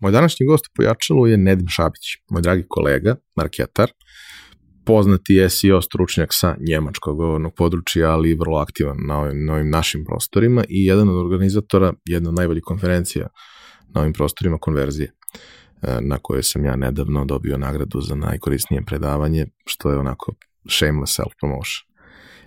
Moj današnji gost u Pojačalu je Nedim Šabić, moj dragi kolega, marketar, poznati SEO stručnjak sa njemačkog govornog područja, ali vrlo aktivan na ovim, na ovim našim prostorima i jedan od organizatora jedne od najboljih konferencija na ovim prostorima konverzije e, na kojoj sam ja nedavno dobio nagradu za najkorisnije predavanje, što je onako shameless self-promotion.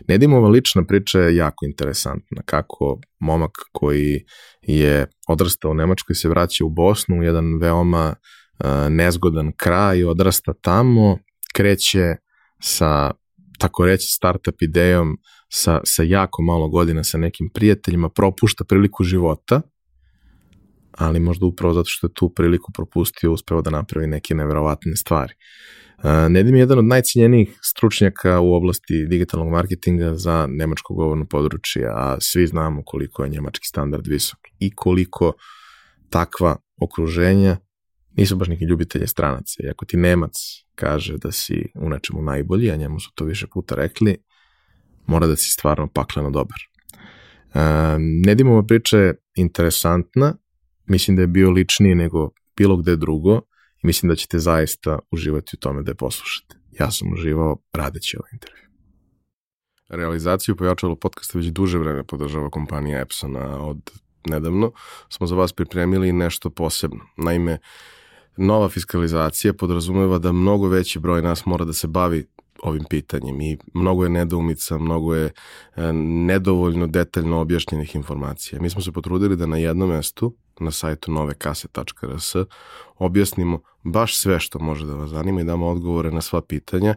Nedimova lična priča je jako interesantna, kako momak koji je odrastao u Nemačkoj se vraća u Bosnu, jedan veoma e, nezgodan kraj, odrasta tamo, kreće sa tako reći startup idejom sa, sa jako malo godina sa nekim prijateljima, propušta priliku života, ali možda upravo zato što je tu priliku propustio, uspeo da napravi neke neverovatne stvari. Nedim je jedan od najcinjenijih stručnjaka u oblasti digitalnog marketinga za nemačko govorno područje, a svi znamo koliko je njemački standard visok i koliko takva okruženja nisu baš neki ljubitelje stranaca. I ako ti Nemac kaže da si u nečemu najbolji, a njemu su to više puta rekli, mora da si stvarno pakleno dobar. Nedimova priča je interesantna, mislim da je bio ličniji nego bilo gde drugo, mislim da ćete zaista uživati u tome da je poslušate. Ja sam uživao radeći ovaj intervju. Realizaciju pojačalo podcasta već duže vreme podržava kompanija Epsona od nedavno. Smo za vas pripremili nešto posebno. Naime, nova fiskalizacija podrazumeva da mnogo veći broj nas mora da se bavi ovim pitanjem i mnogo je nedoumica, mnogo je e, nedovoljno detaljno objašnjenih informacija. Mi smo se potrudili da na jednom mestu na sajtu novekase.rs objasnimo baš sve što može da vas zanima i damo odgovore na sva pitanja.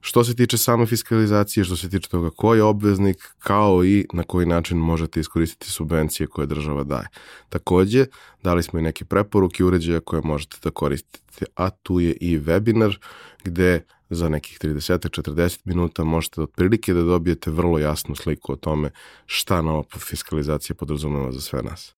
Što se tiče same fiskalizacije, što se tiče toga ko je obveznik, kao i na koji način možete iskoristiti subvencije koje država daje. Takođe, dali smo i neke preporuke uređaja koje možete da koristite, a tu je i webinar gde za nekih 30-40 minuta možete otprilike da dobijete vrlo jasnu sliku o tome šta nova fiskalizacija podrazumeva za sve nas.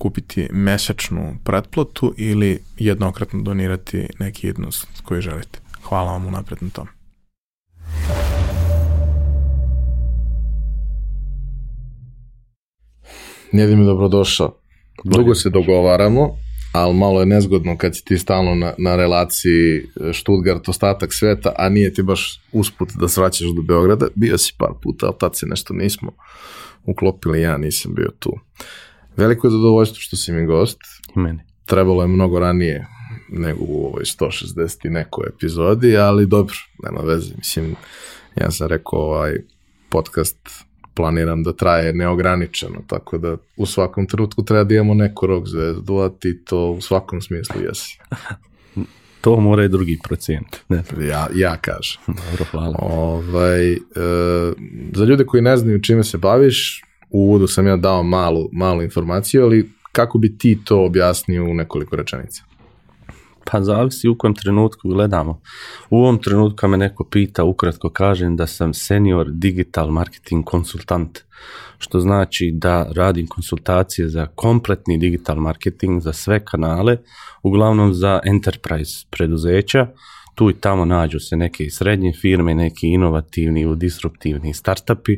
kupiti mesečnu pretplatu ili jednokratno donirati neki jednos koji želite. Hvala vam unaprijed. na tome. Njedi mi dobrodošao. Dugo se dogovaramo, ali malo je nezgodno kad si ti stalno na, relaciji eh, Stuttgart, ostatak sveta, a nije ti baš usput da svraćaš do Beograda. Bio si par puta, ali tad se nešto nismo uklopili, ja nisam bio tu. Veliko je zadovoljstvo što si mi gost. I meni. Trebalo je mnogo ranije nego u ovoj 160 nekoj epizodi, ali dobro, nema veze. Mislim, ja sam rekao ovaj podcast planiram da traje neograničeno, tako da u svakom trenutku treba da imamo neko rok zvezdu, a to u svakom smislu jesi. to mora i drugi procent. Ne. Ja, ja kažem. Dobro, hvala. Ovaj, e, za ljude koji ne znaju čime se baviš, u uvodu sam ja dao malu, malu informaciju, ali kako bi ti to objasnio u nekoliko rečenica? Pa zavisi u kojem trenutku gledamo. U ovom trenutku me neko pita, ukratko kažem da sam senior digital marketing konsultant, što znači da radim konsultacije za kompletni digital marketing, za sve kanale, uglavnom za enterprise preduzeća, tu i tamo nađu se neke srednje firme, neki inovativni ili disruptivni startupi,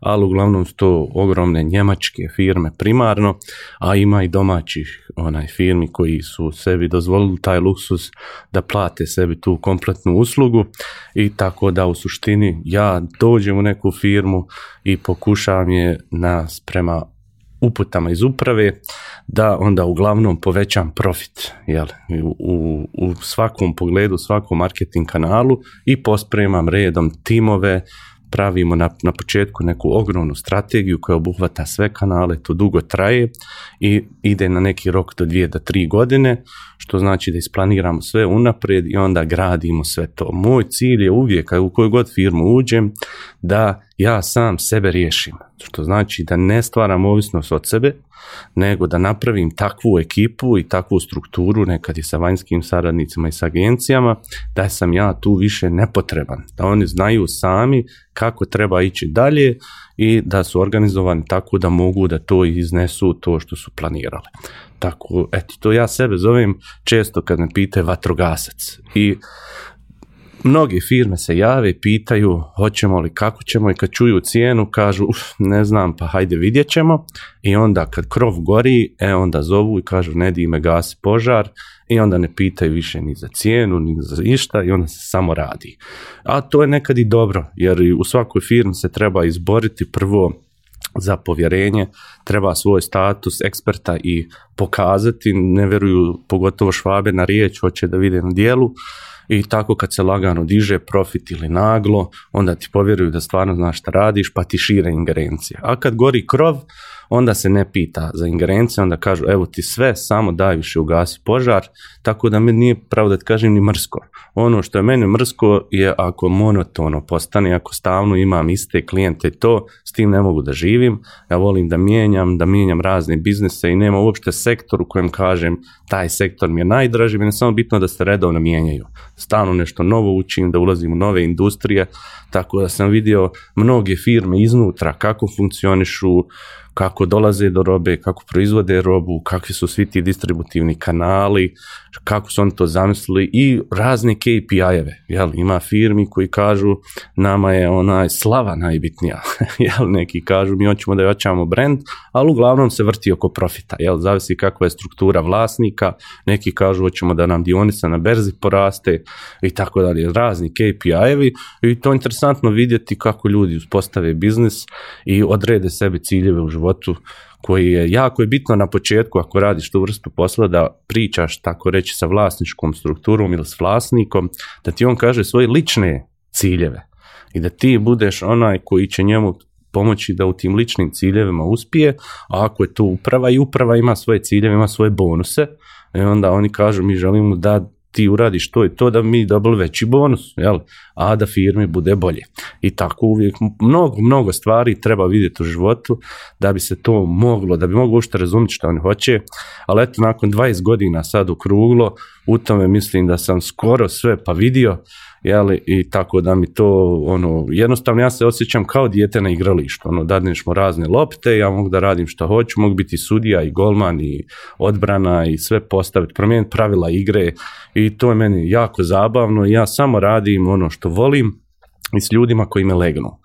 ali uglavnom su to ogromne njemačke firme primarno, a ima i domaćih onaj firmi koji su sebi dozvolili taj luksus da plate sebi tu kompletnu uslugu i tako da u suštini ja dođem u neku firmu i pokušavam je nas prema uputama iz uprave da onda uglavnom povećam profit jel, u, u svakom pogledu, svakom marketing kanalu i pospremam redom timove, pravimo na, početku neku ogromnu strategiju koja obuhvata sve kanale, to dugo traje i ide na neki rok do dvije do tri godine, što znači da isplaniramo sve unaprijed i onda gradimo sve to. Moj cilj je uvijek, u koju god firmu uđem, da ja sam sebe riješim. Što znači da ne stvaram ovisnost od sebe, nego da napravim takvu ekipu i takvu strukturu, nekad i sa vanjskim saradnicima i sa agencijama, da sam ja tu više nepotreban. Da oni znaju sami kako treba ići dalje i da su organizovani tako da mogu da to iznesu to što su planirali. Tako, eto, to ja sebe zovem često kad me pite vatrogasac. I mnoge firme se jave pitaju hoćemo li, kako ćemo i kad čuju cijenu kažu uf, ne znam pa hajde vidjet ćemo i onda kad krov gori e onda zovu i kažu ne dime gasi požar i onda ne pitaju više ni za cijenu ni za ništa i onda se samo radi. A to je nekad i dobro jer u svakoj firmi se treba izboriti prvo za povjerenje, treba svoj status eksperta i pokazati, ne vjeruju pogotovo švabe na riječ, hoće da vide na dijelu i tako kad se lagano diže profit ili naglo, onda ti povjeruju da stvarno znaš šta radiš, pa ti šire ingerencije. A kad gori krov, onda se ne pita za ingerencije, onda kažu evo ti sve, samo daj više ugasi požar, tako da mi nije pravo da ti kažem ni mrsko. Ono što je meni mrsko je ako monotono postane, ako stalno imam iste klijente to, s tim ne mogu da živim, ja volim da mijenjam, da mijenjam razne biznise i nema uopšte sektor u kojem kažem taj sektor mi je najdraži, meni je samo bitno da se redovno mijenjaju. Stalno nešto novo učim, da ulazim u nove industrije, tako da sam vidio mnoge firme iznutra kako funkcionišu, kako dolaze do robe, kako proizvode robu, kakvi su svi ti distributivni kanali, kako su oni to zamislili i razne KPI-eve. Ima firmi koji kažu nama je onaj slava najbitnija. jel? Neki kažu mi hoćemo da jačamo brand, ali uglavnom se vrti oko profita. Jel? Zavisi kakva je struktura vlasnika, neki kažu hoćemo da nam dionica na berzi poraste i tako dalje. Razni KPI-evi i to je interesantno vidjeti kako ljudi uspostave biznis i odrede sebi ciljeve u životu životu koji je jako je bitno na početku ako radiš tu vrstu posla da pričaš tako reći sa vlasničkom strukturom ili s vlasnikom da ti on kaže svoje lične ciljeve i da ti budeš onaj koji će njemu pomoći da u tim ličnim ciljevima uspije, a ako je to uprava i uprava ima svoje ciljeve, ima svoje bonuse, i e onda oni kažu mi želimo da ti uradiš to i to da mi dobili veći bonus, jel? a da firmi bude bolje. I tako uvijek mnogo, mnogo stvari treba vidjeti u životu da bi se to moglo, da bi moglo ušte razumjeti što oni hoće, ali eto nakon 20 godina sad okruglo, u tome mislim da sam skoro sve pa vidio jeli, i tako da mi to, ono, jednostavno ja se osjećam kao dijete na igralištu, ono, dadneš mu razne lopte, ja mogu da radim što hoću, mogu biti sudija i golman i odbrana i sve postaviti, promijeniti pravila igre i to je meni jako zabavno i ja samo radim ono što volim i s ljudima koji me legnu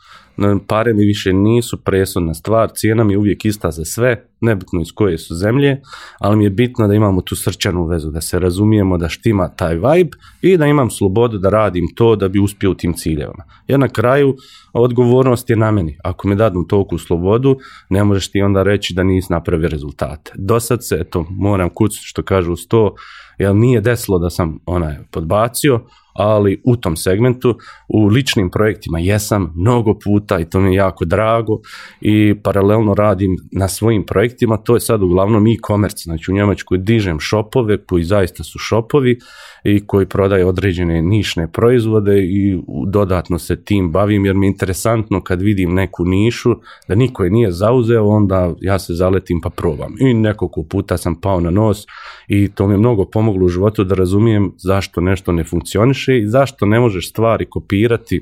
pare mi više nisu presudna stvar, cijena mi je uvijek ista za sve, nebitno iz koje su zemlje, ali mi je bitno da imamo tu srčanu vezu, da se razumijemo, da štima taj vibe i da imam slobodu da radim to da bi uspio u tim ciljevima. Jer na kraju odgovornost je na meni. Ako mi dadnu toliko slobodu, ne možeš ti onda reći da nisi napravio rezultate. Do sad se, eto, moram kucati što kažu u sto, jer nije desilo da sam onaj podbacio, ali u tom segmentu, u ličnim projektima jesam mnogo puta i to mi je jako drago i paralelno radim na svojim projektima, to je sad uglavnom e-commerce, znači u Njemačkoj dižem šopove koji zaista su šopovi i koji prodaje određene nišne proizvode i dodatno se tim bavim jer mi je interesantno kad vidim neku nišu da niko je nije zauzeo, onda ja se zaletim pa probam. I nekoliko puta sam pao na nos i to mi je mnogo pomoglo u životu da razumijem zašto nešto ne funkcioniše i zašto ne možeš stvari kopirati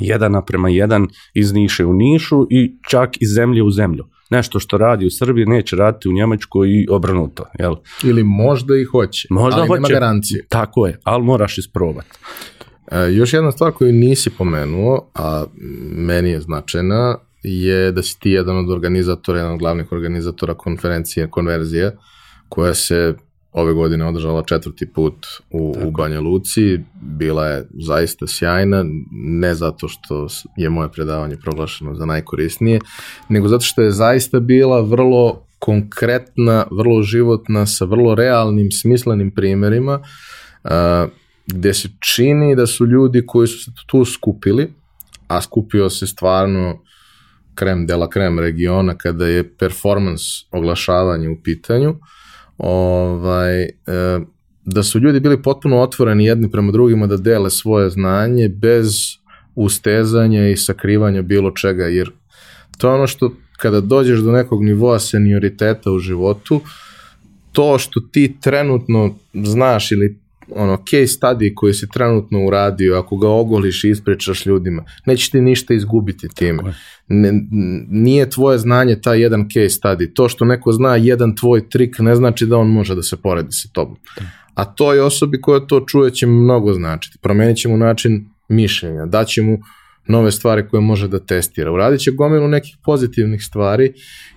jedan naprema jedan iz Niše u Nišu i čak iz zemlje u zemlju. Nešto što radi u Srbiji neće raditi u Njemačkoj i obrnuto. Jel? Ili možda i hoće, možda ali hoće. nema garancije. Tako je, ali moraš isprobati. E, još jedna stvar koju nisi pomenuo, a meni je značajna, je da si ti jedan od organizatora, jedan od glavnih organizatora konferencije konverzije koja se ove godine održala četvrti put u, Banja Luci. Bila je zaista sjajna, ne zato što je moje predavanje proglašeno za najkorisnije, nego zato što je zaista bila vrlo konkretna, vrlo životna, sa vrlo realnim, smislenim primjerima, a, se čini da su ljudi koji su se tu skupili, a skupio se stvarno krem Dela krem regiona kada je performance oglašavanje u pitanju, ovaj, e, da su ljudi bili potpuno otvoreni jedni prema drugima da dele svoje znanje bez ustezanja i sakrivanja bilo čega, jer to je ono što kada dođeš do nekog nivoa senioriteta u životu, to što ti trenutno znaš ili ono case study koji si trenutno uradio, ako ga ogoliš i ispričaš ljudima, neće ti ništa izgubiti time. nije tvoje znanje taj jedan case study. To što neko zna jedan tvoj trik ne znači da on može da se poredi sa tobom. A toj osobi koja to čuje će mnogo značiti. Promenit će mu način mišljenja, daće mu nove stvari koje može da testira. Uradit će gomilu nekih pozitivnih stvari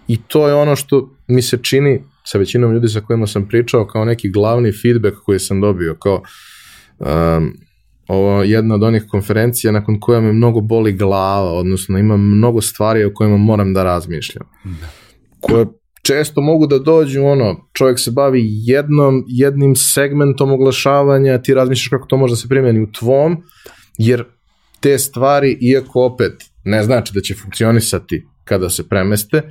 i to je ono što mi se čini sa većinom ljudi sa kojima sam pričao kao neki glavni feedback koji sam dobio, kao jedna od onih konferencija nakon koja mi mnogo boli glava, odnosno ima mnogo stvari o kojima moram da razmišljam. Koje često mogu da dođu, ono, čovjek se bavi jednom, jednim segmentom oglašavanja, ti razmišljaš kako to može da se primjeni u tvom, jer te stvari, iako opet ne znači da će funkcionisati kada se premeste,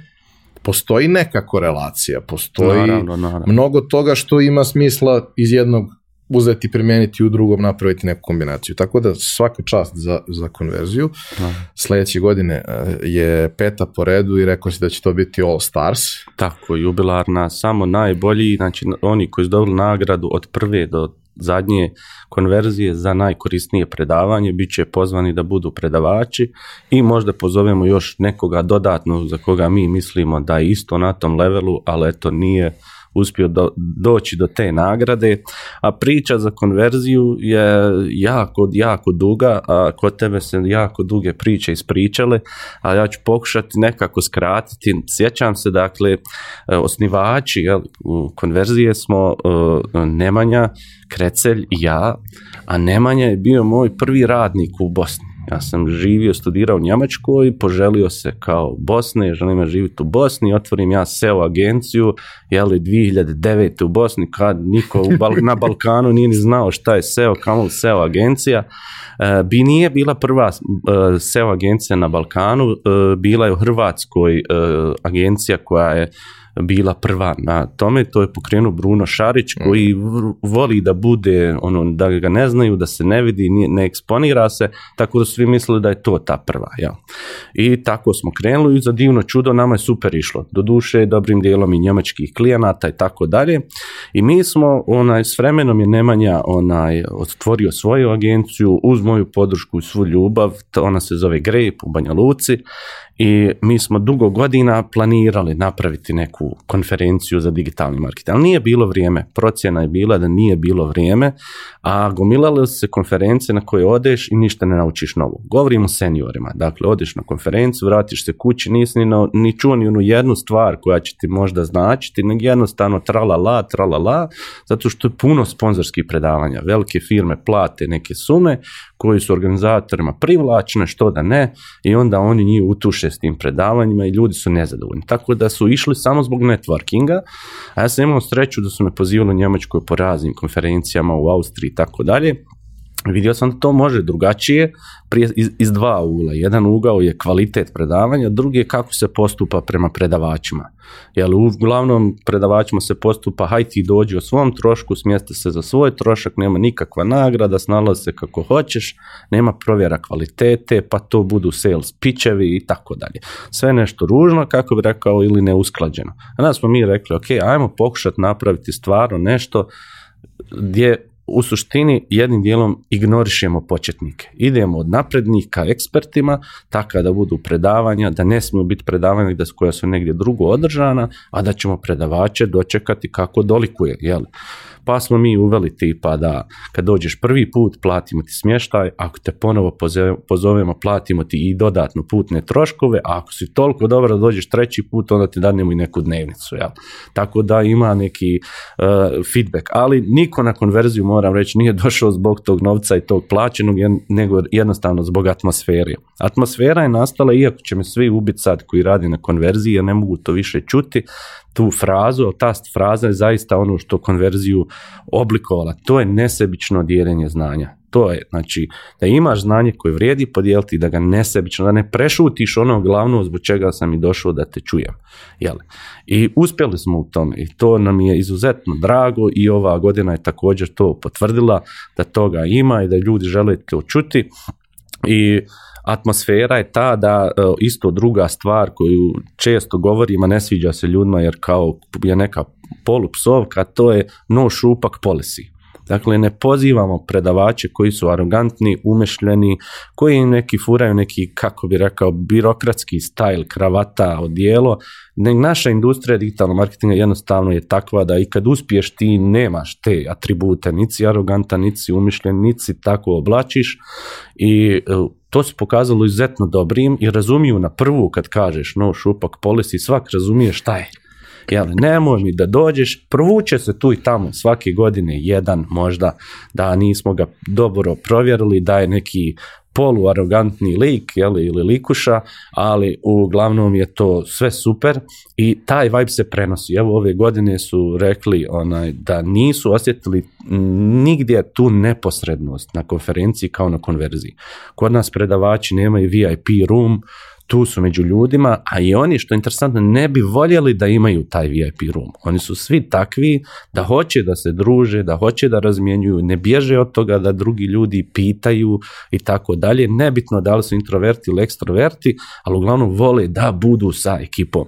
postoji neka korelacija, postoji mnogo toga što ima smisla iz jednog uzeti, primijeniti u drugom, napraviti neku kombinaciju. Tako da svaka čast za, za konverziju. Sljedeće godine e, je peta po redu i rekao si da će to biti All Stars. Tako, jubilarna, samo najbolji, znači oni koji su dobili nagradu od prve do zadnje konverzije za najkorisnije predavanje, bit će pozvani da budu predavači i možda pozovemo još nekoga dodatno za koga mi mislimo da je isto na tom levelu, ali eto nije uspio doći do te nagrade, a priča za konverziju je jako, jako duga, a kod tebe se jako duge priče ispričale, a ja ću pokušati nekako skratiti. Sjećam se, dakle, e, osnivači jel, konverzije smo e, Nemanja, Krecelj i ja, a Nemanja je bio moj prvi radnik u Bosni. Ja sam živio, studirao u Njemačkoj, poželio se kao Bosne, želim živjeti u Bosni, otvorim ja SEO agenciju, Je li 2009. u Bosni, kad niko na Balkanu nije ni znao šta je SEO, kamo SEO agencija. E, bi nije bila prva e, SEO agencija na Balkanu, e, bila je u Hrvatskoj agencija koja je bila prva na tome, to je pokrenuo Bruno Šarić koji mm. voli da bude, ono, da ga ne znaju, da se ne vidi, ne eksponira se, tako da svi mislili da je to ta prva. Ja. I tako smo krenuli i za divno čudo nama je super išlo. Doduše, dobrim dijelom i njemačkih klijenata i tako dalje. I mi smo, onaj, s vremenom je Nemanja onaj, otvorio svoju agenciju uz moju podršku i svu ljubav, ona se zove Grape u Banja Luci i mi smo dugo godina planirali napraviti neku konferenciju za digitalni marketing, ali nije bilo vrijeme. Procjena je bila da nije bilo vrijeme, a gomilale su se konferencije na koje odeš i ništa ne naučiš novo. Govorim o seniorima, dakle odeš na konferenciju, vratiš se kući, nisi ni, na, ni čuo ni onu jednu stvar koja će ti možda značiti, nego jednostavno tralala, la, zato što je puno sponzorskih predavanja. Velike firme plate neke sume koji su organizatorima privlačne, što da ne, i onda oni njih utuše s tim predavanjima i ljudi su nezadovoljni. Tako da su išli samo zbog networkinga, a ja sam imao sreću da su me pozivali u Njemačkoj po raznim konferencijama u Austriji i tako dalje vidio sam da to može drugačije prije, iz, iz dva ugla. Jedan ugao je kvalitet predavanja, drugi je kako se postupa prema predavačima. Jer uglavnom predavačima se postupa haj ti dođi o svom trošku, smjeste se za svoj trošak, nema nikakva nagrada, snalazi se kako hoćeš, nema provjera kvalitete, pa to budu sales pičevi i tako dalje. Sve nešto ružno, kako bi rekao, ili neusklađeno. A onda smo mi rekli, ok, ajmo pokušati napraviti stvarno nešto gdje u suštini jednim dijelom ignorišemo početnike. Idemo od naprednih ka ekspertima, tako da budu predavanja, da ne smiju biti predavanja da koja su negdje drugo održana, a da ćemo predavače dočekati kako dolikuje. Jel? pa smo mi uveli tipa da kad dođeš prvi put platimo ti smještaj, ako te ponovo pozovemo platimo ti i dodatno putne troškove, a ako si toliko dobro da dođeš treći put onda ti danemo i neku dnevnicu. Jel? Tako da ima neki e, feedback, ali niko na konverziju moram reći nije došao zbog tog novca i tog plaćenog, nego jednostavno zbog atmosfere. Atmosfera je nastala, iako će me svi ubiti sad koji radi na konverziji, jer ne mogu to više čuti, tu frazu, ta fraza je zaista ono što konverziju oblikovala. To je nesebično dijeljenje znanja. To je, znači, da imaš znanje koje vrijedi podijeliti, da ga nesebično, da ne prešutiš ono glavno zbog čega sam i došao da te čujem. Jel? I uspjeli smo u tome i to nam je izuzetno drago i ova godina je također to potvrdila da toga ima i da ljudi žele to čuti i atmosfera je ta da e, isto druga stvar koju često govorim, a ne sviđa se ljudima jer kao je neka polupsovka, to je no šupak policy. Dakle, ne pozivamo predavače koji su arogantni, umešljeni, koji neki furaju neki, kako bi rekao, birokratski stajl, kravata, odijelo. Naša industrija digitalnog marketinga jednostavno je takva da i kad uspiješ ti nemaš te atribute, nici arogantan, nici umišljen, nici tako oblačiš i e, to se pokazalo izuzetno dobrim i razumiju na prvu kad kažeš no šupak polisi, svak razumije šta je. Jel, nemoj mi da dođeš, provuče se tu i tamo svake godine jedan možda da nismo ga dobro provjerili, da je neki poluarogantni lik jeli, ili likuša, ali uglavnom je to sve super i taj vibe se prenosi. Evo ove godine su rekli onaj, da nisu osjetili nigdje tu neposrednost na konferenciji kao na konverziji. Kod nas predavači nemaju VIP room, tu su među ljudima, a i oni što je interesantno ne bi voljeli da imaju taj VIP room. Oni su svi takvi da hoće da se druže, da hoće da razmjenjuju, ne bježe od toga da drugi ljudi pitaju i tako dalje. Nebitno da li su introverti ili ekstroverti, ali uglavnom vole da budu sa ekipom.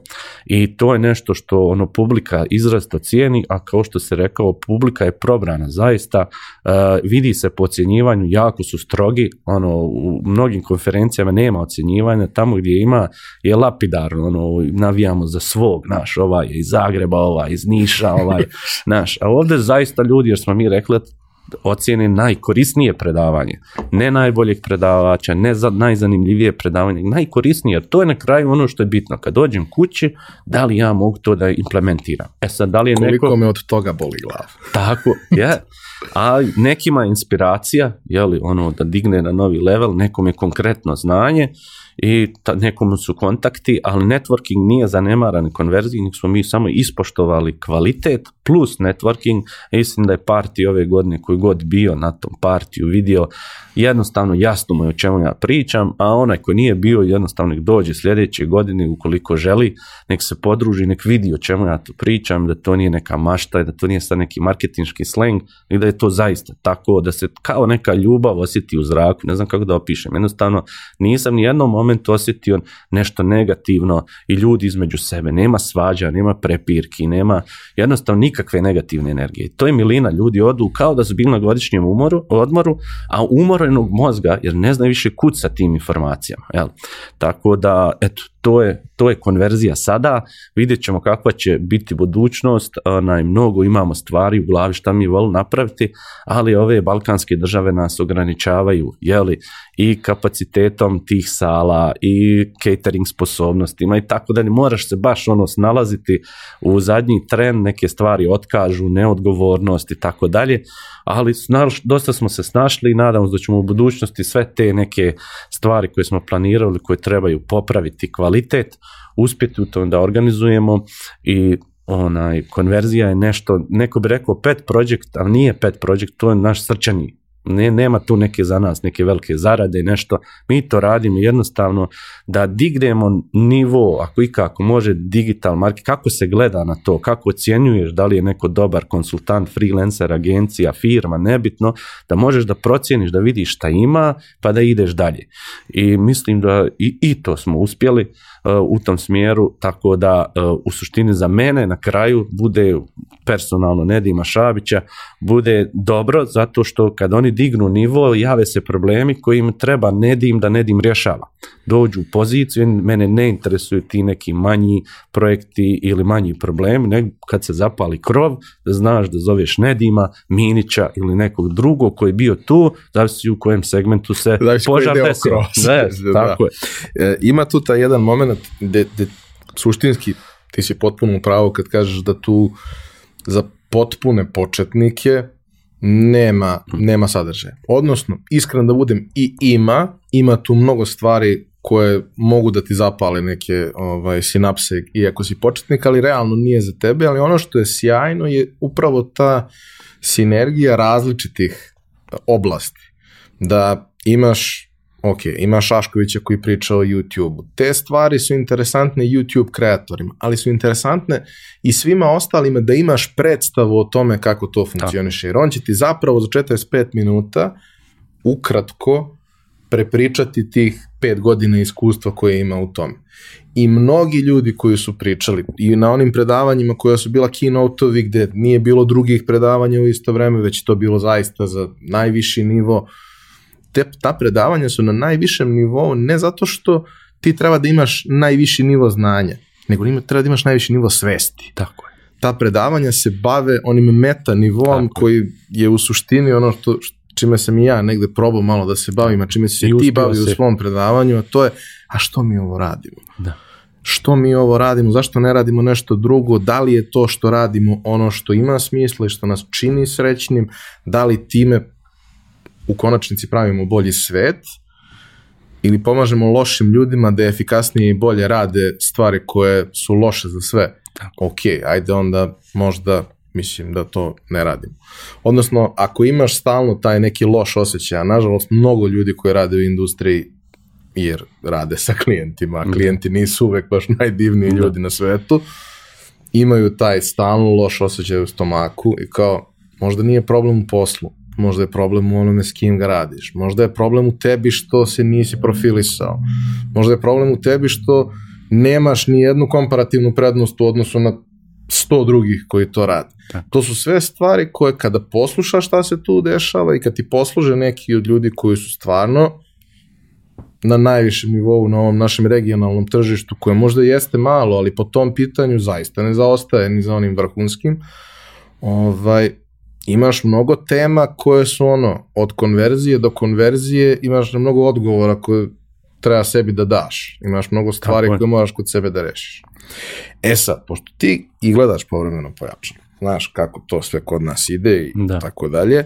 I to je nešto što ono publika izrazito cijeni, a kao što se rekao, publika je probrana zaista, e, vidi se po ocjenjivanju, jako su strogi, ono u mnogim konferencijama nema ocjenjivanja, tamo ima je lapidarno, ono, navijamo za svog, naš, ovaj iz Zagreba, ovaj iz Niša, ovaj, naš. A ovdje zaista ljudi, jer smo mi rekli, ocjeni najkorisnije predavanje. Ne najboljeg predavača, ne za najzanimljivije predavanje, najkorisnije. To je na kraju ono što je bitno. Kad dođem kući, da li ja mogu to da implementiram? E sad, da li je Koliko neko... me od toga boli glav. Tako, je. A nekima inspiracija, je li, ono, da digne na novi level, nekom je konkretno znanje, i ta, nekomu su kontakti, ali networking nije zanemaran konverziji nego smo mi samo ispoštovali kvalitet plus networking. Mislim da je parti ove godine koji god bio na tom partiju vidio jednostavno jasno mu je o čemu ja pričam, a onaj ko nije bio jednostavno nek dođe sljedeće godine ukoliko želi, nek se podruži, nek vidi o čemu ja tu pričam, da to nije neka mašta, da to nije sad neki marketinški sleng, nego da je to zaista tako, da se kao neka ljubav osjeti u zraku, ne znam kako da opišem, jednostavno nisam ni jednom momentu osjetio nešto negativno i ljudi između sebe, nema svađa, nema prepirki, nema jednostavno nikakve negativne energije. To je milina, ljudi odu kao da su bili na godišnjem umoru, odmoru, a umoru zatvorenog mozga jer ne zna više kud sa tim informacijama. Jel? Tako da, eto, to je, to je konverzija sada, vidjet ćemo kakva će biti budućnost, onaj, mnogo imamo stvari u glavi šta mi volimo napraviti, ali ove balkanske države nas ograničavaju, jeli, i kapacitetom tih sala, i catering sposobnostima i tako dalje, moraš se baš ono snalaziti u zadnji tren, neke stvari otkažu, neodgovornost i tako dalje, ali dosta smo se snašli i nadamo se da ćemo u budućnosti sve te neke stvari koje smo planirali, koje trebaju popraviti, kvalitetno, kvalitet, uspjeti u tom da organizujemo i onaj, konverzija je nešto, neko bi rekao pet project, ali nije pet project, to je naš srčani ne, nema tu neke za nas, neke velike zarade nešto. Mi to radimo jednostavno da dignemo nivo, ako i kako može, digital market kako se gleda na to, kako ocjenjuješ da li je neko dobar konsultant, freelancer, agencija, firma, nebitno, da možeš da procjeniš, da vidiš šta ima, pa da ideš dalje. I mislim da i to smo uspjeli. E, u tom smjeru, tako da e, u suštini za mene na kraju bude personalno Nedima Šabića, bude dobro zato što kad oni dignu nivo, jave se problemi kojim treba Nedim da Nedim rješava. Dođu u poziciju, mene ne interesuju ti neki manji projekti ili manji problemi, nego kad se zapali krov, znaš da zoveš Nedima, Minića ili nekog drugog koji je bio tu, zavisi u kojem segmentu se požar desio. tako je. E, ima tu taj jedan moment de, de, suštinski ti si potpuno pravo kad kažeš da tu za potpune početnike nema, nema sadržaja. Odnosno, iskren da budem i ima, ima tu mnogo stvari koje mogu da ti zapale neke ovaj, sinapse iako si početnik, ali realno nije za tebe, ali ono što je sjajno je upravo ta sinergija različitih oblasti. Da imaš ok, ima Šaškovića koji priča o YouTube-u. Te stvari su interesantne YouTube kreatorima, ali su interesantne i svima ostalima da imaš predstavu o tome kako to funkcioniše. Jer on će ti zapravo za 45 minuta ukratko prepričati tih pet godina iskustva koje ima u tome. I mnogi ljudi koji su pričali i na onim predavanjima koja su bila keynote-ovi gde nije bilo drugih predavanja u isto vreme, već to bilo zaista za najviši nivo te, ta predavanja su na najvišem nivou ne zato što ti treba da imaš najviši nivo znanja, nego ima, treba da imaš najviši nivo svesti. Tako je. Ta predavanja se bave onim meta nivom koji je u suštini ono što, čime sam i ja negde probao malo da se bavim, a čime se I ti bavi u svom predavanju, a to je, a što mi ovo radimo? Da. Što mi ovo radimo, zašto ne radimo nešto drugo, da li je to što radimo ono što ima smisla i što nas čini srećnim, da li time u konačnici pravimo bolji svet ili pomažemo lošim ljudima da efikasnije i bolje rade stvari koje su loše za sve. Ok, ajde onda možda mislim da to ne radimo. Odnosno, ako imaš stalno taj neki loš osjećaj, a nažalost mnogo ljudi koji rade u industriji jer rade sa klijentima, a klijenti nisu uvek baš najdivniji ljudi na svetu, imaju taj stalno loš osjećaj u stomaku i kao, možda nije problem u poslu, možda je problem u onome s kim ga radiš, možda je problem u tebi što se nisi profilisao, možda je problem u tebi što nemaš ni jednu komparativnu prednost u odnosu na sto drugih koji to rade. To su sve stvari koje kada poslušaš šta se tu dešava i kad ti posluže neki od ljudi koji su stvarno na najvišem nivou na ovom našem regionalnom tržištu koje možda jeste malo, ali po tom pitanju zaista ne zaostaje ni za onim vrhunskim. Ovaj, imaš mnogo tema koje su ono, od konverzije do konverzije imaš mnogo odgovora koje treba sebi da daš. Imaš mnogo stvari koje moraš kod sebe da rešiš. E sad, pošto ti i gledaš povremeno pojačano, znaš kako to sve kod nas ide i tako dalje,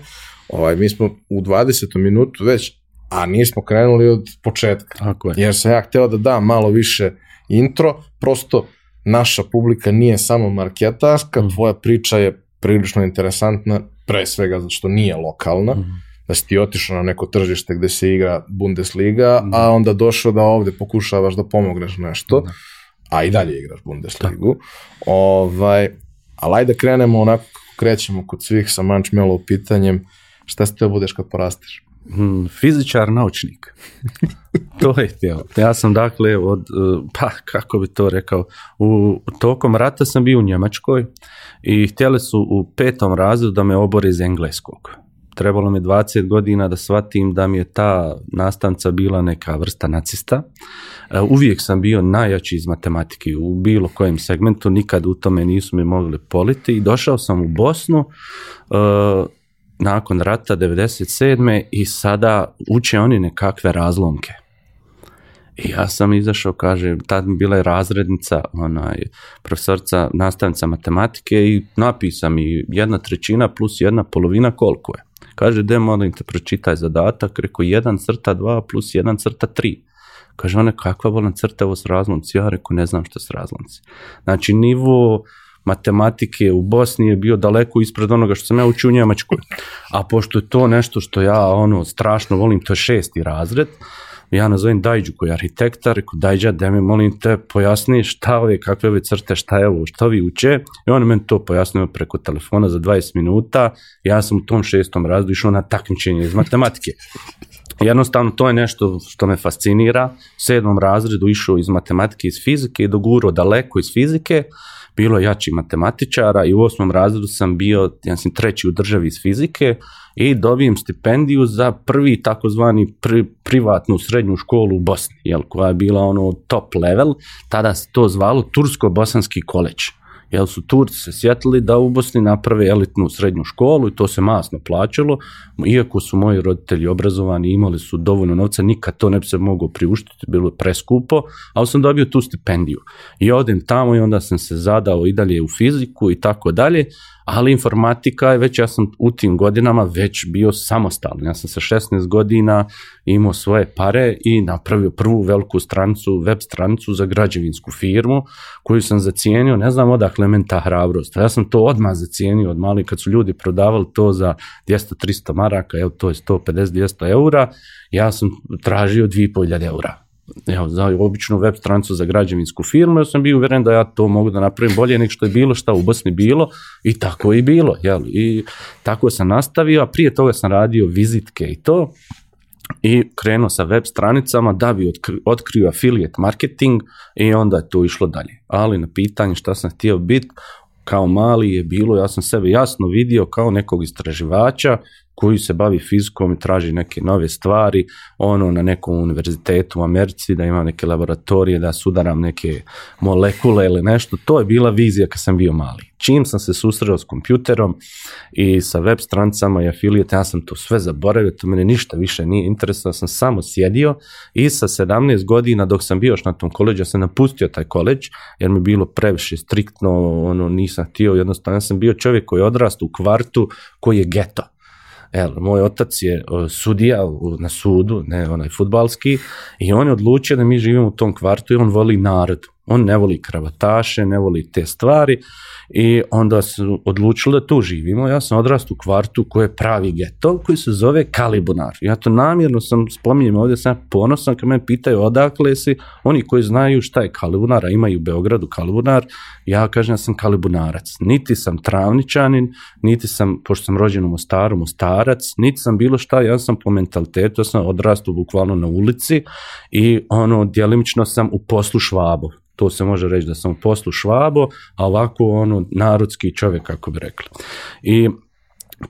ovaj, mi smo u 20. minutu već, a nismo krenuli od početka. Jer sam ja hteo da dam malo više intro, prosto naša publika nije samo marketarska, mhm. tvoja priča je prilično interesantna pre svega zato što nije lokalna, mm. da si ti otišao na neko tržište gde se igra Bundesliga, a onda došao da ovdje pokušavaš da pomogneš nešto, a i dalje igraš Bundesligu. Ovaj, ali ajde da krenemo onako krećemo kod svih sa Manč Melo pitanjem, šta ste budeš kad porastiš? Hmm, fizičar naučnik. to je htio. Ja sam dakle od, e, pa kako bi to rekao, u tokom rata sam bio u Njemačkoj i htjeli su u petom razredu da me obore iz engleskog. Trebalo mi 20 godina da shvatim da mi je ta nastavnica bila neka vrsta nacista. E, uvijek sam bio najjači iz matematike u bilo kojem segmentu, nikad u tome nisu mi mogli politi i došao sam u Bosnu, e, nakon rata 97. i sada uče oni nekakve razlomke. I ja sam izašao, kaže, tad mi bila je razrednica, onaj, profesorca, nastavnica matematike i napisam i jedna trećina plus jedna polovina koliko je. Kaže, de, molim te, pročitaj zadatak, rekao, jedan crta dva plus jedan crta tri. Kaže, ona, kakva volim crta ovo s razlomci? Ja rekao, ne znam što s razlomci. Znači, nivo matematike u Bosni je bio daleko ispred onoga što sam ja učio u Njemačkoj. A pošto je to nešto što ja ono strašno volim, to je šesti razred, ja nazovem Dajđu koji je arhitektar, rekao Dajđa, da mi molim te pojasni šta ove, kakve ove crte, šta je ovo, šta vi uče. I on meni to pojasnio preko telefona za 20 minuta. Ja sam u tom šestom razredu išao na takmičenje iz matematike. Jednostavno, to je nešto što me fascinira. U sedmom razredu išao iz matematike, iz fizike i dogurao daleko iz fizike bilo je jači matematičara i u osmom razredu sam bio, ja sam treći u državi iz fizike i dobijem stipendiju za prvi takozvani privatnu srednju školu u Bosni, jel, koja je bila ono top level, tada se to zvalo Tursko-Bosanski koleđ. Jer su Turci se sjetili da u Bosni naprave elitnu srednju školu i to se masno plaćalo, iako su moji roditelji obrazovani imali su dovoljno novca, nikad to ne bi se mogao priuštiti, bilo je preskupo, ali sam dobio tu stipendiju. I odem tamo i onda sam se zadao i dalje u fiziku i tako dalje, ali informatika je već, ja sam u tim godinama već bio samostalan. Ja sam sa 16 godina imao svoje pare i napravio prvu veliku strancu, web strancu za građevinsku firmu koju sam zacijenio, ne znam odakle men ta hrabrost. Ja sam to odmah zacijenio od mali kad su ljudi prodavali to za 200-300 maraka, evo to je 150-200 eura, ja sam tražio 2500 eura evo, za običnu web strancu za građevinsku firmu, ja sam bio uvjeren da ja to mogu da napravim bolje nego što je bilo šta u Bosni bilo i tako i bilo, jel? I tako sam nastavio, a prije toga sam radio vizitke i to i krenuo sa web stranicama da bi otkrio affiliate marketing i onda je to išlo dalje. Ali na pitanje šta sam htio biti, kao mali je bilo, ja sam sebe jasno vidio kao nekog istraživača koji se bavi fizikom i traži neke nove stvari, ono na nekom univerzitetu u Americi, da imam neke laboratorije, da sudaram neke molekule ili nešto, to je bila vizija kad sam bio mali. Čim sam se susreo s kompjuterom i sa web strancama i afilijete, ja sam to sve zaboravio, to mene ništa više nije interesovalo, sam samo sjedio i sa 17 godina dok sam bio još na tom koleđu, ja sam napustio taj koleđ jer mi je bilo previše striktno, ono nisam htio, jednostavno ja sam bio čovjek koji je odrast u kvartu koji je geto El, moj otac je sudija na sudu, ne onaj futbalski, i on je odlučio da mi živimo u tom kvartu i on voli narod. On ne voli kravataše, ne voli te stvari i onda su odlučili da tu živimo. Ja sam odrast u kvartu koji je pravi geto, koji se zove Kalibunar. Ja to namjerno sam spominjem ovdje, sam ponosan kad me pitaju odakle si, oni koji znaju šta je Kalibunar, a imaju u Beogradu Kalibunar, ja kažem ja sam Kalibunarac. Niti sam travničanin, niti sam, pošto sam rođen u Mostaru, Mostarac, niti sam bilo šta, ja sam po mentalitetu, ja sam odrastu bukvalno na ulici i ono, djelimično sam u poslu švabov to se može reći da sam u poslu švabo, a ovako ono narodski čovjek, kako bi rekli. I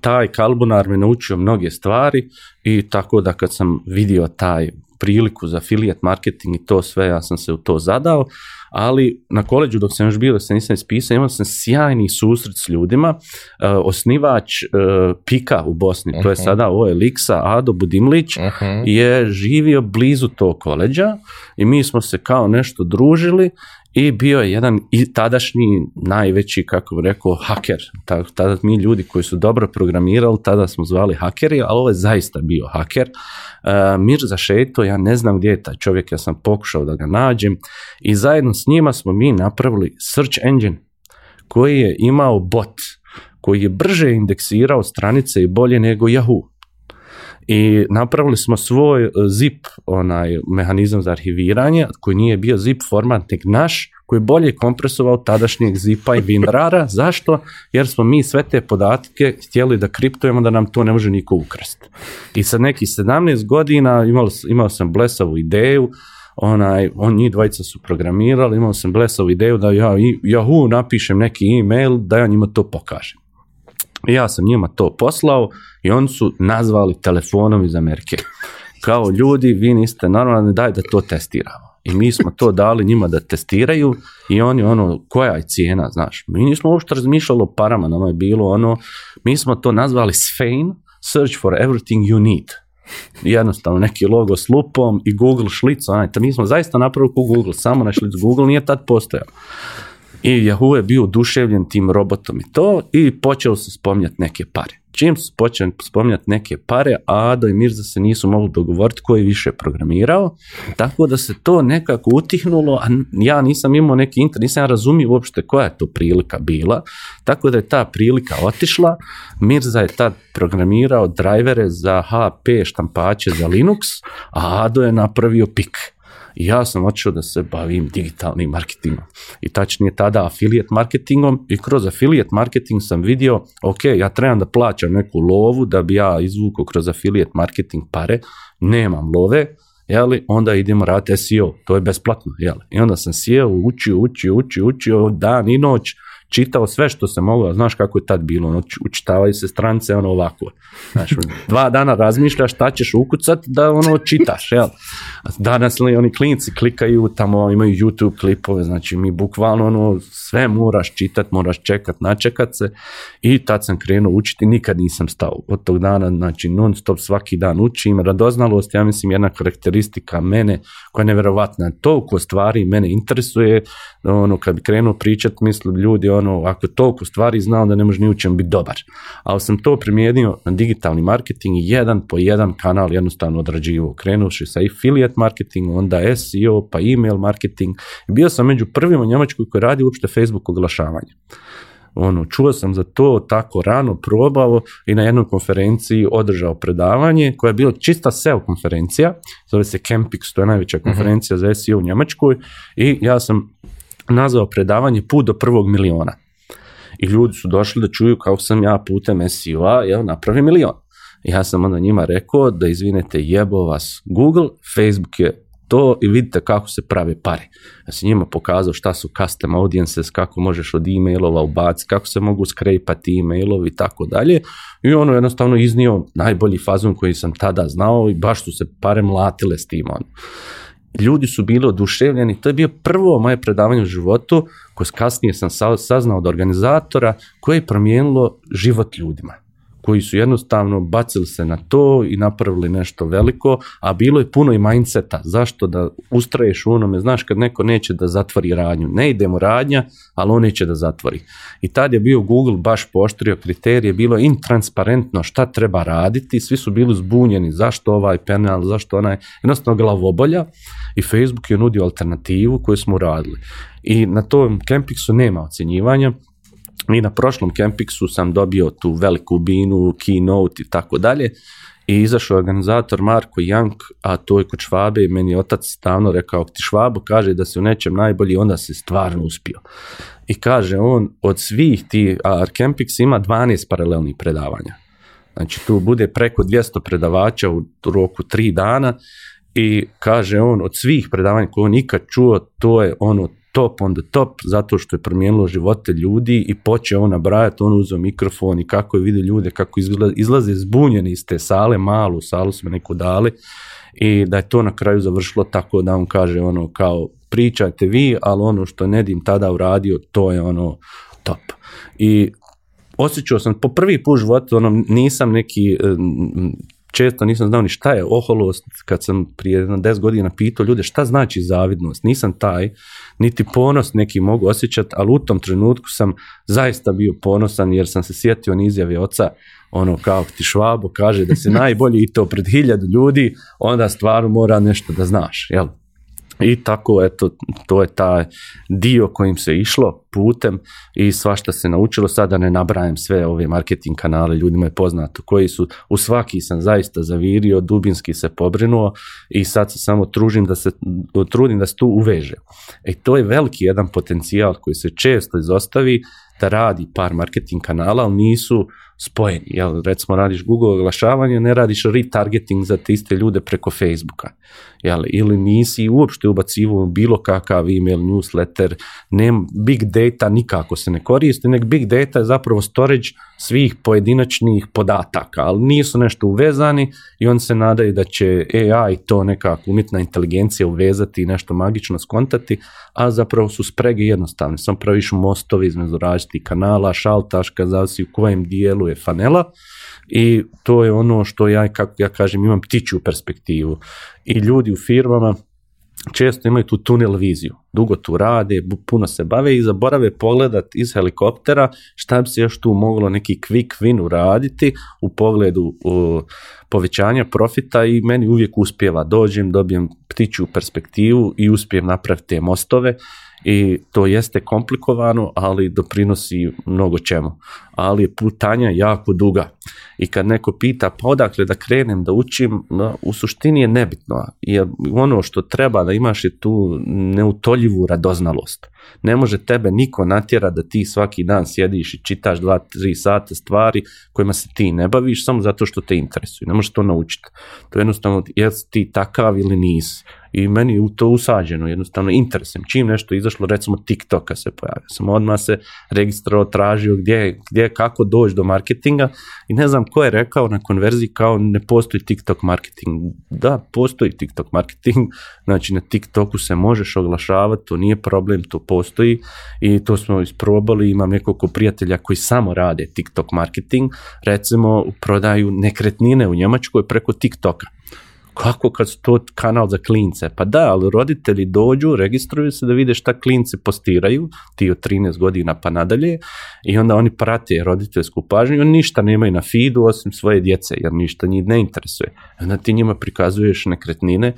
taj kalbunar me naučio mnoge stvari i tako da kad sam vidio taj priliku za affiliate marketing i to sve, ja sam se u to zadao, ali na koleđu dok sam još bio, dok se nisam ispisao, imao sam sjajni susret s ljudima, e, osnivač e, Pika u Bosni, to je mhm. sada ovo je Liksa, Ado Budimlić, mhm. je živio blizu tog koleđa i mi smo se kao nešto družili i bio je jedan i tadašnji najveći, kako bi rekao, haker. Tada mi ljudi koji su dobro programirali, tada smo zvali hakeri, ali ovo je zaista bio haker. Mir e, Mirza Šeto, ja ne znam gdje je taj čovjek, ja sam pokušao da ga nađem i zajedno s njima smo mi napravili search engine koji je imao bot koji je brže indeksirao stranice i bolje nego Yahoo i napravili smo svoj e, zip onaj mehanizam za arhiviranje koji nije bio zip format nek naš koji je bolje kompresovao tadašnjeg zipa i winrara. Zašto? Jer smo mi sve te podatke htjeli da kriptujemo da nam to ne može niko ukrasti. I sa nekih 17 godina imao, imao sam blesavu ideju onaj, on njih dvojica su programirali, imao sam blesavu ideju da ja Yahoo napišem neki e-mail da ja njima to pokažem ja sam njima to poslao i oni su nazvali telefonom iz Amerike. Kao ljudi, vi niste normalni, daj da to testiramo. I mi smo to dali njima da testiraju i oni ono, koja je cijena, znaš. Mi nismo uopšte razmišljali o parama, nama je bilo ono, mi smo to nazvali Sfein, Search for Everything You Need. Jednostavno neki logo s lupom i Google šlicom, mi smo zaista napravili Google, samo na Google nije tad postojao. I Yahoo je bio oduševljen tim robotom i to i počeo se spominjati neke pare. Čim su počeli spominjati neke pare, Ado i Mirza se nisu mogli dogovoriti koji više programirao, tako da se to nekako utihnulo, a ja nisam imao neki internet, nisam razumio uopšte koja je to prilika bila, tako da je ta prilika otišla, Mirza je tad programirao drajvere za HP štampače za Linux, a Ado je napravio pik ja sam odšao da se bavim digitalnim marketingom. I tačnije tada afilijet marketingom i kroz afilijet marketing sam vidio, ok, ja trebam da plaćam neku lovu da bi ja izvukao kroz afilijet marketing pare, nemam love, jeli, onda idemo raditi SEO, to je besplatno, jeli. I onda sam sjeo, učio, učio, učio, učio, dan i noć, čitao sve što se moglo, znaš kako je tad bilo, ono, učitavaju se strance, ono ovako, znaš, ono, dva dana razmišljaš šta ćeš ukucat da ono čitaš, jel? Danas li oni klinci klikaju, tamo imaju YouTube klipove, znači mi bukvalno ono, sve moraš čitat, moraš čekat, načekat se i tad sam krenuo učiti, nikad nisam stao od tog dana, znači non stop svaki dan učim, radoznalost, ja mislim jedna karakteristika mene koja je nevjerovatna, toliko stvari mene interesuje, ono, kad bi krenuo pričat, mislim ljudi, ono, ako toliko stvari zna, onda ne može ni u čemu biti dobar. Ali sam to primijenio na digitalni marketing i jedan po jedan kanal jednostavno odrađivo. Krenuši sa affiliate marketing, onda SEO, pa email marketing. Bio sam među prvima u Njemačkoj koji radi uopšte Facebook oglašavanje ono, čuo sam za to tako rano, probao i na jednoj konferenciji održao predavanje koja je bila čista SEO konferencija, zove se Campix, to je najveća mhm. konferencija mm za SEO u Njemačkoj i ja sam nazvao predavanje put do prvog miliona. I ljudi su došli da čuju kako sam ja putem SEO-a ja napravi milion. Ja sam onda njima rekao da izvinete jebo vas Google, Facebook je to i vidite kako se prave pare. Ja sam njima pokazao šta su custom audiences, kako možeš od e-mailova ubaciti, kako se mogu skrejpati e-mailovi i tako dalje. I ono jednostavno iznio najbolji fazon koji sam tada znao i baš su se pare mlatile s tim. Ono ljudi su bili oduševljeni, to je bio prvo moje predavanje u životu, koje kasnije sam saznao od organizatora, koje je promijenilo život ljudima koji su jednostavno bacili se na to i napravili nešto veliko, a bilo je puno i mindseta. Zašto da ustraješ u onome, znaš kad neko neće da zatvori radnju, ne idemo radnja, ali on neće da zatvori. I tad je bio Google baš poštrio kriterije, bilo je intransparentno šta treba raditi, svi su bili zbunjeni zašto ovaj penal, zašto onaj, jednostavno glavobolja i Facebook je nudio alternativu koju smo radili. I na tom Campixu nema ocjenjivanja, i na prošlom Campixu sam dobio tu veliku binu, keynote i tako dalje. I izašao organizator Marko Jank, a to je kod Švabe, meni je otac stavno rekao, ti Švabo kaže da se u nečem najbolji, onda se stvarno uspio. I kaže on, od svih ti, a Campix ima 12 paralelnih predavanja. Znači tu bude preko 200 predavača u roku 3 dana i kaže on, od svih predavanja koje on ikad čuo, to je ono top on the top zato što je promijenilo živote ljudi i počeo on nabrajati, on uzeo mikrofon i kako je vidio ljude, kako izlaze zbunjeni iz te sale, malu salu smo neko dali i da je to na kraju završilo tako da on kaže ono kao pričajte vi, ali ono što je Nedim tada uradio, to je ono top. I osjećao sam po prvi put životu, ono, nisam neki često nisam znao ni šta je oholost kad sam prije 10 godina pitao ljude šta znači zavidnost. Nisam taj, niti ponos neki mogu osjećati, ali u tom trenutku sam zaista bio ponosan jer sam se sjetio na izjave oca ono kao ti švabo kaže da si najbolji i to pred hiljadu ljudi, onda stvarno mora nešto da znaš, jel? I tako, eto, to je taj dio kojim se išlo putem i svašta se naučilo. Sada ne nabrajem sve ove marketing kanale, ljudima je poznato koji su, u svaki sam zaista zavirio, dubinski se pobrinuo i sad se samo tružim da se, trudim da se tu uveže. E to je veliki jedan potencijal koji se često izostavi da radi par marketing kanala, ali nisu spojeni. Jel, recimo radiš Google oglašavanje, ne radiš retargeting za te iste ljude preko Facebooka. Jel, ili nisi uopšte ubacivo bilo kakav email, newsletter, nem big data nikako se ne koristi, nek big data je zapravo storage svih pojedinačnih podataka, ali nisu nešto uvezani i on se nadaju da će AI to nekako umjetna inteligencija uvezati i nešto magično skontati, a zapravo su sprege jednostavne, samo praviš mostovi između različitih kanala, šaltaška, zavisi u kojem dijelu fanela i to je ono što ja, kako ja kažem, imam ptiću perspektivu. I ljudi u firmama često imaju tu tunel viziju. Dugo tu rade, puno se bave i zaborave pogledat iz helikoptera šta bi se još tu moglo neki quick win uraditi u pogledu povećanja profita i meni uvijek uspjeva. Dođem, dobijem ptiću perspektivu i uspijem napraviti te mostove i to jeste komplikovano, ali doprinosi mnogo čemu ali je putanja jako duga. I kad neko pita pa odakle da krenem da učim, no, u suštini je nebitno. Jer ono što treba da imaš je tu neutoljivu radoznalost. Ne može tebe niko natjera da ti svaki dan sjediš i čitaš dva, tri sata stvari kojima se ti ne baviš samo zato što te interesuje, Ne možeš to naučiti. To je jednostavno, jesi ti takav ili nisi. I meni je to usađeno, jednostavno interesem. Čim nešto izašlo, recimo TikToka se pojavio. Sam odmah se registro tražio gdje, gdje kako doći do marketinga i ne znam ko je rekao na konverziji kao ne postoji TikTok marketing. Da, postoji TikTok marketing, znači na TikToku se možeš oglašavati, to nije problem, to postoji i to smo isprobali, imam nekoliko prijatelja koji samo rade TikTok marketing, recimo prodaju nekretnine u Njemačkoj preko TikToka. Kako kad su to kanal za klince? Pa da, ali roditelji dođu, registruju se da vide šta klinci postiraju, ti od 13 godina pa nadalje, i onda oni prate roditeljsku pažnju oni ništa nemaju na feedu osim svoje djece, jer ništa njih ne interesuje. Onda ti njima prikazuješ nekretnine,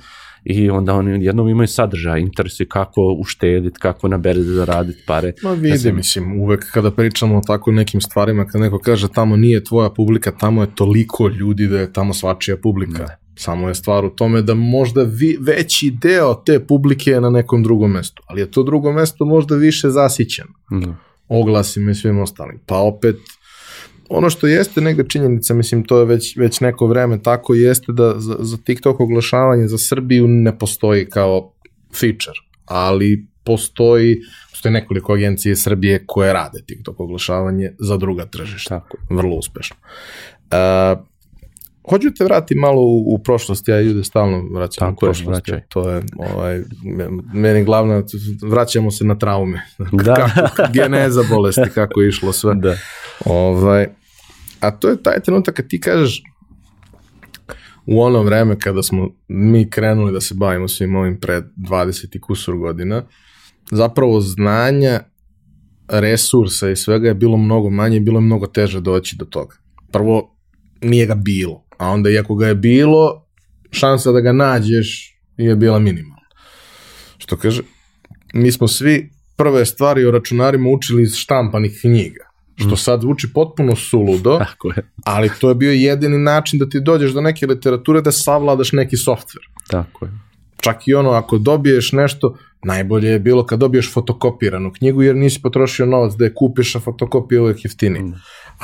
i onda oni jednom imaju sadržaj, interesuje kako uštediti, kako na berze zaraditi pare. Ma vidi, mislim, uvek kada pričamo o tako nekim stvarima, kada neko kaže tamo nije tvoja publika, tamo je toliko ljudi da je tamo svačija publika. Samo je stvar u tome da možda vi, veći deo te publike je na nekom drugom mestu, ali je to drugo mesto možda više zasićeno. Da. Oglasima i svim ostalim. Pa opet, ono što jeste neka činjenica, mislim to je već, već neko vreme tako, jeste da za, za TikTok oglašavanje za Srbiju ne postoji kao feature, ali postoji, postoji nekoliko agencije Srbije koje rade TikTok oglašavanje za druga tržišta. Tako. Vrlo uspešno. Uh, Hoću te vratiti malo u, u prošlost, ja ljude stalno vraćam u prošlost. to je, ovaj, meni glavno, vraćamo se na traume. Da. Kako, geneza bolesti, kako je išlo sve. Da. Ovaj, a to je taj trenutak kad ti kažeš u ono vreme kada smo mi krenuli da se bavimo svim ovim pred 20 i kusur godina, zapravo znanja, resursa i svega je bilo mnogo manje i bilo je mnogo teže doći do toga. Prvo, nije ga bilo. A onda iako ga je bilo, šansa da ga nađeš je bila minimalna. Što kaže, mi smo svi prve stvari o računarima učili iz štampanih knjiga. Što mm. sad zvuči potpuno suludo, ali to je bio jedini način da ti dođeš do neke literature da savladaš neki softver. Tako je. Čak i ono, ako dobiješ nešto, najbolje je bilo kad dobiješ fotokopiranu knjigu, jer nisi potrošio novac da je kupiš, a fotokopija uvijek jeftine. Mm.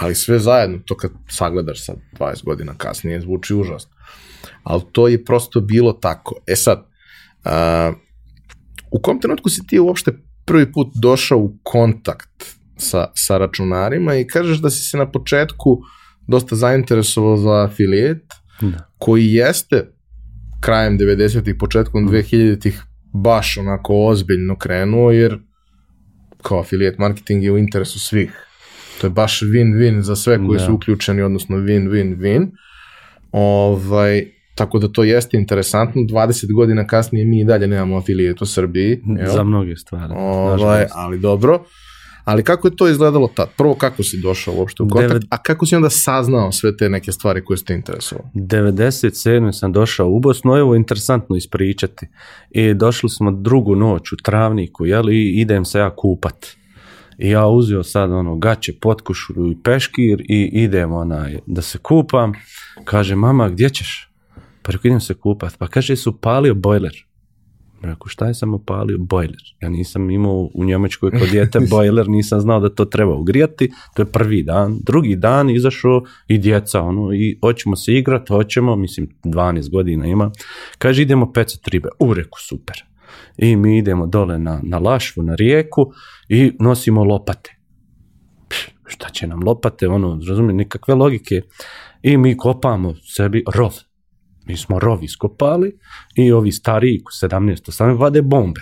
Ali sve zajedno, to kad sagledaš sad 20 godina kasnije, zvuči užasno. Ali to je prosto bilo tako. E sad, u kom trenutku si ti uopšte prvi put došao u kontakt sa, sa računarima i kažeš da si se na početku dosta zainteresovao za afilijet, koji jeste krajem 90-ih, početkom 2000-ih mhm. baš onako ozbiljno krenuo, jer kao afilijet marketing je u interesu svih to je baš win-win za sve koji su uključeni, odnosno win-win-win. Ovaj, tako da to jeste interesantno. 20 godina kasnije mi i dalje nemamo afilijet u Srbiji. Za mnoge stvari. Ovaj, ali dobro. Ali kako je to izgledalo tad? Prvo kako si došao uopšte u kontakt, a kako si onda saznao sve te neke stvari koje ste interesovali? 97. sam došao u Bosnu, evo interesantno ispričati. I došli smo drugu noć u Travniku, jel, i idem se ja kupat. I ja uzio sad ono gaće, potkošuru i peškir i idem onaj da se kupam. Kaže, mama, gdje ćeš? Pa rekao, idem se kupat. Pa kaže, su upalio bojler. Rekao, šta je sam upalio? Bojler. Ja nisam imao u Njemačkoj kod dijete bojler, nisam znao da to treba ugrijati. To je prvi dan. Drugi dan izašao i djeca, ono, i hoćemo se igrati, hoćemo, mislim, 12 godina ima. Kaže, idemo pecat ribe. U, reku, super i mi idemo dole na, na lašvu, na rijeku i nosimo lopate. šta će nam lopate, ono, razumijem, nikakve logike. I mi kopamo sebi rov. Mi smo rov iskopali i ovi stariji, 17. sami vade bombe.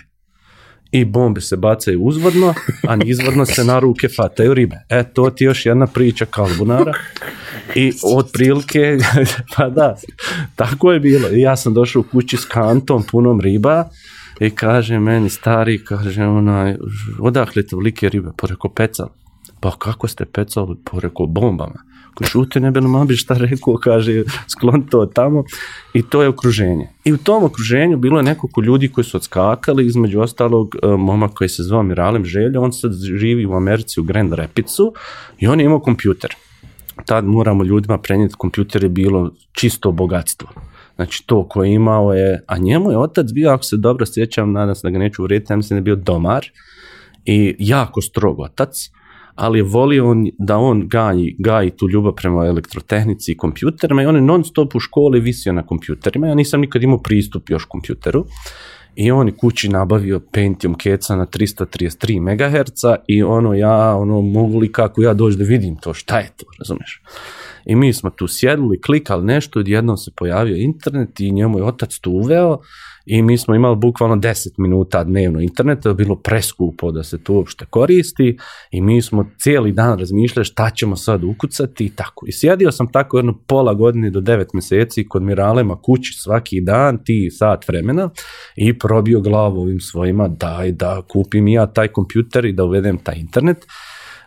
I bombe se bacaju uzvodno, a nizvodno se na ruke fataju ribe. E, to ti još jedna priča kalbunara. I otprilike, pa da, tako je bilo. I ja sam došao u kući s kantom punom riba i kaže meni stari, kaže onaj, odakle velike ribe? Pa reko Pa kako ste pecali? Pa reko bombama. Ko šuti ne bilo abi šta rekao, kaže sklon to tamo. I to je okruženje. I u tom okruženju bilo je nekoliko ljudi koji su odskakali, između ostalog e, momak koji se zvao Miralem Želja, on sad živi u Americi u Grand Rapidsu i on je imao kompjuter tad moramo ljudima prenijeti kompjuter je bilo čisto bogatstvo. Znači to koje imao je, a njemu je otac bio, ako se dobro sjećam, nadam se da ga neću uvrijediti, ja mislim da je bio domar i jako strog otac, ali je volio on, da on gaji, gaji tu ljubav prema elektrotehnici i kompjuterima i on je non stop u školi visio na kompjuterima, ja nisam nikad imao pristup još kompjuteru i on je kući nabavio Pentium keca na 333 MHz i ono ja, ono mogu li kako ja doći da vidim to, šta je to, razumeš? I mi smo tu sjedili, klikali nešto, odjednom se pojavio internet i njemu je otac tu uveo i mi smo imali bukvalno 10 minuta dnevno interneta, bilo preskupo da se to uopšte koristi i mi smo cijeli dan razmišljali šta ćemo sad ukucati i tako. I sjedio sam tako jedno pola godine do 9 mjeseci kod Miralema kući svaki dan, ti sat vremena i probio glavu ovim svojima daj da kupim ja taj kompjuter i da uvedem taj internet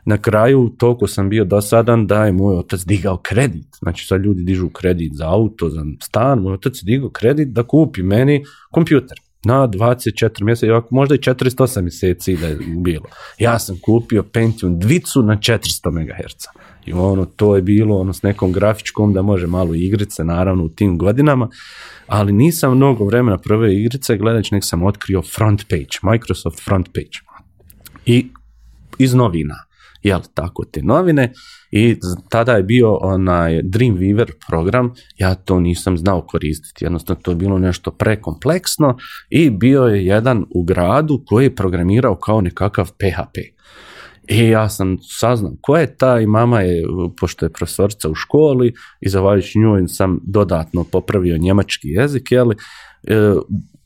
na kraju toliko sam bio dosadan da je moj otac digao kredit. Znači sad ljudi dižu kredit za auto, za stan, moj otac je digao kredit da kupi meni kompjuter na 24 mjeseca, možda i 408 mjeseci da je bilo. Ja sam kupio Pentium dvicu na 400 MHz. I ono, to je bilo ono s nekom grafičkom da može malo igrice, naravno u tim godinama, ali nisam mnogo vremena prve igrice gledać nek sam otkrio front page, Microsoft front page. I iz novina jel tako te novine i tada je bio onaj Dreamweaver program, ja to nisam znao koristiti, jednostavno to je bilo nešto prekompleksno i bio je jedan u gradu koji je programirao kao nekakav PHP. I ja sam saznam ko je ta i mama je, pošto je profesorica u školi i zahvaljujući nju sam dodatno popravio njemački jezik, jeli, e,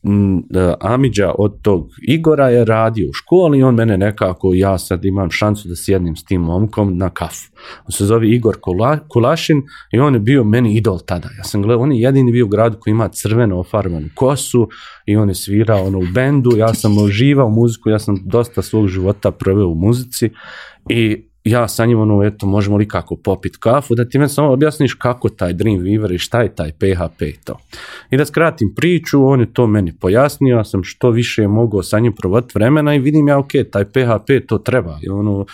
Mm, e, Amidža od tog Igora je radio u školi i on mene nekako, ja sad imam šancu da sjednim s tim momkom na kafu. On se zove Igor Kulašin i on je bio meni idol tada. Ja sam gledao, on je jedini bio u gradu koji ima crveno ofarbanu kosu i on je svirao ono u bendu, ja sam uživao muziku, ja sam dosta svog života proveo u muzici i ja sa njim ono, eto, možemo li kako popit kafu, da ti meni samo objasniš kako taj Dreamweaver i šta je taj PHP to. I da skratim priču, on je to meni pojasnio, ja sam što više je mogao sa njim provoditi vremena i vidim ja, ok, taj PHP to treba. I ono,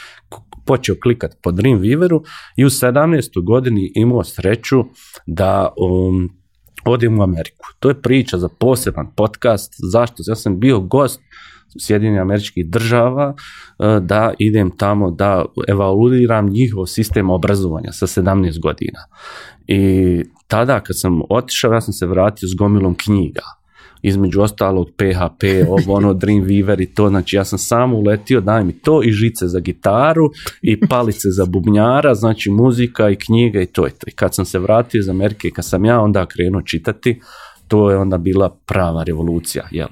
počeo klikat po Dreamweaveru i u 17. godini imao sreću da um, odem u Ameriku. To je priča za poseban podcast, zašto? Ja sam bio gost Sjedinjenih američkih država e, da idem tamo da evaluiram njihov sistem obrazovanja sa 17 godina. I tada kad sam otišao, ja sam se vratio s gomilom knjiga između ostalog PHP, ovo ono Dreamweaver i to, znači ja sam samo uletio, daj mi to i žice za gitaru i palice za bubnjara, znači muzika i knjiga i to je to. I kad sam se vratio iz Amerike, kad sam ja onda krenuo čitati, to je onda bila prava revolucija. Jel?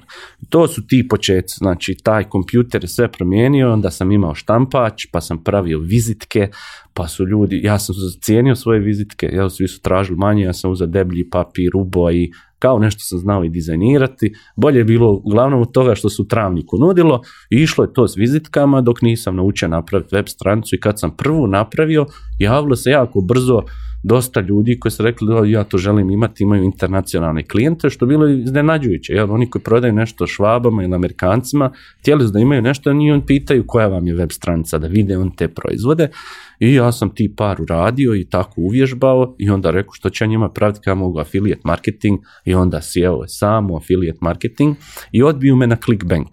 To su ti početci, znači taj kompjuter je sve promijenio, onda sam imao štampač, pa sam pravio vizitke, pa su ljudi, ja sam cijenio svoje vizitke, ja svi su tražili manje, ja sam uzeo deblji papir, ubo i kao nešto sam znao i dizajnirati. Bolje je bilo uglavnom od toga što su travniku nudilo i išlo je to s vizitkama dok nisam naučio napraviti web stranicu i kad sam prvu napravio, javilo se jako brzo dosta ljudi koji su rekli da ja to želim imati, imaju internacionalne klijente, što je bilo iznenađujuće. Jer oni koji prodaju nešto švabama ili amerikancima, htjeli su da imaju nešto, oni on pitaju koja vam je web stranica, da vide on te proizvode. I ja sam ti par uradio i tako uvježbao i onda rekao što će njima praviti kada mogu affiliate marketing i onda sjeo je samo affiliate marketing i odbiju me na Clickbank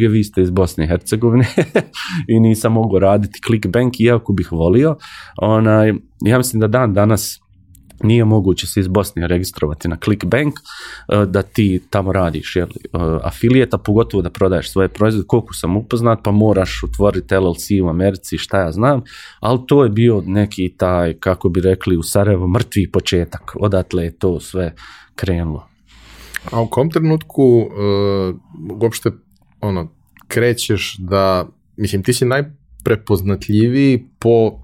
je vi ste iz Bosne i Hercegovine i nisam mogao raditi clickbank iako bih volio. Onaj, ja mislim da dan danas nije moguće se iz Bosne registrovati na Clickbank e, da ti tamo radiš e, afilijeta, pogotovo da prodaješ svoje proizvode, koliko sam upoznat, pa moraš otvoriti LLC u Americi, šta ja znam, ali to je bio neki taj, kako bi rekli u Sarajevo, mrtvi početak, odatle je to sve krenulo. A u kom trenutku uh, uopšte ono, krećeš da, mislim, ti si najprepoznatljiviji po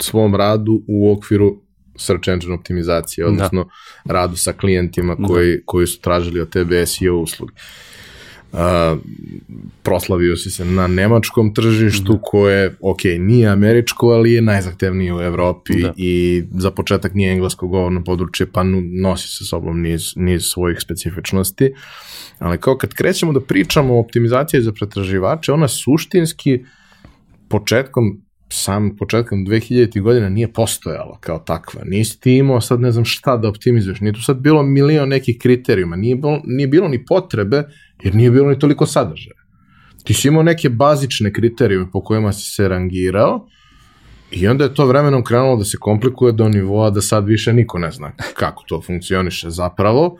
svom radu u okviru search engine optimizacije, odnosno da. radu sa klijentima koji, koji su tražili od tebe SEO usluge proslavio si se na nemačkom tržištu mhm. koje, ok, nije američko, ali je najzahtevnije u Evropi i za početak nije englesko govorno područje, pa nosi sa sobom niz, niz svojih specifičnosti. Ali kao kad krećemo da pričamo o optimizaciji za pretraživače, ona suštinski početkom sam početkom 2000. godina nije postojala kao takva. Nisi ti imao sad ne znam šta da optimizuješ, nije tu sad bilo milion nekih kriterijuma, nije bilo, nije bilo ni potrebe jer nije bilo ni toliko sadržaja. Ti si imao neke bazične kriterije po kojima si se rangirao i onda je to vremenom krenulo da se komplikuje do nivoa da sad više niko ne zna kako to funkcioniše zapravo.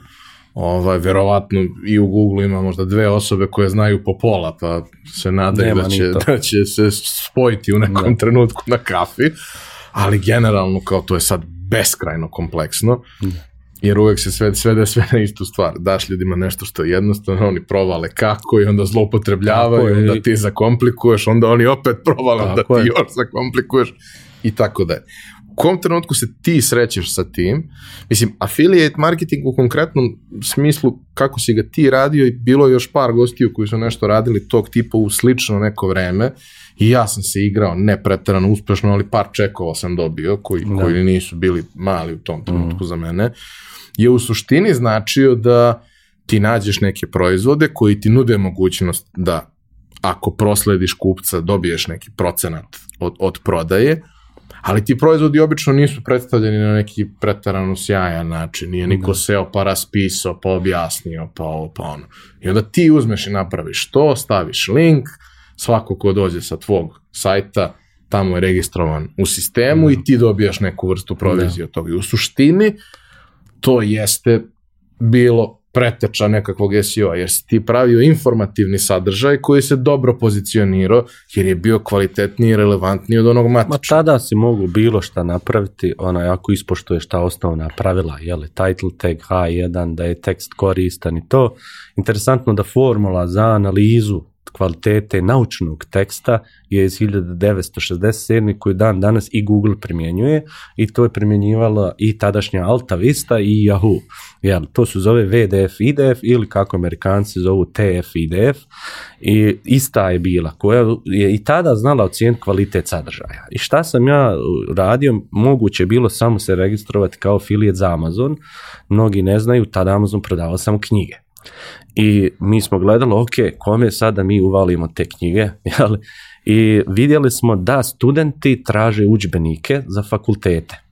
Ovaj, verovatno i u Google ima možda dve osobe koje znaju po pola, pa se nadaju da će, da će se spojiti u nekom trenutku na kafi, ali generalno kao to je sad beskrajno kompleksno. Jer uvek se sve, svede sve na istu stvar. Daš ljudima nešto što je jednostavno, oni provale kako i onda zloupotrebljavaju, onda ti zakomplikuješ, onda oni opet provale, da ti je. još zakomplikuješ i tako dalje. U kom trenutku se ti srećeš sa tim? Mislim, affiliate marketing u konkretnom smislu kako si ga ti radio i bilo još par gostiju koji su nešto radili tog tipa u slično neko vreme, i ja sam se igrao, ne pretjerano uspješno, ali par čekova sam dobio, koji, koji nisu bili mali u tom trenutku mhm. za mene, je u suštini značio da ti nađeš neke proizvode koji ti nude mogućnost da ako proslediš kupca dobiješ neki procenat od, od prodaje, ali ti proizvodi obično nisu predstavljeni na neki pretarano sjajan način, nije niko da. seo pa raspisao, pa objasnio, pa ovo, pa ono. I onda ti uzmeš i napraviš to, staviš link, svako ko dođe sa tvog sajta, tamo je registrovan u sistemu i mhm. ti dobijaš neku vrstu provizije od toga. I u suštini, to jeste bilo preteča nekakvog SEO-a, jer si ti pravio informativni sadržaj koji se dobro pozicionirao, jer je bio kvalitetniji i relevantniji od onog matiča. Ma tada si mogu bilo šta napraviti, onaj, ako ispoštuješ ta osnovna pravila, jeli, title tag H1, da je tekst koristan i to. Interesantno da formula za analizu kvalitete naučnog teksta je iz 1967. koji dan danas i Google primjenjuje i to je primjenjivala i tadašnja Alta Vista i Yahoo. Jel, to su zove VDF, IDF ili kako Amerikanci zovu TF, IDF i ista je bila koja je i tada znala ocijen kvalitet sadržaja. I šta sam ja radio, moguće je bilo samo se registrovati kao filijet za Amazon, mnogi ne znaju, tada Amazon prodavao samo knjige i mi smo gledali, ok, kome sada mi uvalimo te knjige, jel? I vidjeli smo da studenti traže udžbenike za fakultete.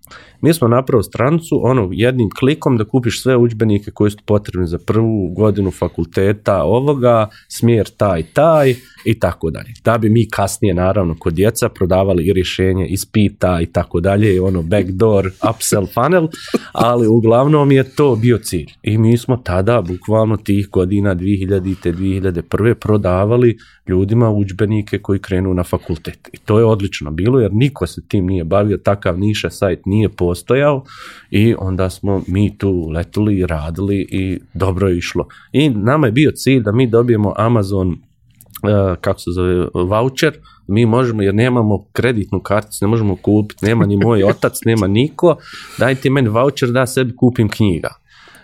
Mi smo napravili strancu, ono, jednim klikom da kupiš sve udžbenike koji su potrebni za prvu godinu fakulteta ovoga, smjer taj, taj i tako dalje. Da bi mi kasnije, naravno, kod djeca prodavali i rješenje ispita i tako dalje, i ono, backdoor, upsell funnel, ali uglavnom je to bio cilj. I mi smo tada, bukvalno tih godina 2000 2001. prodavali ljudima udžbenike koji krenu na fakultet. I to je odlično bilo, jer niko se tim nije bavio, takav niša sajt nije po postojao i onda smo mi tu letuli, radili i dobro je išlo. I nama je bio cilj da mi dobijemo Amazon e, kako se zove, voucher, mi možemo, jer nemamo kreditnu karticu, ne možemo kupiti, nema ni moj otac, nema niko, dajte meni voucher da sebi kupim knjiga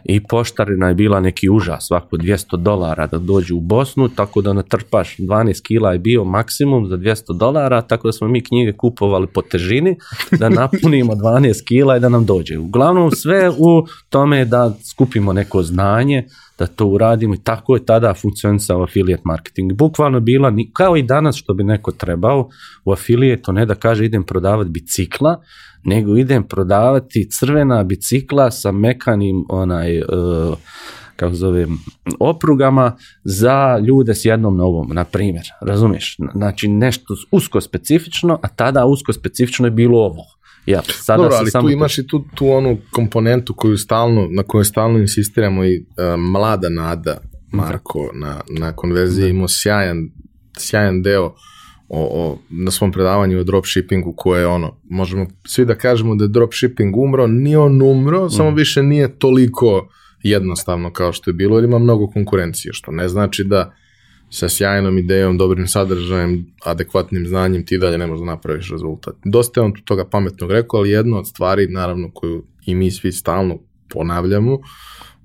i poštarina je bila neki užas, svako 200 dolara da dođu u Bosnu, tako da natrpaš 12 kila je bio maksimum za 200 dolara, tako da smo mi knjige kupovali po težini, da napunimo 12 kila i da nam dođe. Uglavnom sve u tome da skupimo neko znanje, da to uradimo i tako je tada funkcionisao affiliate marketing. Bukvalno bila, kao i danas što bi neko trebao u affiliate, ne da kaže idem prodavati bicikla, nego idem prodavati crvena bicikla sa mekanim onaj e, kako zovem, oprugama za ljude s jednom novom, na primjer, razumiješ? Znači nešto usko specifično, a tada usko specifično je bilo ovo. Ja, sada Dobro, ali tu imaš i tu, tu onu komponentu koju stalno, na kojoj stalno insistiramo i e, mlada nada, Marko, na, na konverziji imao sjajan, sjajan deo o, o, na svom predavanju o dropshippingu koje je ono, možemo svi da kažemo da je dropshipping umro, nije on umro, samo mm. više nije toliko jednostavno kao što je bilo, jer ima mnogo konkurencije, što ne znači da sa sjajnom idejom, dobrim sadržajem, adekvatnim znanjem ti dalje ne možda napraviš rezultat. Dosta je on tu toga pametnog rekao, ali jedna od stvari, naravno, koju i mi svi stalno ponavljamo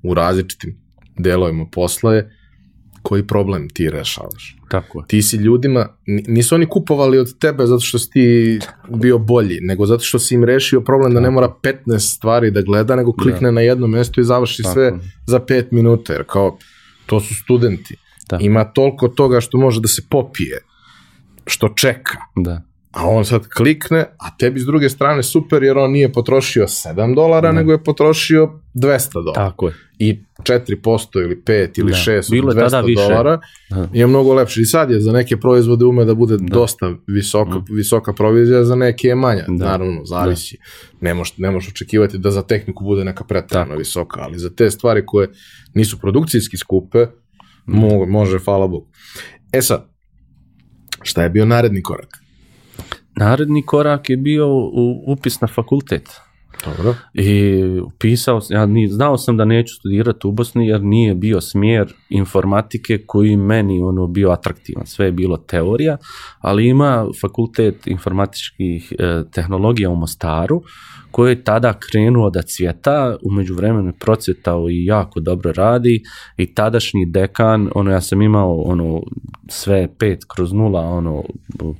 u različitim delovima posla je koji problem ti rešavaš. Tako Ti si ljudima, nisu oni kupovali od tebe zato što si ti bio bolji, nego zato što si im rešio problem da ne mora 15 stvari da gleda, nego klikne na jedno mesto i završi sve za 5 minuta, jer kao, to su studenti. Ima toliko toga što može da se popije, što čeka. Da a on sad klikne, a tebi s druge strane super jer on nije potrošio 7 dolara, nego je potrošio 200 dolara. Tako je. I 4% ili 5 ili šest 6 Bilo 200 dolara je mnogo lepše. I sad je za neke proizvode ume da bude dosta visoka, mm. visoka provizija, za neke je manja. Naravno, zavisi. Ne, ne možeš očekivati da za tehniku bude neka pretravno visoka, ali za te stvari koje nisu produkcijski skupe, mm. može, hvala Bogu. E sad, šta je bio naredni korak? naredni korak je bio upis na fakultet. Dobro. I ja ni, znao sam da neću studirati u Bosni jer nije bio smjer informatike koji meni ono bio atraktivan. Sve je bilo teorija, ali ima fakultet informatičkih eh, tehnologija u Mostaru koji je tada krenuo da cvjeta, umeđu vremenu je procvjetao i jako dobro radi i tadašnji dekan, ono ja sam imao ono sve 5 kroz nula ono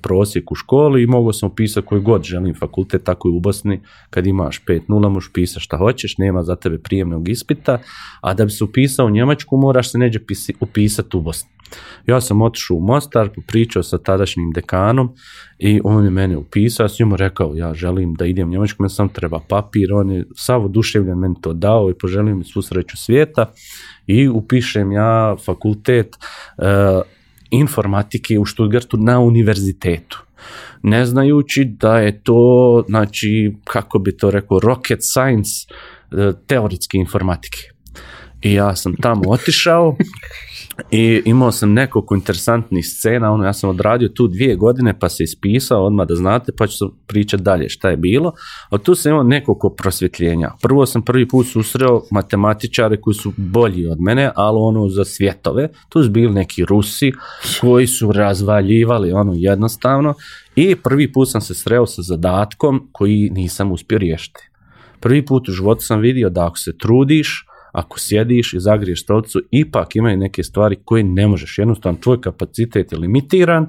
prosjek u školi i mogao sam upisati koji god želim fakultet, tako i u Bosni, kad imaš pet nula možeš pisati šta hoćeš, nema za tebe prijemnog ispita, a da bi se upisao u Njemačku moraš se neđe upisati u Bosni. Ja sam otišao u Mostar, pričao sa tadašnjim dekanom i on je mene upisao, ja sam njemu rekao ja želim da idem u Njemačku, meni sam treba papir, on je sav oduševljen meni to dao i poželio mi svu sreću svijeta i upišem ja fakultet e, informatike u Stuttgartu na univerzitetu ne znajući da je to, znači, kako bi to rekao, rocket science e, teoretske informatike. I ja sam tamo otišao I imao sam nekoliko interesantnih scena, ono, ja sam odradio tu dvije godine pa se ispisao odmah da znate pa ću pričati dalje šta je bilo, a tu sam imao nekoliko prosvjetljenja. Prvo sam prvi put susreo matematičare koji su bolji od mene, ali ono za svjetove, tu su bili neki Rusi koji su razvaljivali ono jednostavno i prvi put sam se sreo sa zadatkom koji nisam uspio riješiti. Prvi put u životu sam vidio da ako se trudiš, ako sjediš i zagriješ stolicu, ipak imaju neke stvari koje ne možeš. Jednostavno, tvoj kapacitet je limitiran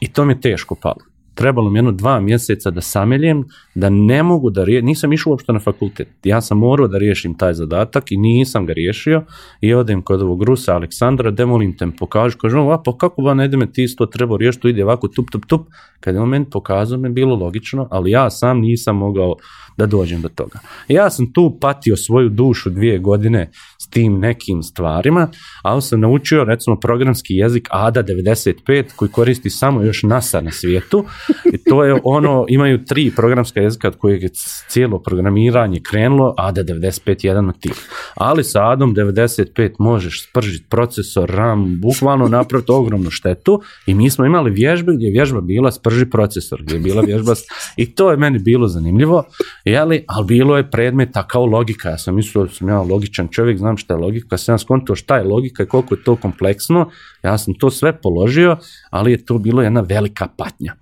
i to mi je teško palo. Trebalo mi jedno dva mjeseca da sameljem, da ne mogu da riješim, nisam išao uopšte na fakultet, ja sam morao da riješim taj zadatak i nisam ga riješio i odem kod ovog Rusa Aleksandra, demolim te pokažu, kažem, a pa kako vam ne ti isto treba riješiti, to ide ovako tup tup tup, kad je on meni pokazao me bilo logično, ali ja sam nisam mogao da dođem do toga. Ja sam tu patio svoju dušu dvije godine s tim nekim stvarima, ali sam naučio recimo programski jezik ADA 95 koji koristi samo još NASA na svijetu i to je ono, imaju tri programska jezika od kojeg je cijelo programiranje krenulo, a da 95 jedan od tih. Ali sa ADOM 95 možeš spržiti procesor, RAM, bukvalno napraviti ogromnu štetu i mi smo imali vježbe gdje je vježba bila sprži procesor, gdje je bila vježba i to je meni bilo zanimljivo, jeli, ali bilo je predmeta kao logika, ja sam mislio da sam ja logičan čovjek, znam šta je logika, sam skonto šta je logika i koliko je to kompleksno, ja sam to sve položio, ali je to bilo jedna velika patnja.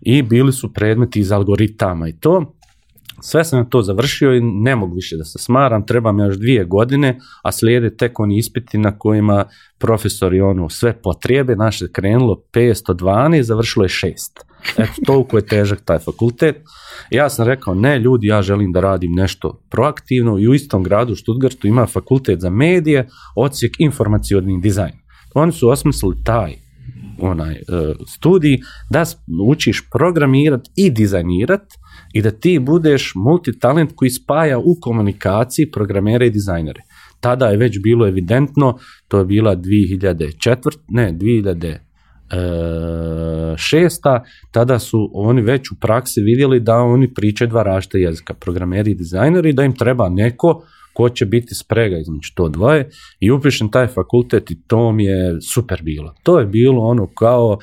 I bili su predmeti iz algoritama i to. Sve sam to završio i ne mogu više da se smaram, trebam još dvije godine, a slijede tek oni ispiti na kojima profesori ono sve potrebe naše je krenulo 512, završilo je 6. Eto, toliko je težak taj fakultet. Ja sam rekao, ne ljudi, ja želim da radim nešto proaktivno i u istom gradu u Stuttgartu ima fakultet za medije, odsjek informacijodni dizajn oni su osmislili taj onaj e, studij da učiš programirati i dizajnirati i da ti budeš multitalent koji spaja u komunikaciji programere i dizajnere. Tada je već bilo evidentno, to je bila 2004, ne, 2006 e, tada su oni već u praksi vidjeli da oni pričaju dva različita jezika, programeri i dizajneri, da im treba neko ko će biti sprega između to dvoje i upišem taj fakultet i to mi je super bilo. To je bilo ono kao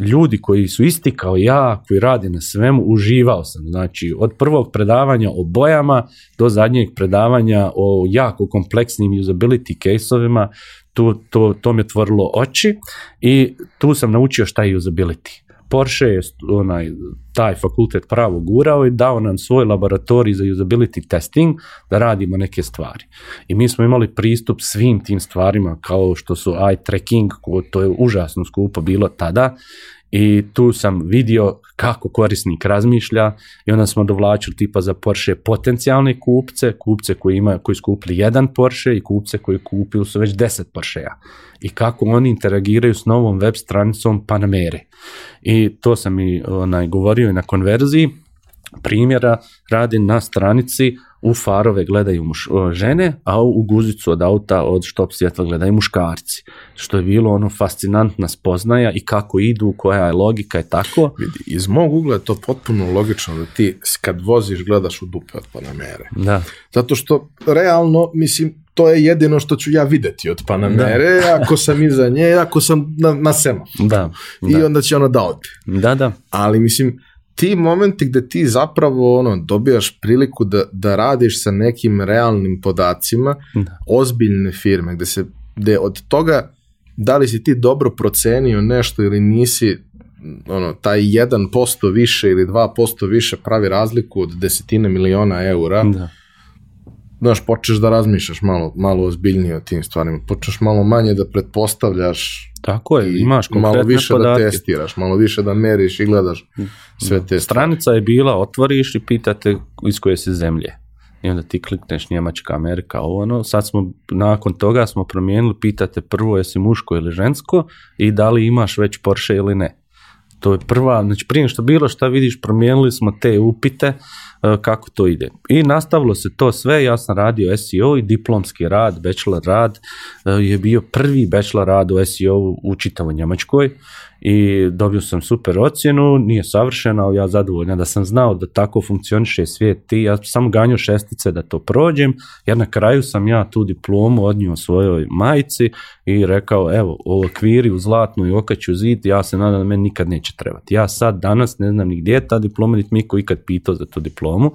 ljudi koji su isti kao ja, koji radi na svemu, uživao sam. Znači, od prvog predavanja o bojama do zadnjeg predavanja o jako kompleksnim usability case-ovima, to, to mi je otvorilo oči i tu sam naučio šta je usability Porsche je onaj, taj fakultet pravo gurao i dao nam svoj laboratorij za usability testing da radimo neke stvari. I mi smo imali pristup svim tim stvarima kao što su eye tracking, to je užasno skupo bilo tada i tu sam vidio kako korisnik razmišlja i onda smo dovlačili tipa za Porsche potencijalne kupce, kupce koji, ima, koji su jedan Porsche i kupce koji kupili su već 10 Porschea i kako oni interagiraju s novom web stranicom Panamere. I to sam i onaj, govorio i na konverziji, primjera radi na stranici u farove gledaju žene, a u guzicu od auta od štop svjetla gledaju muškarci. Što je bilo ono fascinantna spoznaja i kako idu, koja je logika i tako. Vidi, iz mog ugla je to potpuno logično da ti kad voziš gledaš u dupe od Panamere. Da. Zato što realno, mislim, to je jedino što ću ja videti od Panamere, ako sam iza nje, ako sam na, sema. Da, I onda će ona da ode. Da, da. Ali mislim, ti momenti gde ti zapravo ono, dobijaš priliku da, da radiš sa nekim realnim podacima ozbiljne firme, gde, se, gde od toga da li si ti dobro procenio nešto ili nisi, ono, taj 1% više ili 2% više pravi razliku od desetine miliona eura, da. znaš, počneš da razmišljaš malo, malo ozbiljnije o tim stvarima, počneš malo manje da pretpostavljaš Tako je, imaš konkretne malo više da testiraš, malo više da meriš i gledaš. Mm sve te Stranica je bila, otvoriš i pitate iz koje si zemlje. I onda ti klikneš Njemačka, Amerika, ovo ono. Sad smo, nakon toga smo promijenili, pitate prvo jesi muško ili žensko i da li imaš već Porsche ili ne. To je prva, znači prije što bilo šta vidiš, promijenili smo te upite e, kako to ide. I nastavilo se to sve, ja sam radio SEO i diplomski rad, bachelor rad e, je bio prvi bachelor rad u SEO u Njemačkoj i dobio sam super ocjenu, nije savršena, ali ja zadovoljan da sam znao da tako funkcioniše svijet i ja sam ganjao šestice da to prođem, jer na kraju sam ja tu diplomu odnio svojoj majci i rekao evo u okviri u zlatnu i okaću zid, ja se nadam da meni nikad neće trebati. Ja sad danas ne znam ni gdje je ta diploma, niti mi koji ikad pitao za tu diplomu,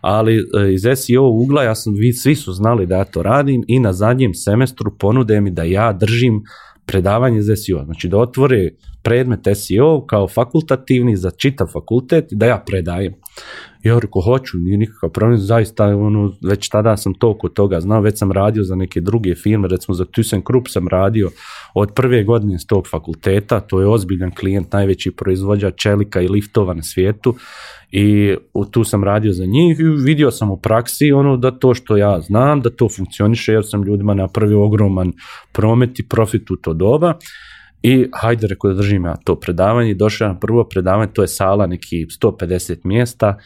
ali e, iz SEO ugla ja sam, vi, svi su znali da ja to radim i na zadnjem semestru ponude mi da ja držim predavanje za e SEO, znači da otvore predmet SEO kao fakultativni za čitav fakultet da ja predajem. Ja rekao, hoću, nije nikakav problem, zaista, ono, već tada sam toliko toga znao, već sam radio za neke druge firme, recimo za ThyssenKrupp sam radio od prve godine s tog fakulteta, to je ozbiljan klijent, najveći proizvođač čelika i liftova na svijetu i tu sam radio za njih i vidio sam u praksi ono da to što ja znam, da to funkcioniše jer sam ljudima napravio ogroman promet i profit u to doba i hajde, rekao da držim ja to predavanje i došao na prvo predavanje, to je sala neki 150 mjesta,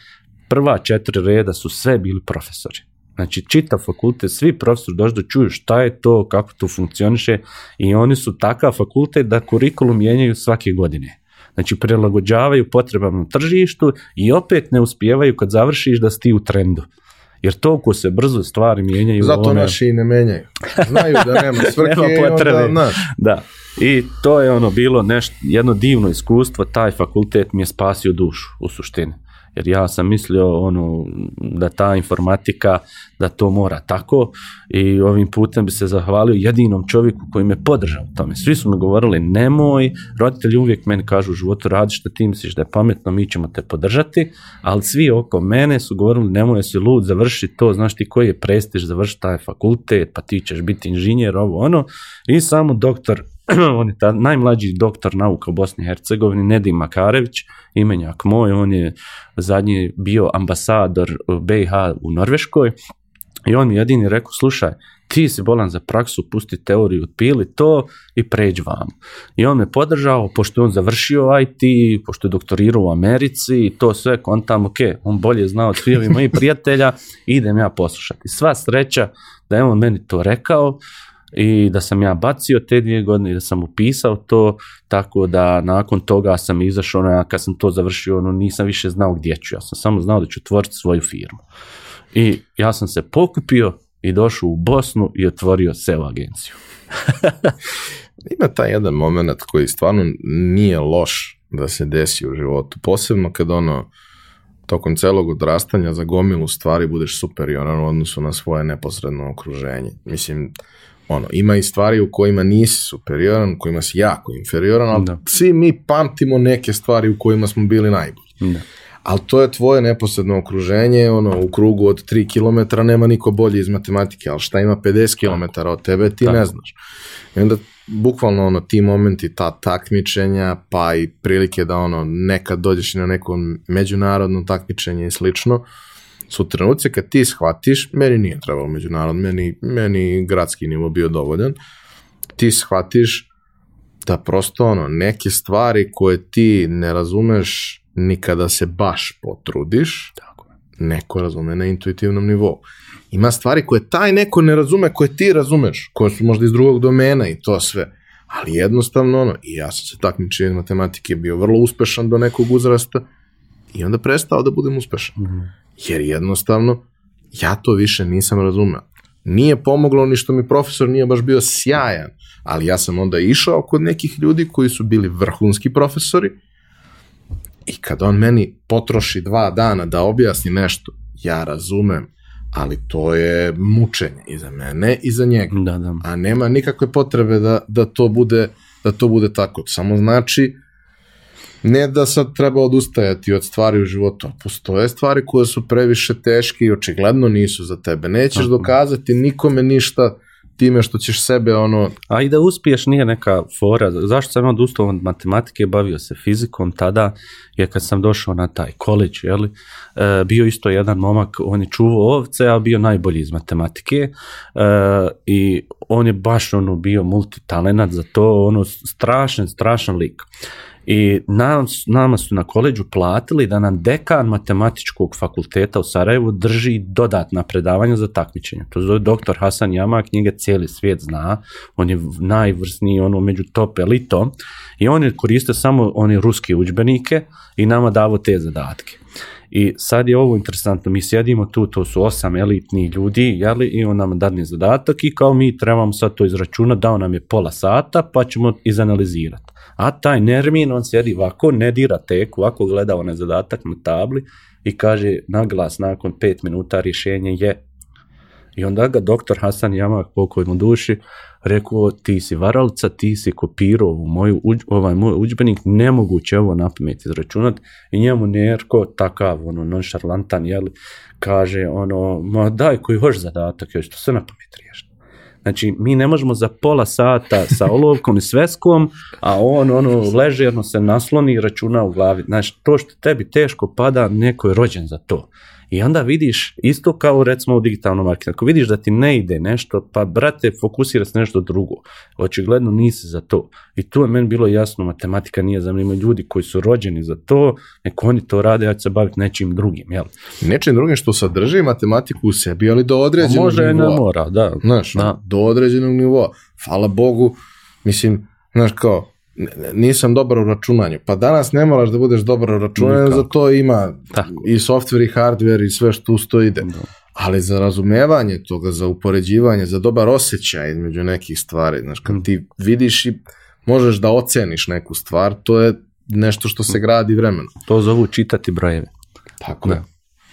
prva četiri reda su sve bili profesori. Znači, čita fakultet, svi profesori došli da čuju šta je to, kako to funkcioniše i oni su takav fakultet da kurikulum mijenjaju svake godine. Znači, prilagođavaju potrebama tržištu i opet ne uspijevaju kad završiš da si ti u trendu. Jer toliko se brzo stvari mijenjaju. Zato naši i ne menjaju. Znaju da nema svrke. i da. I to je ono bilo nešto, jedno divno iskustvo, taj fakultet mi je spasio dušu u suštini jer ja sam mislio ono da ta informatika da to mora tako i ovim putem bi se zahvalio jedinom čovjeku koji me podržao u tome. Svi su mi govorili nemoj, roditelji uvijek meni kažu u životu radi što ti misliš da je pametno, mi ćemo te podržati, ali svi oko mene su govorili nemoj si lud, završi to, znaš ti koji je prestiž, završi taj fakultet, pa ti ćeš biti inženjer, ovo ono i samo doktor on je ta najmlađi doktor nauka u Bosni i Hercegovini, Nedim Makarević, imenjak moj, on je zadnji bio ambasador BiH u Norveškoj i on mi jedini rekao, slušaj, ti si bolan za praksu, pusti teoriju, pili to i pređi vam. I on me podržao, pošto je on završio IT, pošto je doktorirao u Americi i to sve, on tamo, ok, on bolje zna od svih mojih prijatelja, idem ja poslušati. Sva sreća da je on meni to rekao, i da sam ja bacio te dvije godine i da sam upisao to, tako da nakon toga sam izašao, ono, kad sam to završio, ono, nisam više znao gdje ću, ja sam samo znao da ću otvoriti svoju firmu. I ja sam se pokupio i došao u Bosnu i otvorio SEO agenciju. Ima taj jedan moment koji stvarno nije loš da se desi u životu, posebno kad ono, tokom celog odrastanja za gomilu stvari budeš superioran u odnosu na svoje neposredno okruženje. Mislim, ono, ima i stvari u kojima nisi superioran, u kojima si jako inferioran, ali da. svi mi pamtimo neke stvari u kojima smo bili najbolji. Da. Ali to je tvoje neposredno okruženje, ono, u krugu od 3 km nema niko bolji iz matematike, ali šta ima 50 km od tebe, ti ne znaš. I onda, bukvalno, ono, ti momenti, ta takmičenja, pa i prilike da, ono, nekad dođeš na neko međunarodno takmičenje i slično, su trenuci kad ti shvatiš, meni nije trebalo međunarod, meni, meni gradski nivo bio dovoljan, ti shvatiš da prosto ono, neke stvari koje ti ne razumeš nikada se baš potrudiš, Tako neko razume na intuitivnom nivou. Ima stvari koje taj neko ne razume, koje ti razumeš, koje su možda iz drugog domena i to sve. Ali jednostavno, ono, i ja sam se takmičio iz matematike, bio vrlo uspešan do nekog uzrasta i onda prestao da budem uspešan. Mhm jer jednostavno ja to više nisam razumio. Nije pomoglo ni što mi profesor nije baš bio sjajan, ali ja sam onda išao kod nekih ljudi koji su bili vrhunski profesori i kad on meni potroši dva dana da objasni nešto, ja razumem, ali to je mučenje i za mene i za njega. Da, da. A nema nikakve potrebe da, da, to bude, da to bude tako. Samo znači ne da sad treba odustajati od stvari u životu, postoje stvari koje su previše teške i očigledno nisu za tebe. Nećeš dokazati nikome ništa time što ćeš sebe ono... A i da uspiješ nije neka fora. Zašto sam odustao od matematike, bavio se fizikom tada, jer kad sam došao na taj količ, je li, e, bio isto jedan momak, on je čuvao ovce, a bio najbolji iz matematike e, i on je baš ono bio multitalenat za to, ono strašan, strašan lik. I nama su na koleđu platili da nam dekan matematičkog fakulteta u Sarajevu drži dodatna predavanja za takmičenje. To zove doktor Hasan Jama, knjige Cijeli svijet zna, on je najvrsniji, ono među top elitom i on je koristio samo one ruske udžbenike i nama davo te zadatke. I sad je ovo interesantno, mi sjedimo tu, to su osam elitni ljudi, jeli, i on nam dadne zadatak i kao mi trebamo sad to izračunati, dao nam je pola sata, pa ćemo izanalizirati. A taj Nermin, on sjedi ovako, ne dira teku, ovako gleda onaj zadatak na tabli i kaže na glas nakon pet minuta rješenje je. I onda ga doktor Hasan Jamak, pokoj mu duši, rekao ti si varalca, ti si kopirao ovu moju, ovaj moj udžbenik, nemoguće ovo na pamet izračunat i njemu Nerko takav ono nonšarlantan jeli, kaže ono ma daj koji hoš zadatak još to se na pamet riješi. Znači, mi ne možemo za pola sata sa olovkom i sveskom, a on ono ležerno se nasloni i računa u glavi. Znači, to što tebi teško pada, neko je rođen za to. I onda vidiš isto kao recimo u digitalnom marketingu. Ako vidiš da ti ne ide nešto, pa brate, fokusira se nešto drugo. Očigledno nisi za to. I tu je meni bilo jasno, matematika nije za mene. ljudi koji su rođeni za to, neko oni to rade, ja ću se baviti nečim drugim, jel? Nečim drugim što sadrži matematiku u sebi, ali do određenog nivoa. Može ne mora, da. Znaš, da. do određenog nivoa. Hvala Bogu, mislim, znaš kao, nisam dobar u računanju. Pa danas ne moraš da budeš dobar u računanju, za to ima i software i hardware i sve što uz to ide. Ali za razumevanje toga, za upoređivanje, za dobar osjećaj između nekih stvari, znaš, kad mm. ti vidiš i možeš da oceniš neku stvar, to je nešto što se gradi vremenom. To zovu čitati brojeve. Tako je.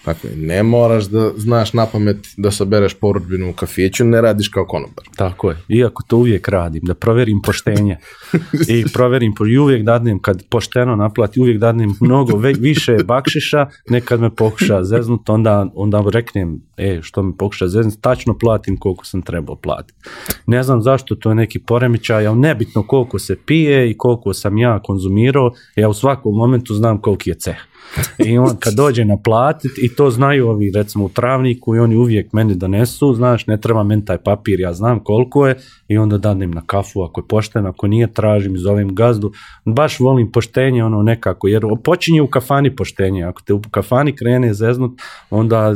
Dakle, ne moraš da znaš na pamet da sabereš porudbinu u kafiću, ne radiš kao konobar. Tako je, iako to uvijek radim, da proverim poštenje i proverim, i uvijek dadnem, kad pošteno naplati, uvijek dadnem mnogo više bakšiša, nekad me pokuša zeznut, onda, onda reknem e, što mi pokuša zezniti, tačno platim koliko sam trebao platiti. Ne znam zašto to je neki poremećaj, ali nebitno koliko se pije i koliko sam ja konzumirao, ja u svakom momentu znam koliki je ceh. I on kad dođe naplatiti i to znaju ovi recimo u travniku i oni uvijek meni donesu, znaš ne treba meni taj papir, ja znam koliko je, i onda dadnem na kafu, ako je pošten, ako nije, tražim, zovem gazdu. Baš volim poštenje, ono nekako, jer počinje u kafani poštenje. Ako te u kafani krene zeznut, onda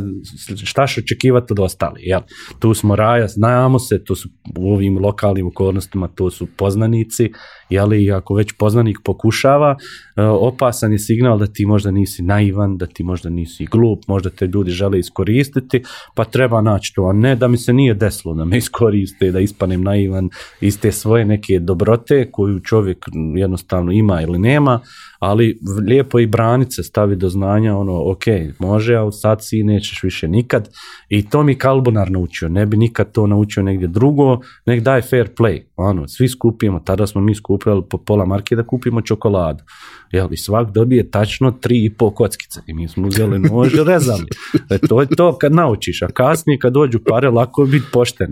štaš očekivati od ostali, jel? Tu smo raja, znamo se, tu su u ovim lokalnim okolnostima, tu su poznanici, jeli, ako već poznanik pokušava, e, opasan je signal da ti možda nisi naivan, da ti možda nisi glup, možda te ljudi žele iskoristiti, pa treba naći to, a ne da mi se nije desilo da me iskoriste, da ispanem naivan iz te svoje neke dobrote koju čovjek jednostavno ima ili nema, ali lijepo i branice stavi do znanja, ono, ok, može, a sad si nećeš više nikad. I to mi Kalbonar naučio, ne bi nikad to naučio negdje drugo, nek daj fair play, ono, svi skupimo, tada smo mi skupili po pola marke da kupimo čokoladu jel, svak dobije tačno tri i po kockice i mi smo uzeli nož i rezali. E, to je to kad naučiš, a kasnije kad dođu pare lako je biti pošten.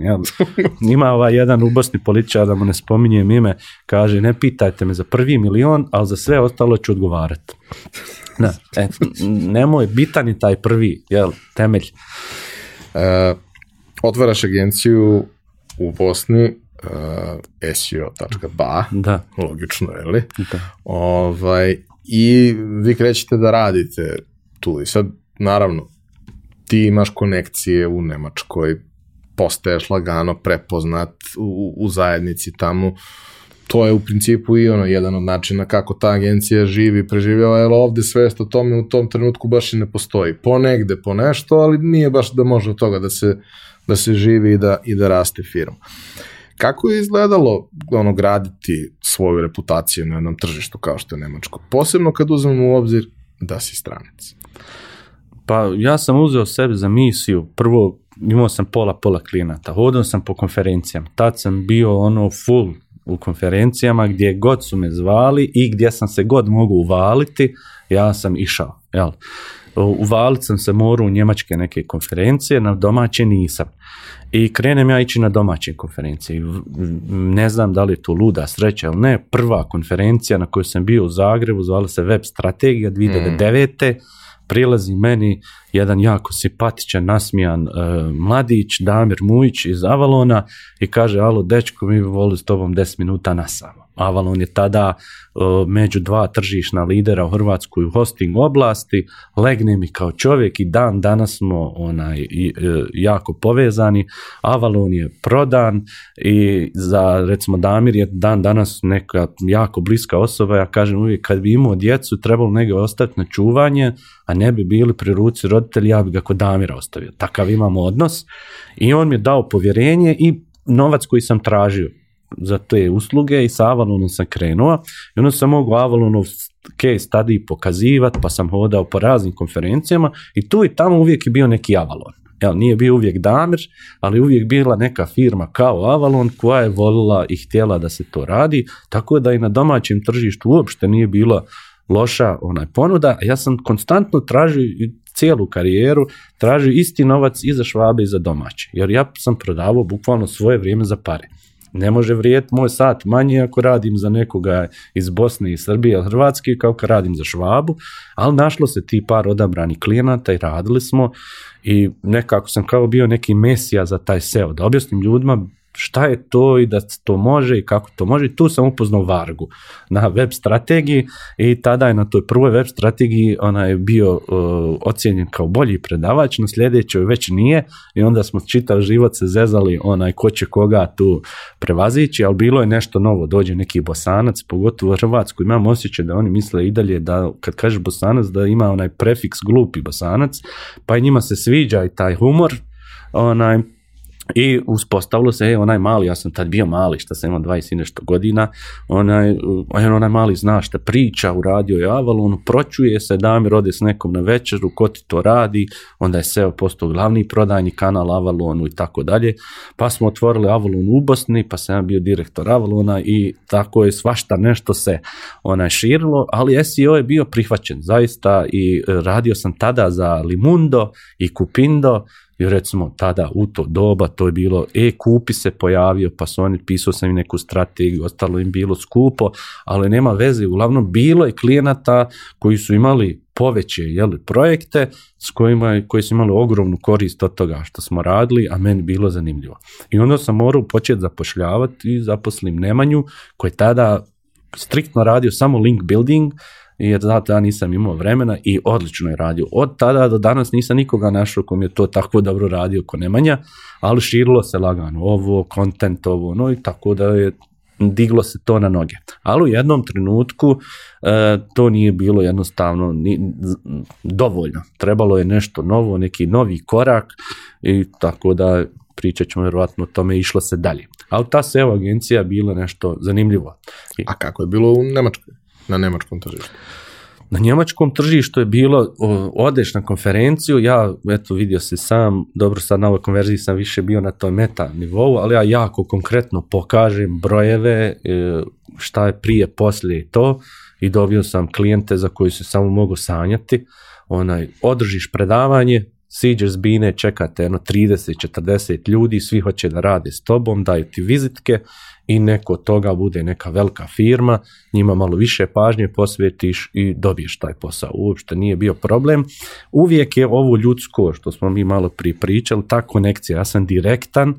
Ima ovaj jedan ubosni političar, da mu ne spominjem ime, kaže ne pitajte me za prvi milion, ali za sve ostalo ću odgovarati. Ne, e, nemoj, bitan je taj prvi, jel, temelj. E, otvaraš agenciju u Bosni, uh, eh, seo.ba, da. logično, je li? Da. Ovaj, I vi krećete da radite tu. I sad, naravno, ti imaš konekcije u Nemačkoj, postaješ lagano prepoznat u, zajednici tamo, to je u principu i ono jedan od načina kako ta agencija živi preživljava, jer ovde svest o tome u tom trenutku baš i ne postoji. Ponegde, po nešto, ali nije baš da može od toga da se, da se živi i da, i da raste firma. Kako je izgledalo ono graditi svoju reputaciju na jednom tržištu kao što je Nemačko? Posebno kad uzmemo u obzir da si stranac. Pa ja sam uzeo sebe za misiju, prvo imao sam pola pola klinata, hodao sam po konferencijama, tad sam bio ono full u konferencijama gdje god su me zvali i gdje sam se god mogu uvaliti, ja sam išao. Jel? Uvalit sam se moru u njemačke neke konferencije, na domaće nisam. I krenem ja ići na domaće konferencije. Ne znam da li je tu luda sreća ili ne. Prva konferencija na kojoj sam bio u Zagrebu zvala se Web Strategija 2009. Prilazi meni jedan jako simpatičan, nasmijan e, mladić, Damir Mujić iz Avalona i kaže, alo dečko, mi bi s tobom 10 minuta na samo. Avalon je tada e, među dva tržišna lidera u Hrvatskoj u hosting oblasti, legne mi kao čovjek i dan danas smo onaj, e, jako povezani, Avalon je prodan i za recimo Damir je dan danas neka jako bliska osoba, ja kažem uvijek kad bi imao djecu trebalo nego ostati na čuvanje, a ne bi bili pri ruci roditelji, ja bi ga kod Damira ostavio, takav imamo odnos i on mi je dao povjerenje i novac koji sam tražio za te usluge i sa Avalonom sam krenuo i onda sam mogao Avalonov case study pokazivat, pa sam hodao po raznim konferencijama i tu i tamo uvijek je bio neki Avalon. Jel, nije bio uvijek Damir, ali uvijek bila neka firma kao Avalon koja je volila i htjela da se to radi, tako da i na domaćem tržištu uopšte nije bila loša onaj ponuda. Ja sam konstantno tražio cijelu karijeru, tražio isti novac i za švabe i za domaće, jer ja sam prodavao bukvalno svoje vrijeme za pare. Ne može vrijeti moj sat manje ako radim za nekoga iz Bosne i Srbije ili Hrvatske kao kad radim za Švabu, ali našlo se ti par odabrani klijenata i radili smo i nekako sam kao bio neki mesija za taj SEO, da objasnim ljudima šta je to i da to može i kako to može. tu sam upoznao Vargu na web strategiji i tada je na toj prvoj web strategiji ona je bio uh, ocijenjen kao bolji predavač, na sljedećoj već nije i onda smo čitav život se zezali onaj ko će koga tu prevazići, ali bilo je nešto novo, dođe neki bosanac, pogotovo u Hrvatsku, imam osjećaj da oni misle i dalje da kad kažeš bosanac da ima onaj prefiks glupi bosanac, pa i njima se sviđa i taj humor, onaj, i uspostavilo se, e, onaj mali, ja sam tad bio mali, šta sam imao 20 i nešto godina, onaj, onaj mali zna šta priča, uradio je Avalon, pročuje se, Damir rode s nekom na večeru, ko ti to radi, onda je SEO postao glavni prodajni kanal Avalonu i tako dalje, pa smo otvorili Avalon u Bosni, pa sam ja bio direktor Avalona i tako je svašta nešto se onaj širilo, ali SEO je bio prihvaćen, zaista, i e, radio sam tada za Limundo i Kupindo, i recimo tada u to doba to je bilo e-kupi se pojavio pa su oni pisao sam im neku strategiju, ostalo im bilo skupo, ali nema veze, uglavnom bilo je klijenata koji su imali poveće jeli projekte s kojima, koji su imali ogromnu korist od toga što smo radili, a meni bilo zanimljivo. I onda sam morao početi zapošljavati i zaposlim Nemanju koji tada striktno radio samo link building, jer zato ja nisam imao vremena i odlično je radio. Od tada do danas nisam nikoga našao kom je to tako dobro radio ko Nemanja, ali širilo se lagano ovo, kontent ovo, no i tako da je diglo se to na noge. Ali u jednom trenutku e, to nije bilo jednostavno ni, dovoljno. Trebalo je nešto novo, neki novi korak i tako da pričat ćemo vjerojatno o tome išlo se dalje. Ali ta SEO agencija bila nešto zanimljivo. A kako je bilo u Nemačkoj? na nemačkom tržištu? Na njemačkom tržištu je bilo, odeš na konferenciju, ja eto vidio se sam, dobro sad na ovoj konverziji sam više bio na toj meta nivou, ali ja jako konkretno pokažem brojeve, e, šta je prije, poslije i to i dobio sam klijente za koji se samo mogu sanjati, onaj, održiš predavanje, siđeš bine, čekate jedno 30-40 ljudi, svi hoće da rade s tobom, daju ti vizitke i neko od toga bude neka velika firma, njima malo više pažnje posvetiš i dobiješ taj posao. Uopšte nije bio problem. Uvijek je ovo ljudsko, što smo mi malo prije pričali, ta konekcija. Ja sam direktan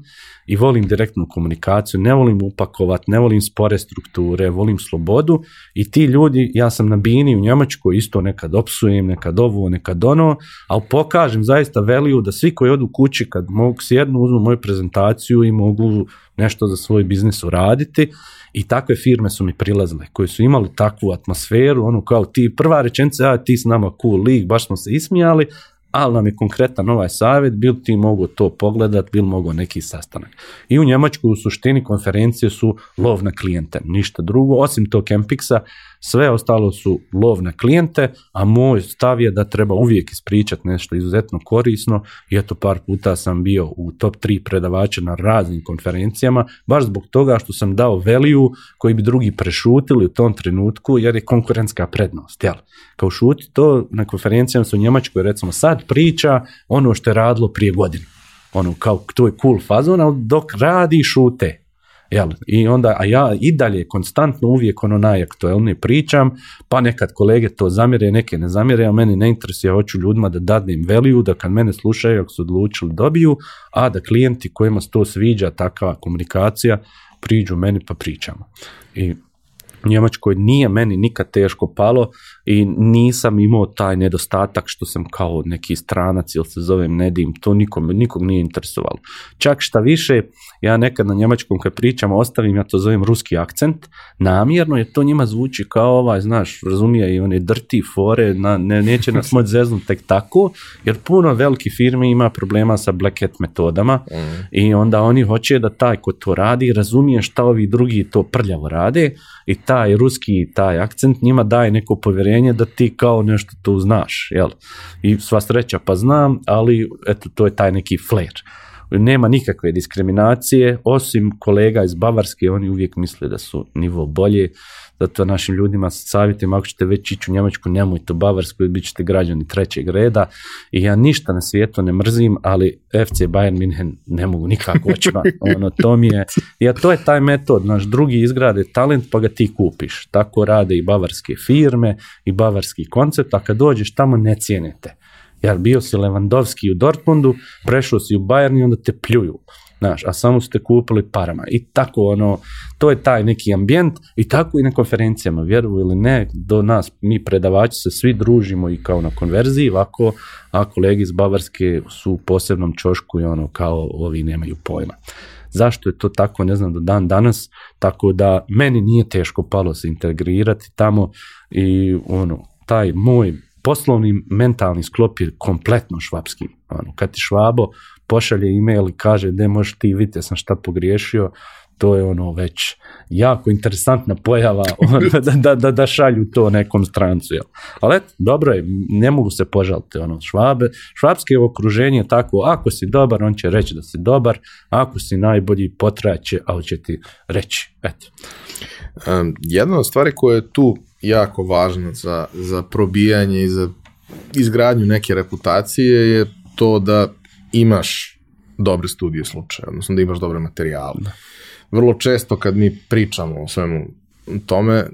i volim direktnu komunikaciju, ne volim upakovat, ne volim spore strukture, volim slobodu i ti ljudi, ja sam na Bini u Njemačkoj, isto nekad opsujem, nekad ovo, nekad ono, ali pokažem za zaista veliju da svi koji odu kući kad mogu sjednu, uzmu moju prezentaciju i mogu nešto za svoj biznis uraditi i takve firme su mi prilazile koje su imali takvu atmosferu, ono kao ti prva rečenica, a ti s nama cool lik, baš smo se ismijali, ali nam je konkretan ovaj savjet, bil ti mogu to pogledat, bil mogu neki sastanak. I u Njemačkoj u suštini konferencije su lov na klijente, ništa drugo, osim tog kempiksa sve ostalo su lovne klijente, a moj stav je da treba uvijek ispričati nešto izuzetno korisno i eto par puta sam bio u top 3 predavača na raznim konferencijama, baš zbog toga što sam dao veliju koji bi drugi prešutili u tom trenutku jer je konkurentska prednost. Jel? Kao šuti to na konferencijama su u Njemačkoj recimo sad priča ono što je radilo prije godine ono kao to je cool fazon, ali dok radi šute. Jel? I onda, a ja i dalje konstantno uvijek ono najaktualnije pričam, pa nekad kolege to zamjere, neke ne zamjere, a meni ne interesuje, ja hoću ljudima da dadim veliju, da kad mene slušaju, ako su odlučili, dobiju, a da klijenti kojima se to sviđa, takva komunikacija, priđu meni pa pričamo. I Njemačkoj nije meni nikad teško palo i nisam imao taj nedostatak što sam kao neki stranac ili se zovem Nedim, to nikom, nikog nije interesovalo. Čak šta više, ja nekad na njemačkom kad pričam ostavim, ja to zovem ruski akcent, namjerno je to njima zvuči kao ovaj, znaš, razumije i one drti fore, na, ne, neće nas moći zeznut tek tako, jer puno veliki firme ima problema sa black hat metodama mhm. i onda oni hoće da taj ko to radi razumije šta ovi drugi to prljavo rade i taj ruski, taj akcent njima daje neko povjerenje objašnjenje da ti kao nešto tu znaš, jel? I sva sreća pa znam, ali eto, to je taj neki flair nema nikakve diskriminacije, osim kolega iz Bavarske, oni uvijek misle da su nivo bolje, zato našim ljudima savjetujem, ako ćete već ići u Njemačku, nemojte u Bavarsku, bit ćete građani trećeg reda i ja ništa na svijetu ne mrzim, ali FC Bayern München ne mogu nikako očima, ono, to mi je, ja to je taj metod, naš drugi izgrade talent pa ga ti kupiš, tako rade i bavarske firme i bavarski koncept, a kad dođeš tamo ne cijenite. Jer bio si Levandovski u Dortmundu, prešao si u Bayern i onda te pljuju. Znaš, a samo ste kupili parama. I tako ono, to je taj neki ambijent i tako i na konferencijama, vjeruju ili ne, do nas, mi predavači se svi družimo i kao na konverziji, ovako, a kolegi iz Bavarske su u posebnom čošku i ono, kao ovi nemaju pojma. Zašto je to tako, ne znam, do dan danas, tako da meni nije teško palo se integrirati tamo i ono, taj moj poslovni mentalni sklop je kompletno švapski. Ono, kad ti švabo pošalje email i kaže ne možeš ti vidite sam šta pogriješio, to je ono već jako interesantna pojava ono, da, da, da, šalju to nekom strancu. Jel? Ali et, dobro je, ne mogu se požaliti. Ono, švabe, švabske okruženje je tako, ako si dobar, on će reći da si dobar, ako si najbolji, potraće, ali će ti reći. jedna od stvari koja je tu jako važno za, za probijanje i za izgradnju neke reputacije je to da imaš dobre studije slučaja, odnosno da imaš dobre materijale. Vrlo često kad mi pričamo o svemu tome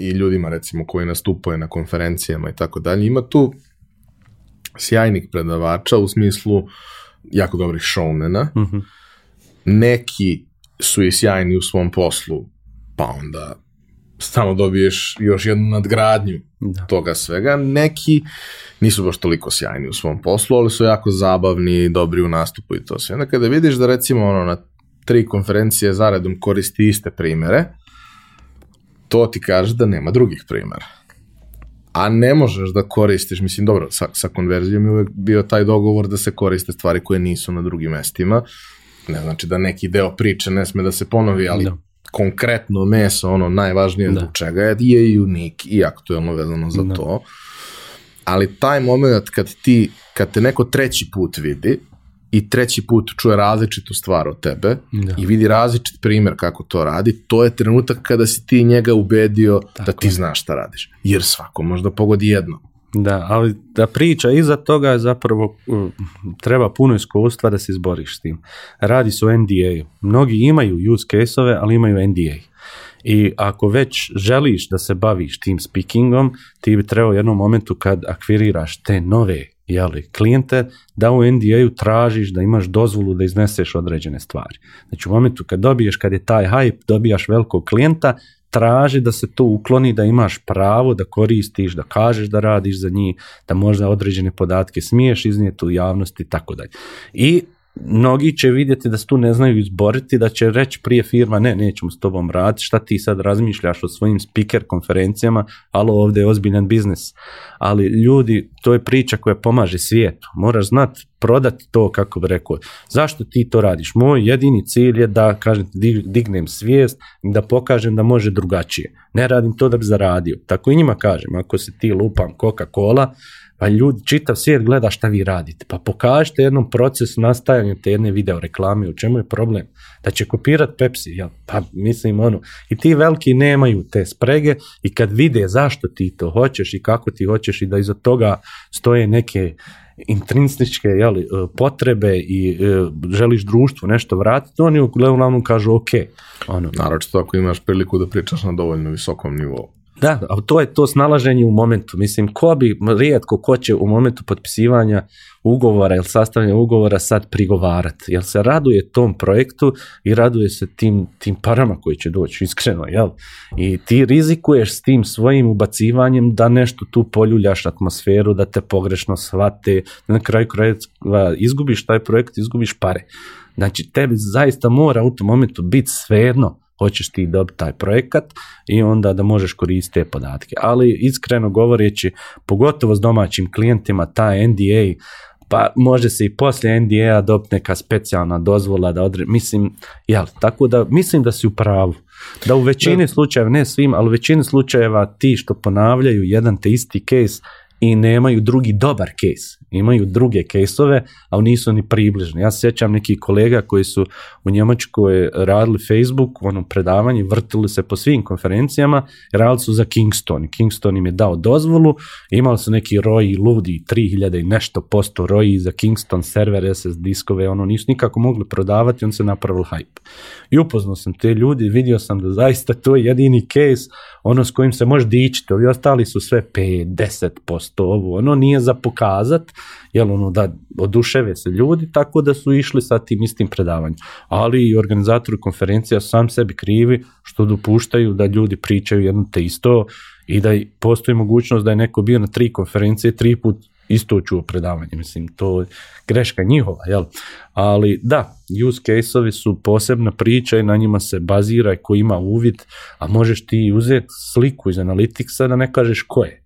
i ljudima recimo koji nastupaju na konferencijama i tako dalje, ima tu sjajnih predavača u smislu jako dobrih showmana. Mhm. Neki su i sjajni u svom poslu, pa onda stalno dobiješ još jednu nadgradnju da. toga svega. Neki nisu baš toliko sjajni u svom poslu, ali su jako zabavni, dobri u nastupu i to sve. Onda kada vidiš da recimo ono na tri konferencije zaredom koristi iste primere, to ti kaže da nema drugih primera. A ne možeš da koristiš, mislim, dobro, sa, sa konverzijom je uvek bio taj dogovor da se koriste stvari koje nisu na drugim mestima. Ne znači da neki deo priče ne sme da se ponovi, ali konkretno meso, ono najvažnije da. zbog čega je, je unik i aktuelno vezano za to. Ali taj moment kad ti, kad te neko treći put vidi i treći put čuje različitu stvar od tebe i vidi različit primjer kako to radi, to je trenutak kada si ti njega ubedio da ti je. znaš šta radiš. Jer svako možda pogodi jedno. Da, ali da priča iza toga zapravo treba puno iskustva da se izboriš s tim. Radi se o NDA. Mnogi imaju use case-ove, ali imaju NDA. I ako već želiš da se baviš tim speakingom, ti bi trebao u jednom momentu kad akviriraš te nove jeli, klijente, da u NDA-u tražiš da imaš dozvolu da izneseš određene stvari. Znači u momentu kad dobiješ, kad je taj hype, dobijaš velikog klijenta, traži da se to ukloni, da imaš pravo da koristiš, da kažeš da radiš za njih, da možda određene podatke smiješ iznijeti u javnosti i tako dalje. I mnogi će vidjeti da se tu ne znaju izboriti, da će reći prije firma ne, nećemo s tobom raditi, šta ti sad razmišljaš o svojim speaker konferencijama, ali ovdje je ozbiljan biznis. Ali ljudi, to je priča koja pomaže svijetu, moraš znat prodati to kako bi rekao, zašto ti to radiš? Moj jedini cilj je da kažem, dignem svijest, da pokažem da može drugačije. Ne radim to da bi zaradio. Tako i njima kažem, ako se ti lupam Coca-Cola, pa ljudi, čitav svijet gleda šta vi radite. Pa pokažite jednom procesu nastajanja te jedne video reklame, u čemu je problem? Da će kopirati Pepsi, ja, pa mislim ono. I ti veliki nemaju te sprege i kad vide zašto ti to hoćeš i kako ti hoćeš i da iza toga stoje neke intrinsničke jeli, e, potrebe i e, želiš društvu nešto vratiti, oni uglavnom kažu ok. Ono. Naročito ako imaš priliku da pričaš na dovoljno visokom nivou. Da, a to je to snalaženje u momentu. Mislim, ko bi, rijetko ko će u momentu potpisivanja ugovora ili sastavljanja ugovora sad prigovarati, jer se raduje tom projektu i raduje se tim, tim parama koji će doći, iskreno, jel? I ti rizikuješ s tim svojim ubacivanjem da nešto tu poljuljaš atmosferu, da te pogrešno shvate, da na kraju krajeva izgubiš taj projekt, izgubiš pare. Znači, tebi zaista mora u tom momentu biti svejedno hoćeš ti dobiti taj projekat i onda da možeš koristiti te podatke. Ali iskreno govoreći, pogotovo s domaćim klijentima, taj NDA pa može se i poslije NDA dobiti neka specijalna dozvola da odre... mislim, jel, tako da mislim da si u pravu. Da u većini slučajeva, ne svim, ali u većini slučajeva ti što ponavljaju jedan te isti case i nemaju drugi dobar case. Imaju druge caseove, ali nisu ni približni. Ja se sjećam nekih kolega koji su u Njemačkoj radili Facebook, ono onom predavanju, vrtili se po svim konferencijama, radili su za Kingston. Kingston im je dao dozvolu, imali su neki roji ludi, 3000 i nešto posto roji za Kingston server, SS diskove, ono nisu nikako mogli prodavati, on se napravio hype. I upoznao sam te ljudi, vidio sam da zaista to je jedini case, ono s kojim se može dići, ovi ostali su sve 5, 10%, to ovo, ono, nije za pokazat, jel ono, da oduševe se ljudi, tako da su išli sa tim istim predavanjem. Ali i organizatori konferencija sam sebi krivi što dopuštaju da ljudi pričaju jedno te isto i da postoji mogućnost da je neko bio na tri konferencije, tri put isto čuo predavanje, mislim, to je greška njihova, jel? Ali da, use case-ovi su posebna priča i na njima se bazira i ko ima uvid, a možeš ti uzeti sliku iz analitiksa da ne kažeš ko je,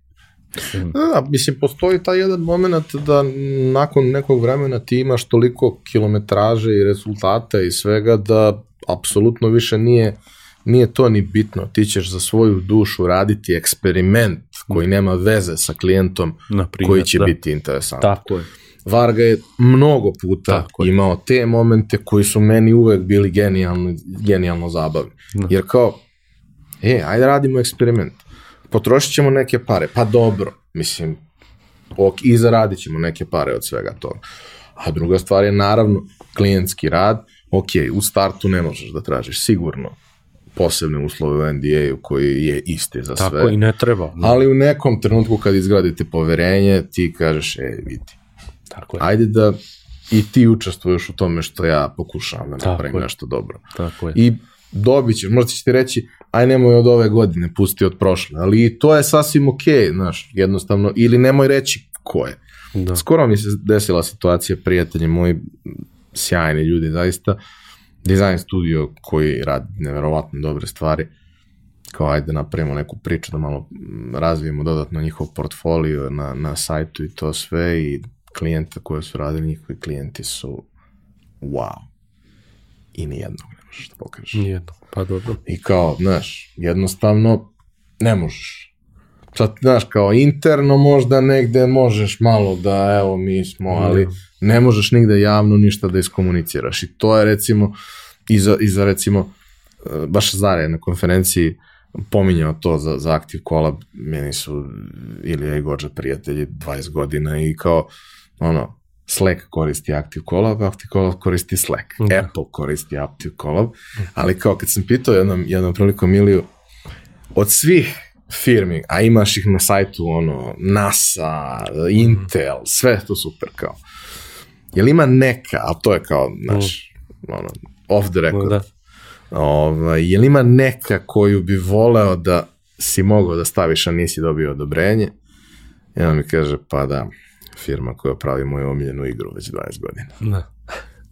Mislim. Da, mislim, postoji taj jedan moment da nakon nekog vremena ti imaš toliko kilometraže i rezultata i svega da apsolutno više nije nije to ni bitno, ti ćeš za svoju dušu raditi eksperiment koji nema veze sa klijentom Naprimjer, koji će biti interesantan. Tako je. Varga je mnogo puta imao te momente koji su meni uvek bili genijalno, genijalno zabavni. Jer kao, e, ajde radimo eksperiment potrošit ćemo neke pare, pa dobro, mislim, ok, i zaradit ćemo neke pare od svega toga. A druga stvar je naravno klijentski rad, ok, u startu ne možeš da tražiš sigurno posebne uslove u NDA-u koji je isti za sve. Tako i ne treba. Ali u nekom trenutku kad izgradite poverenje, ti kažeš, e, vidi, Tako ajde da i ti učestvuješ u tome što ja pokušavam da napravim nešto dobro. Tako je. I dobit ćeš, možda ćeš ti reći, aj nemoj od ove godine, pusti od prošle. Ali to je sasvim ok, znaš, jednostavno, ili nemoj reći ko je. Da. Skoro mi se desila situacija, prijatelji moji, sjajni ljudi, zaista, design studio koji radi neverovatno dobre stvari, kao ajde napravimo neku priču da malo razvijemo dodatno njihov portfolio na, na sajtu i to sve i klijenta koje su radili, njihovi klijenti su wow. I nijednog možeš da pa dobro. I kao, znaš, jednostavno ne možeš. Sad, znaš, kao interno možda negde možeš malo da, evo, mi smo, ali ne možeš nigde javno ništa da iskomuniciraš. I to je, recimo, iza recimo, e, baš Zare na konferenciji pominjao to za, za Active Collab, meni su ja i Gođa prijatelji 20 godina i kao, ono, Slack koristi Active Collab, Active Collab koristi Slack. Apple koristi Active Collab, ali kao kad sam pitao jednom, jednom prilikom Miliju, od svih firmi, a imaš ih na sajtu ono, NASA, mhm. Intel, sve to super kao. Jel ima neka, a to je kao, znaš, mm. ono, off the record. Da. je ovaj, jel ima neka koju bi voleo da si mogao da staviš, a nisi dobio odobrenje? I mi kaže, pa da, firma koja pravi moju omiljenu igru već 20 godina. Da.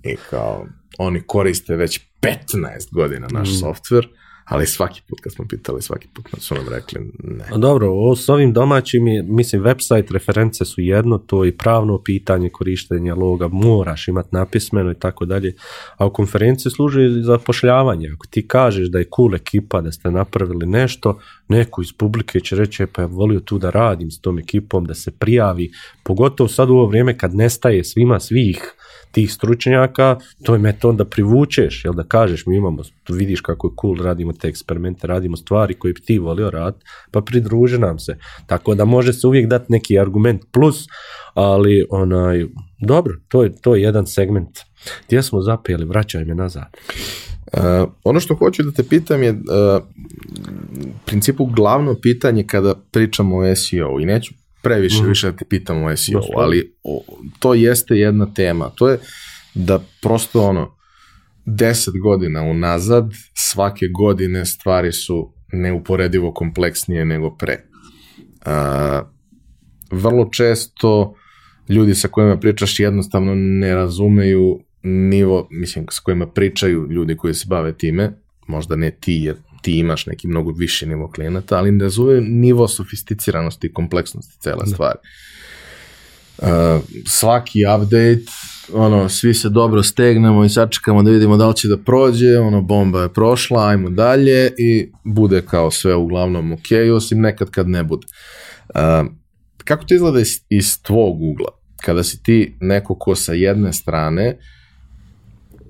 I kao, oni koriste već 15 godina naš mm. software ali svaki put kad smo pitali, svaki put su nam rekli ne. dobro, o, s ovim domaćim, mislim, website reference su jedno, to i pravno pitanje korištenja loga, moraš imati napismeno i tako dalje, a u konferenciji služi za pošljavanje. Ako ti kažeš da je cool ekipa, da ste napravili nešto, neko iz publike će reći, e, pa ja volio tu da radim s tom ekipom, da se prijavi, pogotovo sad u ovo vrijeme kad nestaje svima svih, tih stručnjaka, to je to da privučeš, jel da kažeš, mi imamo, tu vidiš kako je cool, radimo te eksperimente, radimo stvari koje bi ti volio rad, pa pridruži nam se. Tako da može se uvijek dati neki argument plus, ali onaj, dobro, to je, to jedan segment. Gdje smo zapeli, vraćaj me nazad. Uh, ono što hoću da te pitam je uh, principu glavno pitanje kada pričamo o SEO i neću previše, mhm. više da ti pitam o SEO, ali to jeste jedna tema, to je da prosto ono, deset godina unazad, svake godine stvari su neuporedivo kompleksnije nego pre. vrlo često ljudi sa kojima pričaš jednostavno ne razumeju nivo, mislim, s kojima pričaju ljudi koji se bave time, možda ne ti, jer ti imaš neki mnogo viši nivo klijenata, ali ne zove nivo sofisticiranosti i kompleksnosti cele stvari. Uh, svaki update, ono, svi se dobro stegnemo i sačekamo da vidimo da li će da prođe, ono, bomba je prošla, ajmo dalje i bude kao sve uglavnom ok, osim nekad kad ne bude. Uh, kako ti izgleda iz, iz tvog ugla? Kada si ti neko ko sa jedne strane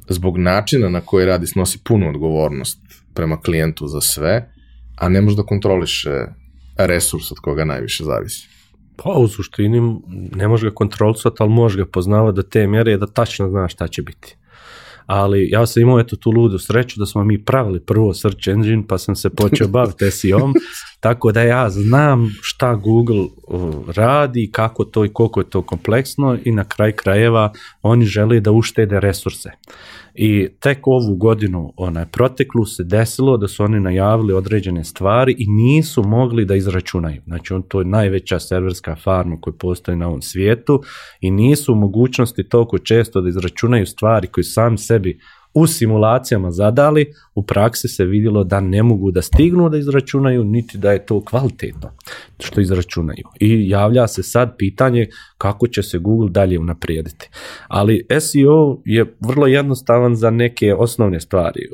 zbog načina na koji radi snosi punu odgovornost prema klijentu za sve, a ne može da kontroliše resurs od koga najviše zavisi. Pa u suštini ne može ga kontrolisati, ali možeš ga poznavati da te mjere da tačno znaš šta će biti. Ali ja sam imao eto tu ludu sreću da smo mi pravili prvo search engine pa sam se počeo baviti SEO-om, tako da ja znam šta Google radi, kako to i koliko je to kompleksno i na kraj krajeva oni žele da uštede resurse. I tek ovu godinu, onaj, proteklu se desilo da su oni najavili određene stvari i nisu mogli da izračunaju. Znači, on, to je najveća serverska farma koja postoji na ovom svijetu i nisu u mogućnosti toliko često da izračunaju stvari koje sam sebi u simulacijama zadali, u praksi se vidjelo da ne mogu da stignu da izračunaju, niti da je to kvalitetno što izračunaju. I javlja se sad pitanje kako će se Google dalje unaprijediti. Ali SEO je vrlo jednostavan za neke osnovne stvari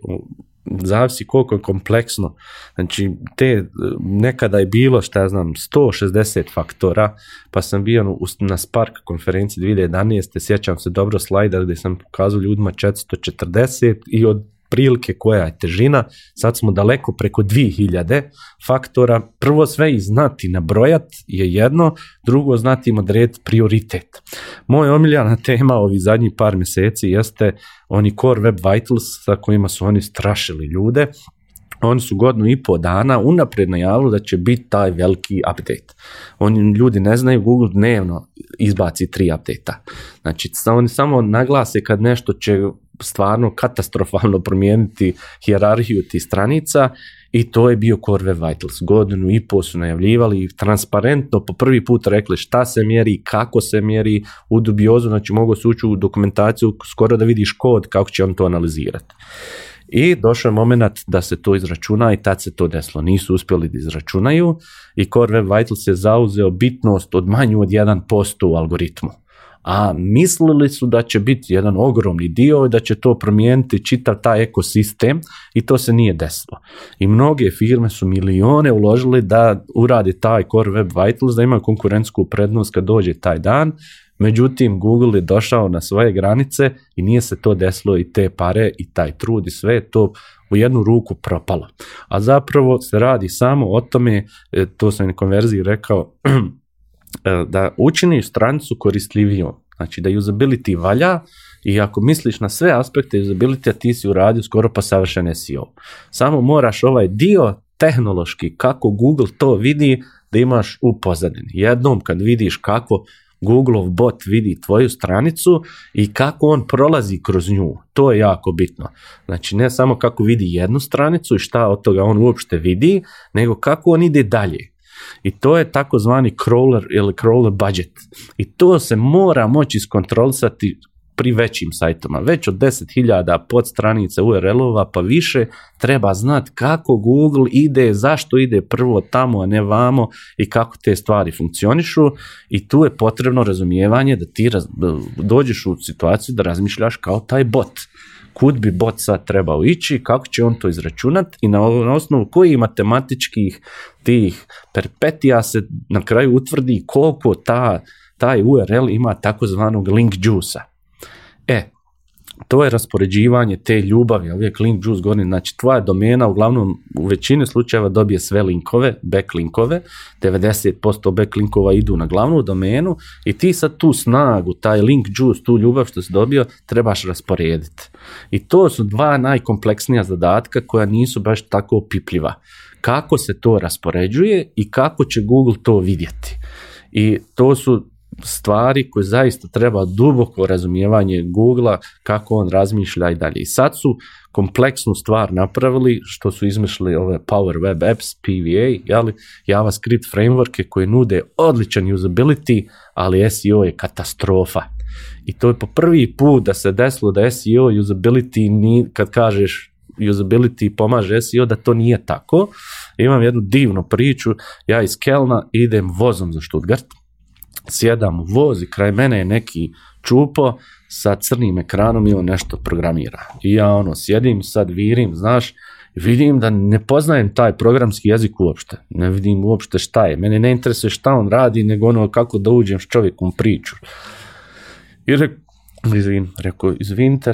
zavisi koliko je kompleksno. Znači, te, e, nekada je bilo, šta ja znam, 160 faktora, pa sam bio ono, na Spark konferenciji 2011. Sjećam se dobro slajda gdje sam pokazao ljudima 440 i od prilike, koja je težina, sad smo daleko preko 2000 faktora. Prvo sve i znati nabrojat je jedno, drugo znati im prioritet. Moja omiljana tema ovih zadnjih par mjeseci jeste oni Core Web Vitals sa kojima su oni strašili ljude, oni su godinu i po dana unapred najavili da će biti taj veliki update. Oni ljudi ne znaju, Google dnevno izbaci tri updata. Znači, oni samo naglase kad nešto će stvarno katastrofalno promijeniti hijerarhiju tih stranica i to je bio Corve Vitals. Godinu i pol su najavljivali i transparentno po prvi put rekli šta se mjeri, kako se mjeri u dubiozu, znači mogu se ući u dokumentaciju skoro da vidiš kod kako će on to analizirati. I došao je moment da se to izračuna i tad se to desilo. Nisu uspjeli da izračunaju i Core Web Vitals je zauzeo bitnost od manju od 1% u algoritmu a mislili su da će biti jedan ogromni dio i da će to promijeniti čitav taj ekosistem i to se nije desilo. I mnoge firme su milione uložili da uradi taj Core Web Vitals, da imaju konkurentsku prednost kad dođe taj dan, međutim Google je došao na svoje granice i nije se to desilo i te pare i taj trud i sve je to u jednu ruku propalo. A zapravo se radi samo o tome, e, to sam na konverziji rekao, E, da učini stranicu koristljivijom. Znači da usability valja i ako misliš na sve aspekte usability, a ti si uradio skoro pa si SEO. Samo moraš ovaj dio tehnološki kako Google to vidi da imaš u pozadini. Jednom kad vidiš kako Google bot vidi tvoju stranicu i kako on prolazi kroz nju. To je jako bitno. Znači ne samo kako vidi jednu stranicu i šta od toga on uopšte vidi, nego kako on ide dalje. I to je takozvani crawler ili crawler budget. I to se mora moći iskontrolisati pri većim sajtoma. Već od 10.000 podstranica URL-ova pa više treba znati kako Google ide, zašto ide prvo tamo, a ne vamo i kako te stvari funkcionišu i tu je potrebno razumijevanje da ti dođeš u situaciju da razmišljaš kao taj bot kud bi bot sad trebao ići, kako će on to izračunat i na, osnovu kojih matematičkih tih perpetija se na kraju utvrdi koliko ta, taj URL ima takozvanog link juice E, to je raspoređivanje te ljubavi, uvijek link juice goni, znači tvoja domena uglavnom u većini slučajeva dobije sve linkove, backlinkove, 90% backlinkova idu na glavnu domenu i ti sad tu snagu, taj link juice, tu ljubav što si dobio, trebaš rasporediti. I to su dva najkompleksnija zadatka koja nisu baš tako opipljiva. Kako se to raspoređuje i kako će Google to vidjeti. I to su stvari koje zaista treba duboko razumijevanje Google-a kako on razmišlja i dalje. I sad su kompleksnu stvar napravili što su izmišljali ove Power Web Apps, PVA, jeli, JavaScript frameworke koji nude odličan usability, ali SEO je katastrofa. I to je po prvi put da se desilo da SEO usability, ni, kad kažeš usability pomaže SEO, da to nije tako. Imam jednu divnu priču, ja iz Kelna idem vozom za Stuttgart, sjedam u vozi, kraj mene je neki čupo sa crnim ekranom i on nešto programira. I ja ono sjedim, sad virim, znaš, vidim da ne poznajem taj programski jezik uopšte. Ne vidim uopšte šta je. Mene ne interesuje šta on radi, nego ono kako da uđem s čovjekom priču. I reko, izvin, rekao, izvinite,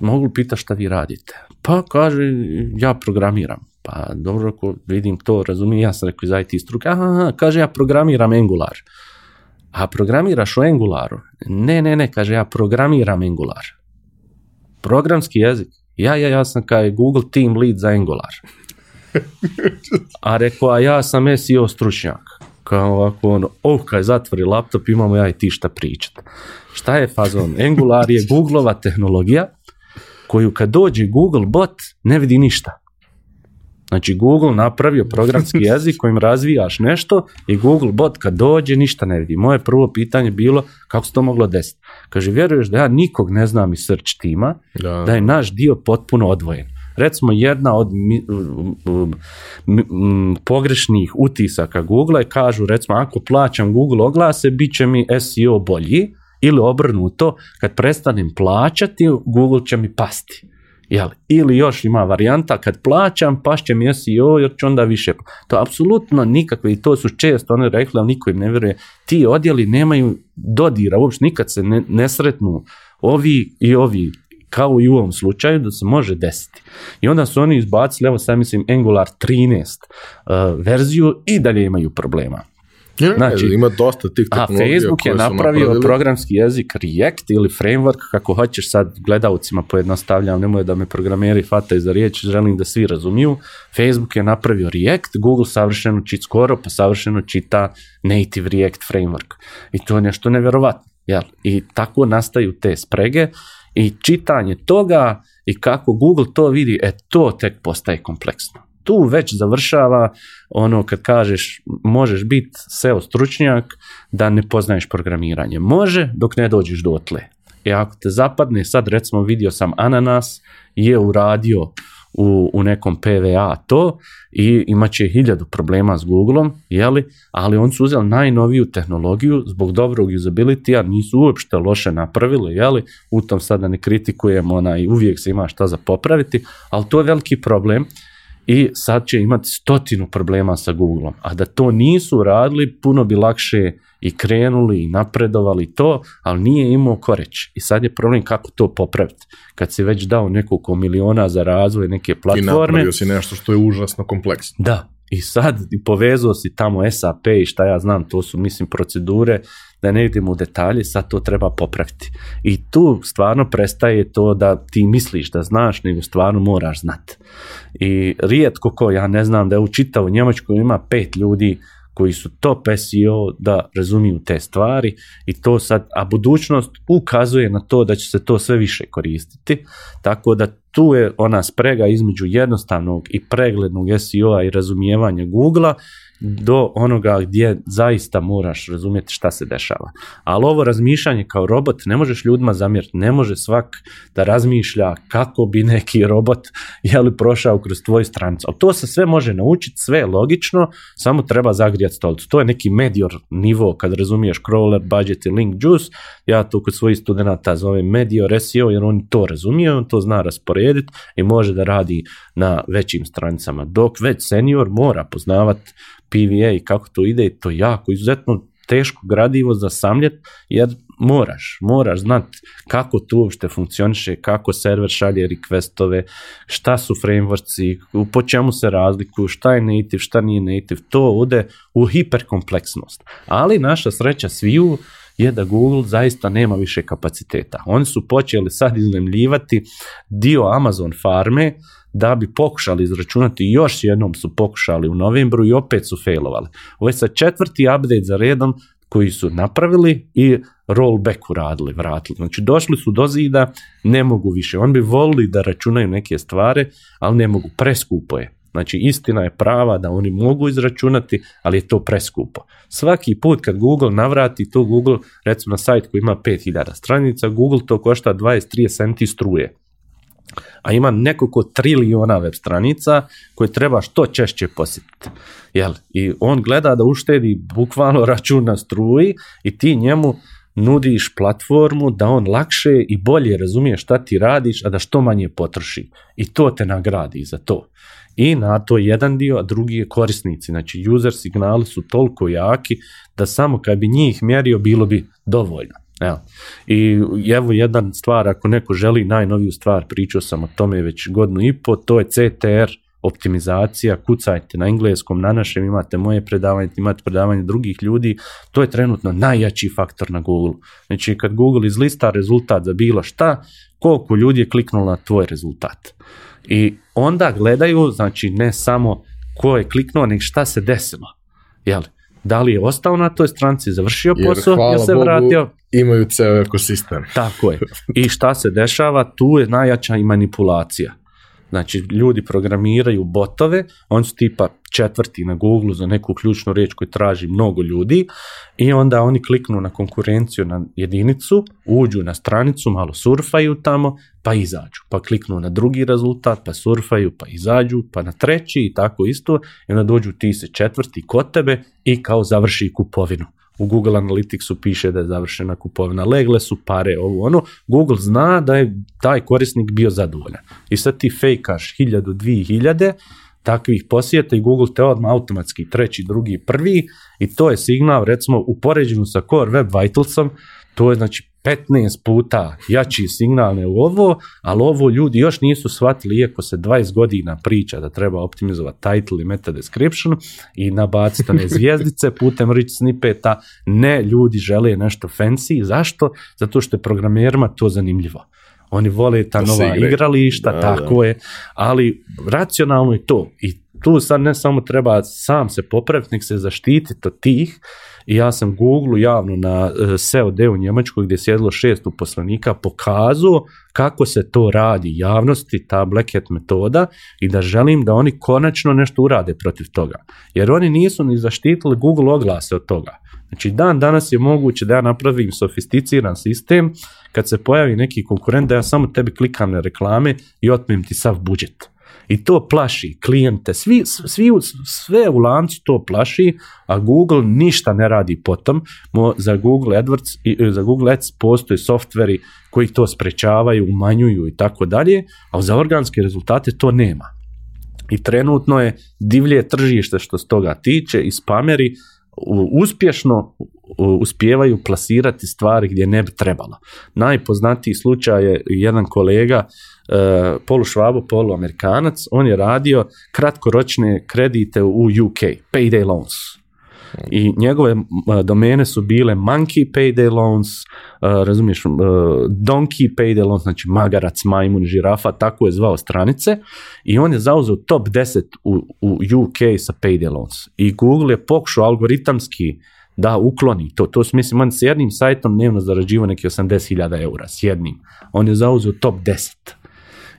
mogu li pita šta vi radite? Pa kaže, ja programiram pa dobro, vidim to, razumijem, ja sam rekao iz IT struke, aha, aha, kaže ja programiram Angular. A programiraš u Angularu? Ne, ne, ne, kaže ja programiram Angular. Programski jezik. Ja, ja, ja sam kao Google Team Lead za Angular. A rekao, a ja sam SEO stručnjak. Kao ovako ono, oh, kaj zatvori laptop, imamo ja i ti šta pričat. Šta je fazon? Angular je Googleova tehnologija koju kad dođe Google bot ne vidi ništa. Znači Google napravio programski jezik kojim razvijaš nešto i Google bot kad dođe ništa ne vidi. Moje prvo pitanje bilo kako se to moglo desiti. Kaže vjeruješ da ja nikog ne znam iz search tima, da, je naš dio potpuno odvojen. Recimo jedna od pogrešnih utisaka Google je kažu recimo ako plaćam Google oglase bit će mi SEO bolji ili obrnuto kad prestanem plaćati Google će mi pasti. Jel? Ili još ima varijanta kad plaćam pašće mi joj jer ću onda više. To apsolutno nikakve i to su često one rekli, ali niko im ne vjeruje. Ti odjeli nemaju dodira, uopšte nikad se ne, ne sretnu ovi i ovi kao i u ovom slučaju da se može desiti. I onda su oni izbacili, evo sad mislim Angular 13 eh, verziju i dalje imaju problema znači, ima dosta tih A Facebook je napravio programski jezik React ili framework, kako hoćeš sad gledavcima pojednostavljam, nemoj da me programeri fataju za riječ, želim da svi razumiju. Facebook je napravio React, Google savršeno čit skoro, pa savršeno čita native React framework. I to je nešto nevjerovatno. Jel? I tako nastaju te sprege i čitanje toga i kako Google to vidi, e to tek postaje kompleksno tu već završava ono kad kažeš možeš biti SEO stručnjak da ne poznaješ programiranje. Može dok ne dođeš dotle. E ako te zapadne, sad recimo vidio sam ananas, je uradio u, u nekom PVA to i imat će hiljadu problema s Googleom, jeli, ali on su uzeli najnoviju tehnologiju zbog dobrog usability-a, nisu uopšte loše napravili, jeli, u tom sada ne kritikujem, onaj, uvijek se ima šta za popraviti, ali to je veliki problem i sad će imati stotinu problema sa Googleom. A da to nisu radili, puno bi lakše i krenuli i napredovali to, ali nije imao koreć. I sad je problem kako to popraviti. Kad si već dao nekoliko miliona za razvoj neke platforme. I napravio si nešto što je užasno kompleksno. Da, i sad i povezao si tamo SAP i šta ja znam, to su mislim procedure da ne idemo u detalje, sad to treba popraviti. I tu stvarno prestaje to da ti misliš da znaš, nego stvarno moraš znati. I rijetko ko, ja ne znam da je učitao u Njemačkoj ima pet ljudi koji su to SEO da razumiju te stvari i to sad, a budućnost ukazuje na to da će se to sve više koristiti, tako da tu je ona sprega između jednostavnog i preglednog SEO-a i razumijevanja Google-a do onoga gdje zaista moraš razumjeti šta se dešava. Ali ovo razmišljanje kao robot ne možeš ljudima zamjeriti, ne može svak da razmišlja kako bi neki robot je li prošao kroz tvoj stranicu. Ali to se sve može naučiti, sve je logično, samo treba zagrijati stolicu. To je neki medior nivo kad razumiješ crawler, budget i link juice. Ja to kod svojih studenta zovem medior SEO jer oni to razumije, on to zna rasporediti i može da radi na većim stranicama. Dok već senior mora poznavati PVA i kako to ide to jako izuzetno teško gradivo za samljet jer moraš, moraš znat kako to uopšte funkcioniše, kako server šalje requestove, šta su frameworksi, po čemu se razlikuju, šta je native, šta nije native, to ode u hiperkompleksnost. Ali naša sreća sviju je da Google zaista nema više kapaciteta. Oni su počeli sad iznemljivati dio Amazon farme da bi pokušali izračunati, još jednom su pokušali u novembru i opet su failovali. Ovo je sad četvrti update za redom koji su napravili i rollback uradili, vratili. Znači došli su do zida, ne mogu više. Oni bi volili da računaju neke stvari, ali ne mogu, preskupo je. Znači istina je prava da oni mogu izračunati, ali je to preskupo. Svaki put kad Google navrati to Google, recimo na sajt koji ima 5000 stranica, Google to košta 20-30 centi struje a ima nekoliko trilijona web stranica koje treba što češće posjetiti. Jel? I on gleda da uštedi bukvalno račun na struji i ti njemu nudiš platformu da on lakše i bolje razumije šta ti radiš, a da što manje potroši. I to te nagradi za to. I na to jedan dio, a drugi je korisnici. Znači, user signali su toliko jaki da samo kad bi njih mjerio bilo bi dovoljno. Evo. I evo jedan stvar, ako neko želi najnoviju stvar, pričao sam o tome već godinu i po, to je CTR optimizacija, kucajte na engleskom, na našem, imate moje predavanje, imate predavanje drugih ljudi, to je trenutno najjači faktor na Google. Znači kad Google izlista rezultat za bilo šta, koliko ljudi je kliknulo na tvoj rezultat. I onda gledaju, znači ne samo ko je kliknuo, nego šta se desilo. Jeli? Da li je ostao na toj stranci, završio posao ili se Bogu, vratio? imaju ceo ekosistem. Tako je. I šta se dešava? Tu je najjača i manipulacija. Znači, ljudi programiraju botove, on su tipa četvrti na Google za neku ključnu riječ koju traži mnogo ljudi i onda oni kliknu na konkurenciju na jedinicu, uđu na stranicu, malo surfaju tamo, pa izađu, pa kliknu na drugi rezultat, pa surfaju, pa izađu, pa na treći i tako isto, i onda dođu ti se četvrti kod tebe i kao završi kupovinu. U Google Analyticsu piše da je završena kupovina, legle su pare, ovo ono. Google zna da je taj korisnik bio zadovoljan. I sad ti fejkaš hiljadu, dvije hiljade, takvih posjeta i Google te odmah automatski treći, drugi, prvi i to je signal recimo u poređenju sa Core Web Vitalsom to je znači 15 puta jači signal u ovo, ali ovo ljudi još nisu shvatili, iako se 20 godina priča da treba optimizovati title i meta description i nabaciti one zvijezdice putem rich snippeta, ne ljudi žele nešto fancy, zašto? Zato što je programerima to zanimljivo. Oni vole ta nova igrališta, tako je, ali racionalno je to i tu sad ne samo treba sam se popraviti, nek se zaštititi od tih, i ja sam Google javno na e, SEOD u Njemačkoj gdje je sjedilo šest uposlenika pokazao kako se to radi javnosti, ta black hat metoda i da želim da oni konačno nešto urade protiv toga. Jer oni nisu ni zaštitili Google oglase od toga. Znači dan danas je moguće da ja napravim sofisticiran sistem kad se pojavi neki konkurent da ja samo tebi klikam na reklame i otmem ti sav budžet. I to plaši klijente, svi, svi, sve u lancu to plaši, a Google ništa ne radi potom. Mo, za Google AdWords, i, e, za Google Ads postoje softveri koji to sprečavaju, umanjuju i tako dalje, a za organske rezultate to nema. I trenutno je divlje tržište što se toga tiče i spameri uspješno uspijevaju plasirati stvari gdje ne bi trebalo. Najpoznatiji slučaj je jedan kolega Eh, polu švabo, polu amerikanac, on je radio kratkoročne kredite u UK, payday loans. I njegove eh, domene su bile monkey payday loans, eh, razumiješ, donkey payday loans, znači magarac, majmun, žirafa, tako je zvao stranice. I on je zauzeo top 10 u, UK sa payday loans. I Google je pokušao algoritamski da ukloni to. To su, mislim, on s jednim sajtom dnevno zarađivao neki 80.000 eura, s jednim. On je zauzeo top 10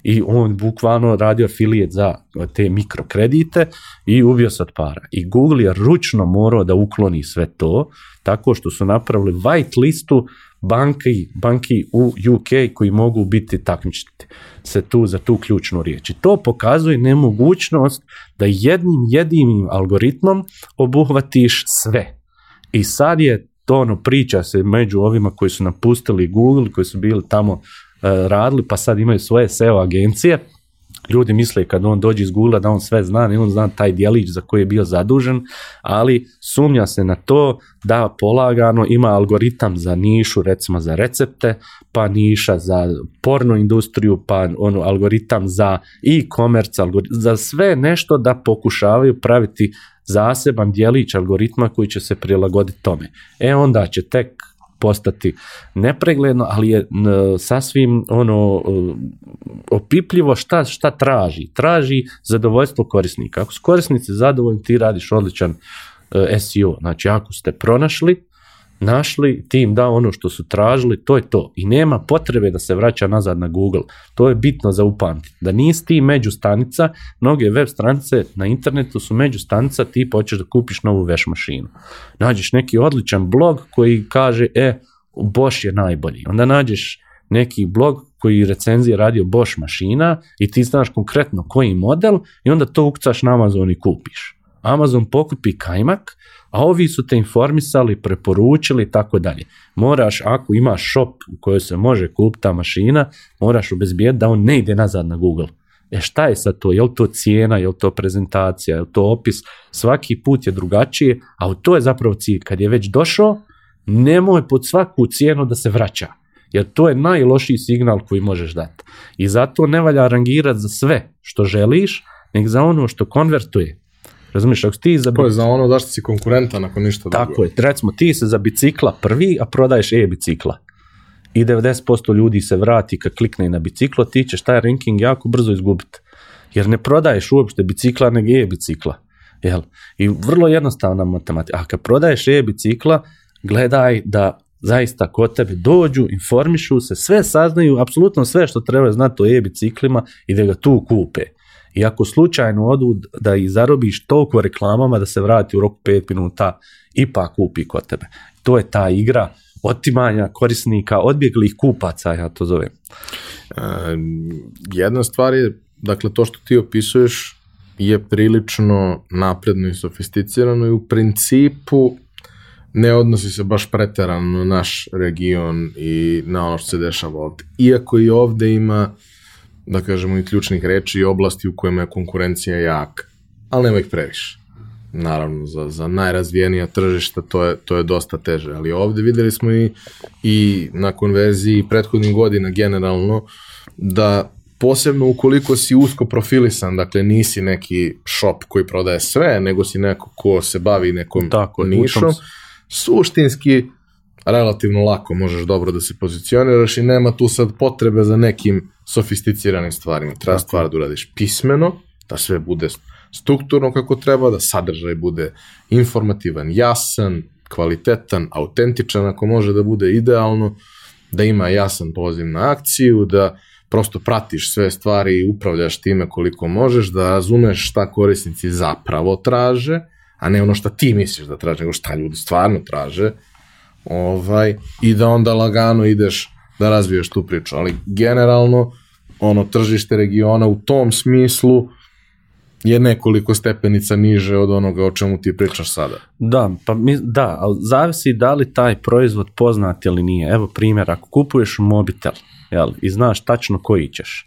i on bukvalno radio afilijet za te mikrokredite i ubio sad para. I Google je ručno morao da ukloni sve to, tako što su napravili white listu banki, banki u UK koji mogu biti takmičiti se tu za tu ključnu riječ. I to pokazuje nemogućnost da jednim jedinim algoritmom obuhvatiš sve. I sad je to ono priča se među ovima koji su napustili Google, koji su bili tamo radili, pa sad imaju svoje SEO agencije. Ljudi misle kad on dođe iz Google da on sve zna, i on zna taj dijelić za koji je bio zadužen, ali sumnja se na to da polagano ima algoritam za nišu, recimo za recepte, pa niša za porno industriju, pa ono algoritam za e-commerce, za sve nešto da pokušavaju praviti zaseban dijelić algoritma koji će se prilagoditi tome. E onda će tek postati nepregledno, ali je sasvim ono e, opipljivo šta, šta traži. Traži zadovoljstvo korisnika. Ako su korisnici zadovoljni, ti radiš odličan e, SEO. Znači, ako ste pronašli, našli, im dao ono što su tražili, to je to. I nema potrebe da se vraća nazad na Google. To je bitno za upamtiti. Da nisi ti među stanica, mnoge web stranice na internetu su među stanica, ti počeš da kupiš novu veš mašinu. Nađeš neki odličan blog koji kaže, e, Bosch je najbolji. Onda nađeš neki blog koji recenzije radio Bosch mašina i ti znaš konkretno koji model i onda to ukcaš na Amazon i kupiš. Amazon pokupi kajmak, a ovi su te informisali, preporučili i tako dalje. Moraš, ako imaš shop u kojoj se može kupiti ta mašina, moraš obezbijeti da on ne ide nazad na Google. E šta je sad to? Je li to cijena, je li to prezentacija, je li to opis? Svaki put je drugačije, a to je zapravo cilj. Kad je već došao, nemoj pod svaku cijenu da se vraća. Jer to je najlošiji signal koji možeš dati. I zato ne valja rangirati za sve što želiš, nek za ono što konvertuje. Razumiješ, ako ti za... To je za ono zašto si konkurentan ako ništa Tako je, recimo ti se za bicikla prvi, a prodaješ e-bicikla. I 90% ljudi se vrati kad klikne na biciklo, ti ćeš taj ranking jako brzo izgubiti. Jer ne prodaješ uopšte bicikla, nego e-bicikla. I vrlo jednostavna matematika. A kad prodaješ e-bicikla, gledaj da zaista kod tebe dođu, informišu se, sve saznaju, apsolutno sve što treba znati o e-biciklima i da ga tu kupe. I ako slučajno odu da ih zarobiš toliko reklamama da se vrati u roku 5 minuta, ipak kupi kod tebe. To je ta igra otimanja korisnika, odbjeglih kupaca, ja to zovem. jedna stvar je, dakle, to što ti opisuješ je prilično napredno i sofisticirano i u principu ne odnosi se baš preterano na naš region i na ono što se dešava ovde. Iako i ovde ima da kažemo, i ključnih reči i oblasti u kojima je konkurencija jaka, ali nema ih previše. Naravno, za, za najrazvijenija tržišta to je, to je dosta teže, ali ovdje vidjeli smo i, i na konverziji prethodnih godina generalno da posebno ukoliko si usko profilisan, dakle nisi neki shop koji prodaje sve, nego si neko ko se bavi nekom Tako, nišom, suštinski relativno lako možeš dobro da se pozicioniraš i nema tu sad potrebe za nekim sofisticiranim stvarima. Treba Tako. stvar da uradiš pismeno, da sve bude strukturno kako treba, da sadržaj bude informativan, jasan, kvalitetan, autentičan ako može da bude idealno, da ima jasan poziv na akciju, da prosto pratiš sve stvari i upravljaš time koliko možeš, da razumeš šta korisnici zapravo traže, a ne ono šta ti misliš da traže, nego šta ljudi stvarno traže, ovaj, i da onda lagano ideš da razviješ tu priču. Ali generalno, ono tržište regiona u tom smislu je nekoliko stepenica niže od onoga o čemu ti pričaš sada. Da, pa mi, da, ali zavisi da li taj proizvod poznat ili nije. Evo primjer, ako kupuješ mobitel jel, i znaš tačno koji ćeš,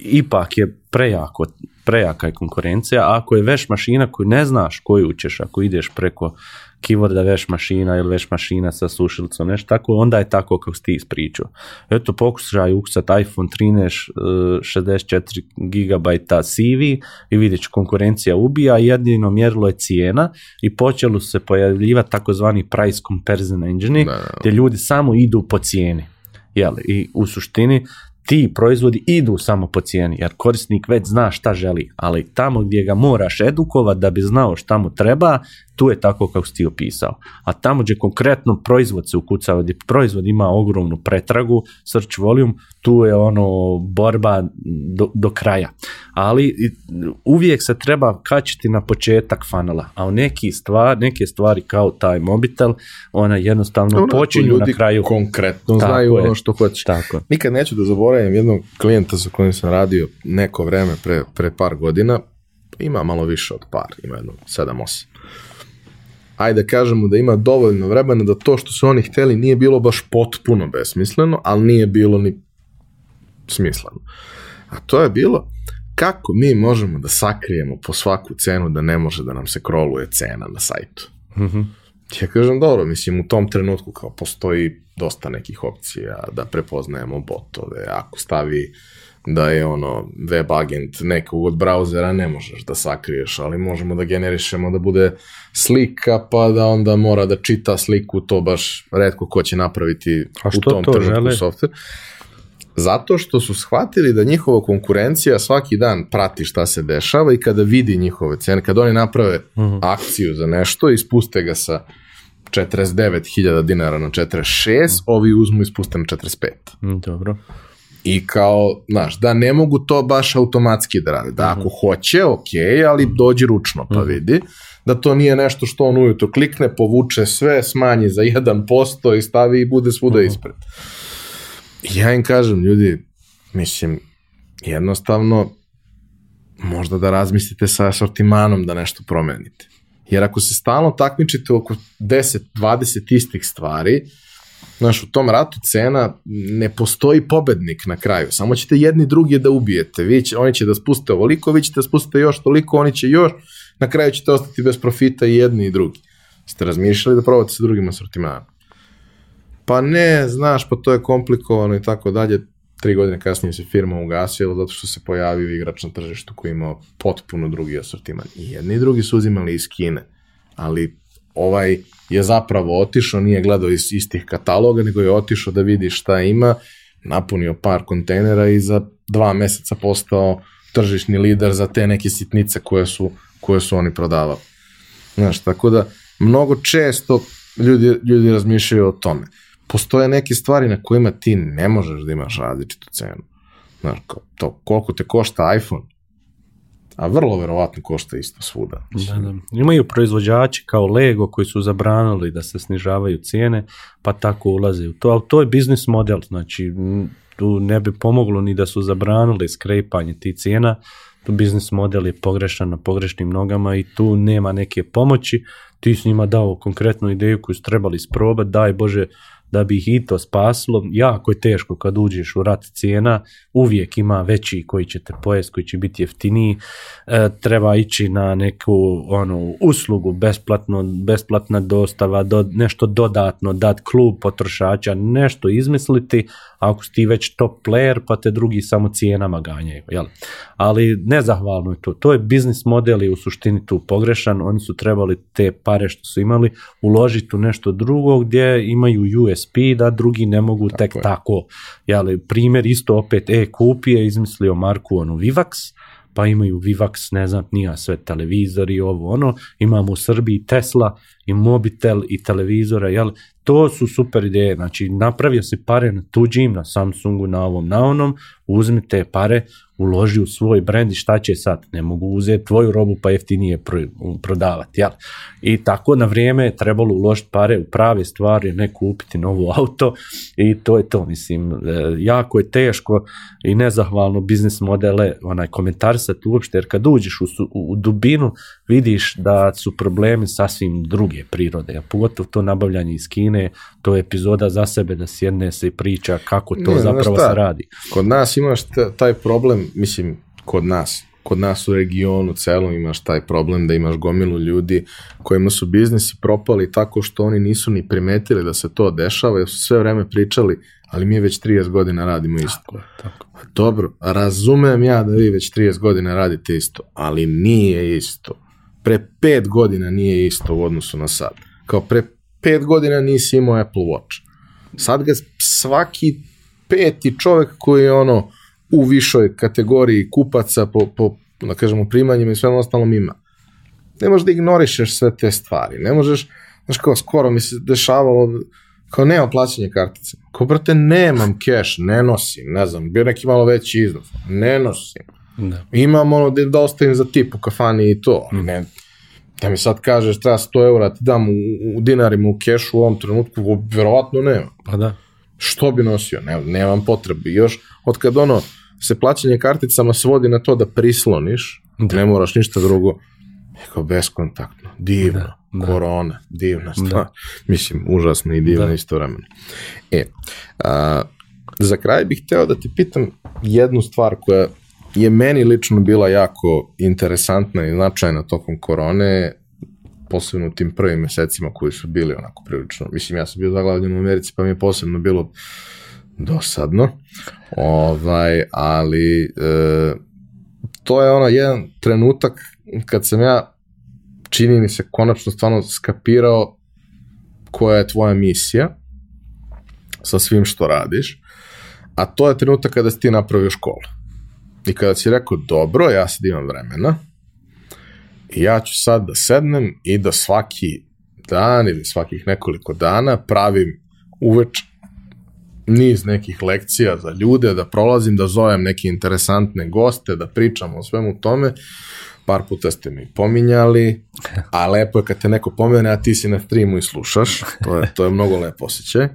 ipak je prejako, prejaka je konkurencija, ako je veš mašina koju ne znaš koju ćeš, ako ideš preko keyboard da veš mašina ili veš mašina sa sušilicom, nešto tako, onda je tako kako si ti ispričao. Eto, pokušaj ukusat iPhone 13 64 GB CV i vidjet ću konkurencija ubija, jedino mjerilo je cijena i počelo se pojavljivati takozvani price comparison engine, gdje ljudi samo idu po cijeni. I u suštini ti proizvodi idu samo po cijeni, jer korisnik već zna šta želi, ali tamo gdje ga moraš edukovat da bi znao šta mu treba, tu je tako kako si ti opisao. A tamo gdje konkretno proizvod se ukucao, gdje proizvod ima ogromnu pretragu, search volume, tu je ono borba do, do kraja. Ali uvijek se treba kačiti na početak fanala, a u neki stvar, neke stvari kao taj mobitel, ona jednostavno ono počinju na kraju. konkretno tako znaju je. ono što hoće. Tako. Nikad neću da zaboravim jednog klijenta sa kojim sam radio neko vreme pre, pre par godina, ima malo više od par, ima jedno 7-8. Ajde kažemo da ima dovoljno vremena da to što su oni htjeli nije bilo baš potpuno besmisleno, ali nije bilo ni smisleno. A to je bilo kako mi možemo da sakrijemo po svaku cenu da ne može da nam se kroluje cena na sajtu. Mm Ja kažem, dobro, mislim, u tom trenutku kao postoji dosta nekih opcija, da prepoznajemo botove, ako stavi da je ono web agent nekog od brauzera ne možeš da sakriješ, ali možemo da generišemo da bude slika pa da onda mora da čita sliku, to baš redko ko će napraviti što u tom to trenutku Zato što su shvatili da njihova konkurencija svaki dan prati šta se dešava i kada vidi njihove cene, kada oni naprave mhm. akciju za nešto, i spuste ga sa 49.000 dinara na 46, mm. ovi uzmu i spuste na 45. Mm, dobro. I kao, znaš, da ne mogu to baš automatski da rade. Da, mhm. ako hoće, ok, ali mhm. dođi ručno pa mhm. vidi. Da to nije nešto što on ujutro klikne, povuče sve, smanji za 1% i stavi i bude svuda ispred. Ja im kažem, ljudi, mislim, jednostavno, možda da razmislite sa asortimanom da nešto promenite. Jer ako se stalno takmičite oko 10-20 istih stvari, znaš, u tom ratu cena ne postoji pobednik na kraju. Samo ćete jedni drugi da ubijete. Vi oni će da spuste ovoliko, vi ćete da spustite još toliko, oni će još. Na kraju ćete ostati bez profita i jedni i drugi. Ste razmišljali da probate sa drugim asortimanom? Pa ne, znaš, pa to je komplikovano i tako dalje tri godine kasnije se firma ugasila zato što se pojavio igrač na tržištu koji imao potpuno drugi asortiman. I jedni i drugi su uzimali iz Kine, ali ovaj je zapravo otišao, nije gledao iz istih kataloga, nego je otišao da vidi šta ima, napunio par kontejnera i za dva mjeseca postao tržišni lider za te neke sitnice koje su, koje su oni prodavali. Znaš, tako da mnogo često ljudi, ljudi razmišljaju o tome postoje neke stvari na kojima ti ne možeš da imaš različitu cenu. Znaš, kao, to, koliko te košta iPhone, a vrlo verovatno košta isto svuda. Da, da. Imaju proizvođači kao Lego koji su zabranili da se snižavaju cijene, pa tako ulaze u to, ali to je biznis model, znači tu ne bi pomoglo ni da su zabranili skrepanje ti cijena, tu biznis model je pogrešan na pogrešnim nogama i tu nema neke pomoći, ti si njima dao konkretnu ideju koju su trebali isprobati, daj Bože, da bi ih i to spasilo. Jako je teško kad uđeš u rat cijena, uvijek ima veći koji će te pojest, koji će biti jeftiniji. E, treba ići na neku onu uslugu, besplatno, besplatna dostava, nešto dodatno, dat klub potrošača, nešto izmisliti, ako si ti već top player, pa te drugi samo cijenama ganjaju. Jel? Ali nezahvalno je to. To je biznis model i u suštini tu pogrešan. Oni su trebali te pare što su imali uložiti u nešto drugo gdje imaju US PSP, da drugi ne mogu tako tek je. tako. Jeli, primjer isto opet e kupi je izmislio marku onu Vivax, pa imaju Vivax, ne znam, nija sve televizori, i ovo ono, imamo u Srbiji Tesla i mobitel i televizora, jel, to su super ideje, znači napravio si pare na tuđim, na Samsungu, na ovom, na onom, uzmi te pare, uloži u svoj brand i šta će sad, ne mogu uzeti tvoju robu pa jeftinije prodavati, jel? I tako na vrijeme je trebalo uložiti pare u prave stvari, ne kupiti novo auto i to je to, mislim, e, jako je teško i nezahvalno biznis modele onaj komentarsa uopšte, jer kad uđeš u dubinu vidiš da su problemi sasvim druge prirode, a pogotovo to nabavljanje iz Kine, to je epizoda za sebe da sjedne se i priča kako to zapravo se radi. Kod nas imaš taj problem, mislim, kod nas, kod nas u regionu celom imaš taj problem da imaš gomilu ljudi kojima su biznisi propali tako što oni nisu ni primetili da se to dešava jer su sve vreme pričali ali mi već 30 godina radimo isto. tako. Dobro, razumem ja da vi već 30 godina radite isto, ali nije isto pre pet godina nije isto u odnosu na sad. Kao pre pet godina nisi imao Apple Watch. Sad ga svaki peti čovek koji je ono u višoj kategoriji kupaca po, po da kažemo, primanjima i sve ostalom ima. Ne možeš da ignorišeš sve te stvari. Ne možeš, znaš kao, skoro mi se dešavalo, kao nema plaćanje kartice. Kao, brate, nemam keš, ne nosim, ne znam, bio neki malo veći iznos, ne nosim. Da. Imam ono da ostavim za tip u kafani i to, ne, da mi sad kažeš treba 100 eura ti dam u, dinarima u kešu u ovom trenutku, vjerovatno nema. Pa da. Što bi nosio? Ne, nemam potrebi Još od kad ono se plaćanje karticama svodi na to da prisloniš, da. ne moraš ništa drugo, Eko, beskontaktno, divno, da, da. korona, divna stvar. Mislim, užasno i divno istovremeno. E, za kraj bih htio da ti pitam jednu stvar koja je meni lično bila jako interesantna i značajna tokom korone, posebno u tim prvim mjesecima koji su bili onako prilično. Mislim, ja sam bio zaglavljen u Americi, pa mi je posebno bilo dosadno, ovaj, ali e, to je ona jedan trenutak kad sam ja, čini mi se, konačno stvarno skapirao koja je tvoja misija sa svim što radiš, a to je trenutak kada si ti napravio školu i kada si rekao, dobro, ja sad imam vremena, ja ću sad da sednem i da svaki dan ili svakih nekoliko dana pravim uveč niz nekih lekcija za ljude, da prolazim, da zovem neke interesantne goste, da pričam o svemu tome. Par puta ste mi pominjali, a lepo je kad te neko pomene, a ti si na streamu i slušaš. To je, to je mnogo lepo osjećaj.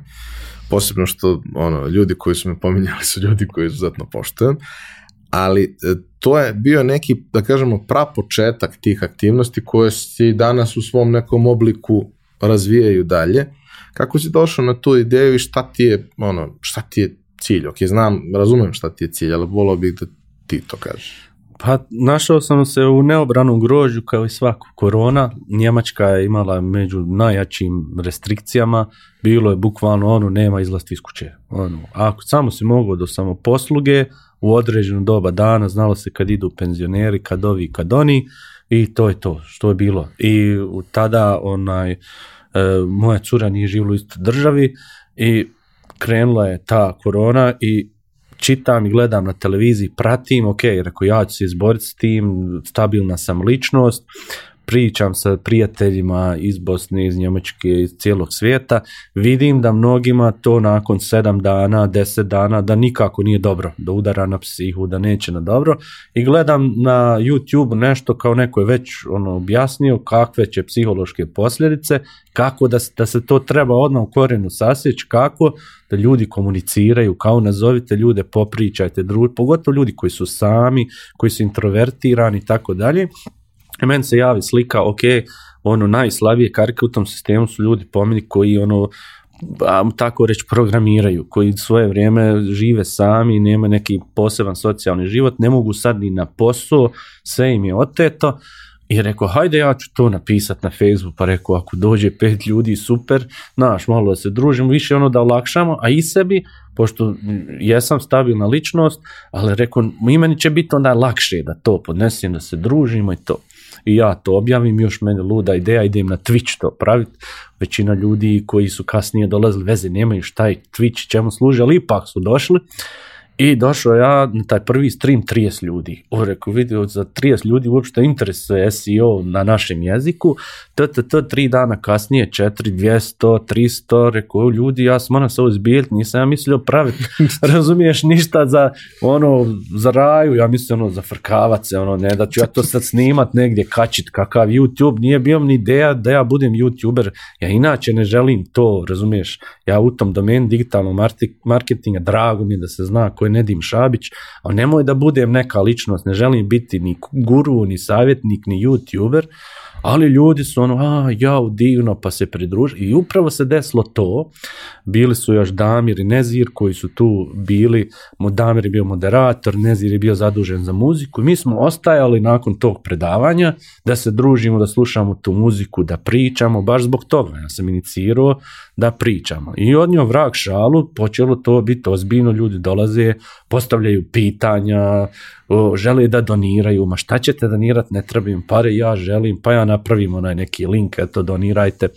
Posebno što ono, ljudi koji su me pominjali su ljudi koji izuzetno poštujem ali e, to je bio neki, da kažemo, prapočetak tih aktivnosti koje se danas u svom nekom obliku razvijaju dalje. Kako si došao na tu ideju i šta ti je, ono, šta ti je cilj? Ok, znam, razumem šta ti je cilj, ali volao bih da ti to kažeš. Pa našao sam se u neobranom grožju kao i svaku korona. Njemačka je imala među najjačim restrikcijama. Bilo je bukvalno ono nema izlasti iz kuće. Ono, ako samo si mogao do samoposluge, u određenu doba dana, znalo se kad idu penzioneri, kad ovi, kad oni i to je to što je bilo. I tada onaj, e, moja cura nije živjela u istoj državi i krenula je ta korona i čitam i gledam na televiziji, pratim, ok, reko ja ću se izboriti s tim, stabilna sam ličnost, pričam sa prijateljima iz Bosne, iz Njemačke, iz cijelog svijeta, vidim da mnogima to nakon sedam dana, deset dana, da nikako nije dobro, da udara na psihu, da neće na dobro. I gledam na YouTube nešto kao neko je već ono objasnio kakve će psihološke posljedice, kako da, da se to treba odmah u korijenu sasjeći, kako da ljudi komuniciraju, kao nazovite ljude, popričajte drugi, pogotovo ljudi koji su sami, koji su introvertirani i tako dalje. E, meni se javi slika, ok, ono najslabije karike u tom sistemu su ljudi pomeni koji ono tako reći programiraju, koji svoje vrijeme žive sami, nema neki poseban socijalni život, ne mogu sad ni na posao, sve im je oteto i rekao, hajde ja ću to napisat na Facebook, pa rekao, ako dođe pet ljudi, super, naš, malo da se družimo, više ono da olakšamo, a i sebi, pošto jesam stabilna ličnost, ali rekao, i će biti onda lakše da to podnesem, da se družimo i to i ja to objavim, još meni luda ideja, idem na Twitch to praviti. Većina ljudi koji su kasnije dolazili veze nemaju šta je Twitch, čemu služi, ali ipak su došli. I došao ja na taj prvi stream 30 ljudi. O, rekao, vidio, za 30 ljudi uopšte interesuje SEO na našem jeziku. T, t, t, tri dana kasnije, 4, 200, 300, rekao, ljudi, ja sam moram ono se nisam ja mislio praviti, razumiješ, ništa za, ono, za raju, ja mislio ono, za frkavac, se, ono, ne, da ću ja to sad snimat negdje, kačit, kakav YouTube, nije bio mi ideja da ja budem YouTuber, ja inače ne želim to, razumiješ, ja u tom domenu digitalnog marketinga, drago mi je da se zna ko je Nedim Šabić, ali nemoj da budem neka ličnost, ne želim biti ni guru, ni savjetnik, ni youtuber, ali ljudi su ono, a, u divno, pa se pridruži. I upravo se desilo to. Bili su još Damir i Nezir koji su tu bili. Damir je bio moderator, Nezir je bio zadužen za muziku. I mi smo ostajali nakon tog predavanja da se družimo, da slušamo tu muziku, da pričamo, baš zbog toga. Ja sam inicirao da pričamo. I od njo vrak šalu, počelo to biti ozbiljno, ljudi dolaze, postavljaju pitanja, žele da doniraju, ma šta ćete donirati ne trebim pare, ja želim, pa ja napravim onaj neki link, eto donirajte,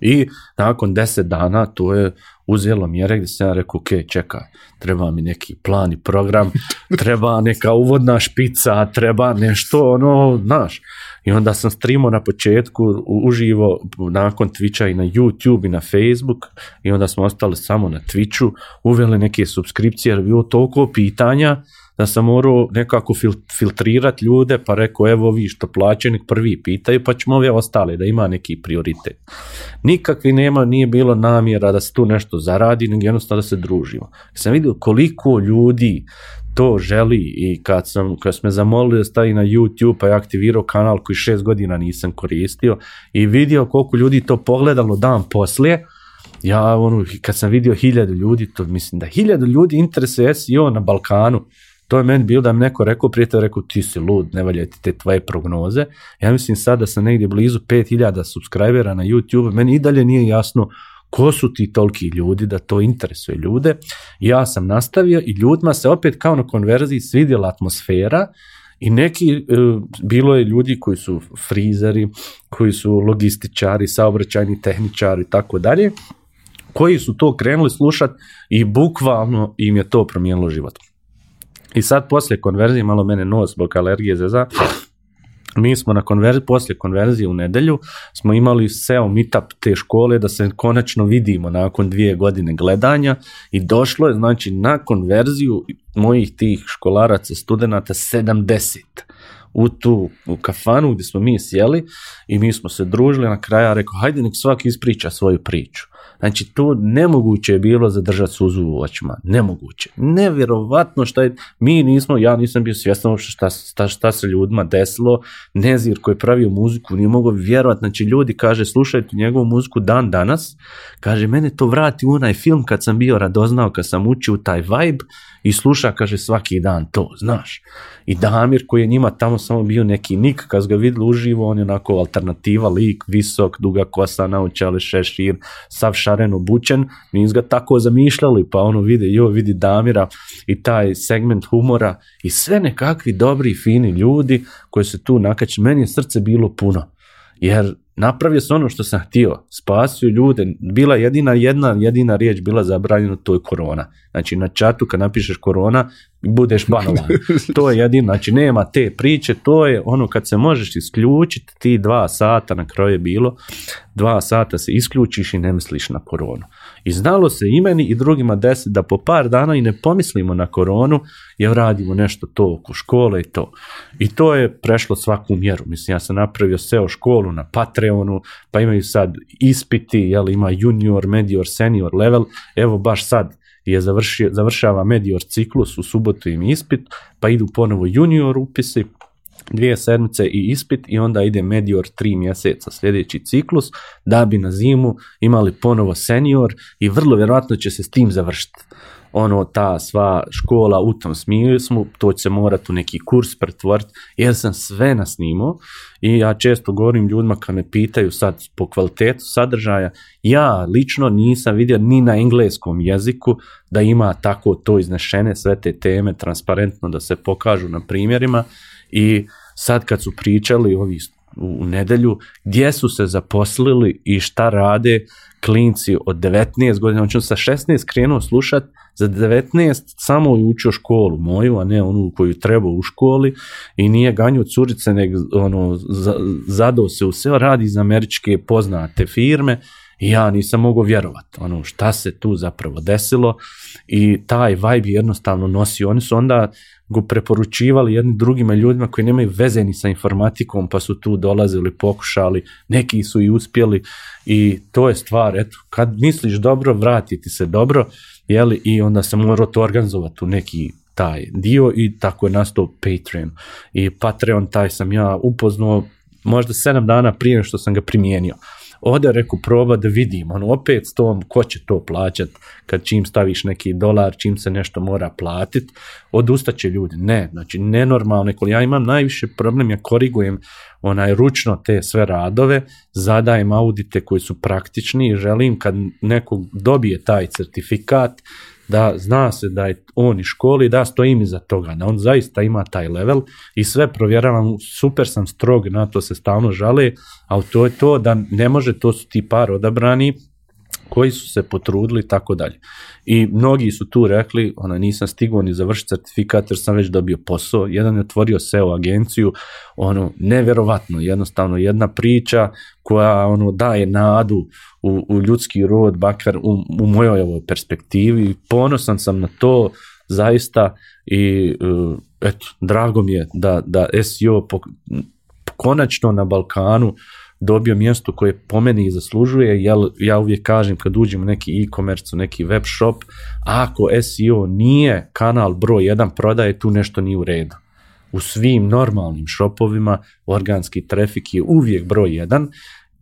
i nakon deset dana to je uzelo mjere gdje sam ja rekao, ok, čekaj, treba mi neki plan i program, treba neka uvodna špica, treba nešto, ono, znaš. I onda sam streamo na početku, uživo, nakon Twitcha i na YouTube i na Facebook i onda smo ostali samo na Twitchu, uveli neke subskripcije jer je bilo toliko pitanja, da sam morao nekako fil, filtrirati ljude, pa rekao evo vi što plaćenik prvi pitaju, pa ćemo ove ostale da ima neki prioritet. Nikakvi nema, nije bilo namjera da se tu nešto zaradi, nego jednostavno da se družimo. Kad sam vidio koliko ljudi to želi i kad sam, kad sam me zamolili da stavi na YouTube, pa je aktivirao kanal koji šest godina nisam koristio i vidio koliko ljudi to pogledalo dan poslije, ja ono, kad sam vidio hiljadu ljudi, to mislim da hiljadu ljudi interesuje SEO na Balkanu, to je meni bilo da mi neko rekao, prijatelj rekao ti si lud, ne valja te tvoje prognoze. Ja mislim sad da sam negdje blizu 5000 subscribera na YouTube, meni i dalje nije jasno ko su ti toliki ljudi da to interesuje ljude. Ja sam nastavio i ljudima se opet kao na konverziji svidjela atmosfera i neki, e, bilo je ljudi koji su frizeri, koji su logističari, saobraćajni tehničari i tako dalje, koji su to krenuli slušati i bukvalno im je to promijenilo život. I sad poslije konverzije, malo mene nos zbog alergije za mi smo na konverzi, poslije konverzije u nedelju smo imali SEO meetup te škole da se konačno vidimo nakon dvije godine gledanja i došlo je znači na konverziju mojih tih školaraca, studenata 70 u tu u kafanu gdje smo mi sjeli i mi smo se družili na kraju ja rekao hajde nek svaki ispriča svoju priču Znači, to nemoguće je bilo zadržati suzu u očima. Nemoguće. Nevjerovatno što je, mi nismo, ja nisam bio svjesno uopšte šta, šta, se ljudima desilo. Nezir koji je pravio muziku nije mogao vjerovat Znači, ljudi kaže, slušajte njegovu muziku dan danas. Kaže, mene to vrati u onaj film kad sam bio radoznao, kad sam učio taj vibe i sluša, kaže, svaki dan to, znaš. I Damir koji je njima tamo samo bio neki nik, kad ga vidjeli uživo, on je onako alternativa, lik, visok, duga kosa, naučali šešir, sa sav šaren obučen, mi ga tako zamišljali, pa ono vidi, jo, vidi Damira i taj segment humora i sve nekakvi dobri, fini ljudi koji se tu nakače. Meni je srce bilo puno, jer napravio sam ono što sam htio, spasio ljude, bila jedina jedna jedina riječ bila zabranjena, to je korona. Znači na čatu kad napišeš korona, budeš banovan. To je jedino, znači nema te priče, to je ono kad se možeš isključiti, ti dva sata na kraju je bilo, dva sata se isključiš i ne misliš na koronu. I znalo se i meni i drugima desiti da po par dana i ne pomislimo na koronu, jer radimo nešto to oko škole i to. I to je prešlo svaku mjeru. Mislim, ja sam napravio SEO školu na Patreonu, pa imaju sad ispiti, jel, ima junior, medior, senior level. Evo baš sad je završava medior ciklus, u subotu im ispit, pa idu ponovo junior upisi, dvije sedmice i ispit i onda ide medior tri mjeseca sljedeći ciklus da bi na zimu imali ponovo senior i vrlo vjerojatno će se s tim završiti. Ono, ta sva škola u tom smiju smo, to će se morati u neki kurs pretvoriti, jer sam sve nasnimao i ja često govorim ljudima kad me pitaju sad po kvalitetu sadržaja, ja lično nisam vidio ni na engleskom jeziku da ima tako to iznešene sve te teme transparentno da se pokažu na primjerima i sad kad su pričali ovi u nedelju, gdje su se zaposlili i šta rade klinci od 19 godina, on će sa 16 krenuo slušat, za 19 samo je učio školu moju, a ne onu koju treba u školi i nije ganju curice, nego ono, zadao se u sve, radi za američke poznate firme, i ja nisam mogao vjerovati, ono, šta se tu zapravo desilo i taj vibe jednostavno nosi. Oni su onda go preporučivali jednim drugima ljudima koji nemaju veze ni sa informatikom, pa su tu dolazili, pokušali, neki su i uspjeli i to je stvar, eto, kad misliš dobro, vratiti se dobro, jeli, i onda se morao to organizovati u neki taj dio i tako je nastao Patreon. I Patreon taj sam ja upoznao možda sedam dana prije što sam ga primijenio ode reku proba da vidim, ono opet s tom ko će to plaćat, kad čim staviš neki dolar, čim se nešto mora platit, odustaće ljudi, ne, znači nenormalno, ja imam najviše problem, ja korigujem onaj ručno te sve radove, zadajem audite koji su praktični i želim kad neko dobije taj certifikat da zna se da je on iz školi, da stojim iza toga, da on zaista ima taj level i sve provjeravam, super sam strog, na to se stalno žale, ali to je to da ne može, to su ti par odabrani, koji su se potrudili tako dalje. I mnogi su tu rekli, ona nisam stigao ni završiti certifikat jer sam već dobio posao. Jedan je otvorio SEO agenciju, ono neverovatno jednostavno jedna priča koja ono daje nadu u, ljudski rod, bakar u, u mojoj ovoj perspektivi. Ponosan sam na to zaista i e, eto, drago mi je da, da SEO konačno na Balkanu dobio mjesto koje po meni i zaslužuje, jer ja uvijek kažem kad uđem u neki e-commerce, neki web shop, ako SEO nije kanal broj jedan prodaje, tu nešto nije u redu. U svim normalnim shopovima organski trafik je uvijek broj jedan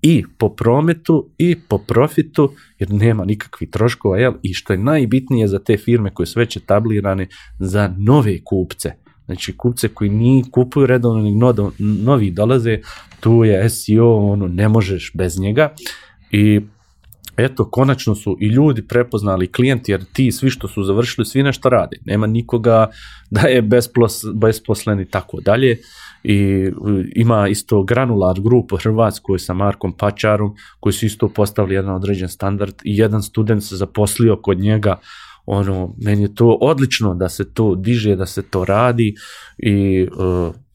i po prometu i po profitu jer nema nikakvih troškova jel? i što je najbitnije za te firme koje su već etablirane za nove kupce znači kupce koji ni kupuju redovno nego novi dolaze tu je SEO ono ne možeš bez njega i eto, konačno su i ljudi prepoznali klijenti, jer ti svi što su završili, svi nešto rade. Nema nikoga da je besplos, besposlen i tako dalje i ima isto granular grupu Hrvatskoj sa Markom Pačarom koji su isto postavili jedan određen standard i jedan student se zaposlio kod njega ono, meni je to odlično da se to diže, da se to radi i e,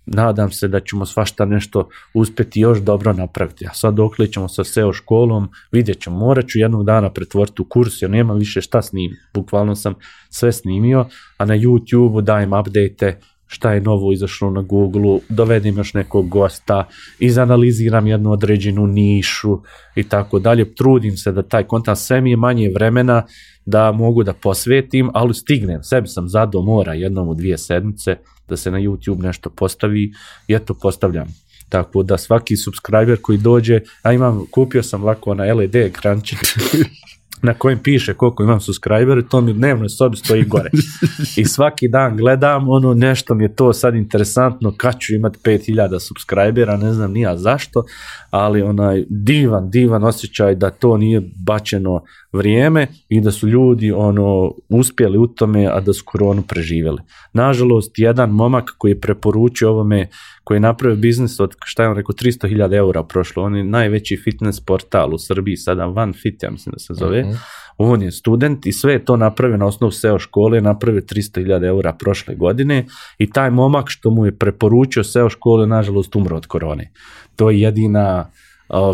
nadam se da ćemo svašta nešto uspjeti još dobro napraviti. A sad dokle ćemo sa SEO školom, vidjet ćemo, morat ću jednog dana pretvoriti u kurs, jer nema više šta snimiti. Bukvalno sam sve snimio, a na YouTube-u dajem update šta je novo izašlo na Google, dovedim još nekog gosta, izanaliziram jednu određenu nišu i tako dalje. Trudim se da taj kontakt, sve mi je manje vremena da mogu da posvetim, ali stignem. Sebi sam zado mora jednom u dvije sedmice da se na YouTube nešto postavi i eto postavljam. Tako da svaki subscriber koji dođe, a imam, kupio sam lako na LED ekrančić na kojem piše koliko imam subscriber, to mi dnevno dnevnoj sobi stoji gore. I svaki dan gledam, ono nešto mi je to sad interesantno, kad ću imati 5000 subscribera, ne znam nija zašto, ali onaj divan, divan osjećaj da to nije bačeno vrijeme i da su ljudi ono uspjeli u tome, a da su koronu preživjeli. Nažalost, jedan momak koji je preporučio ovome koji je napravio biznis od, šta je on rekao, 300.000 eura prošlo. On je najveći fitness portal u Srbiji, sada Van Fit, ja mislim da se zove. Mhm. On je student i sve je to napravio na osnovu SEO škole, je napravio 300.000 eura prošle godine i taj momak što mu je preporučio SEO škole, nažalost, umro od korone. To je jedina,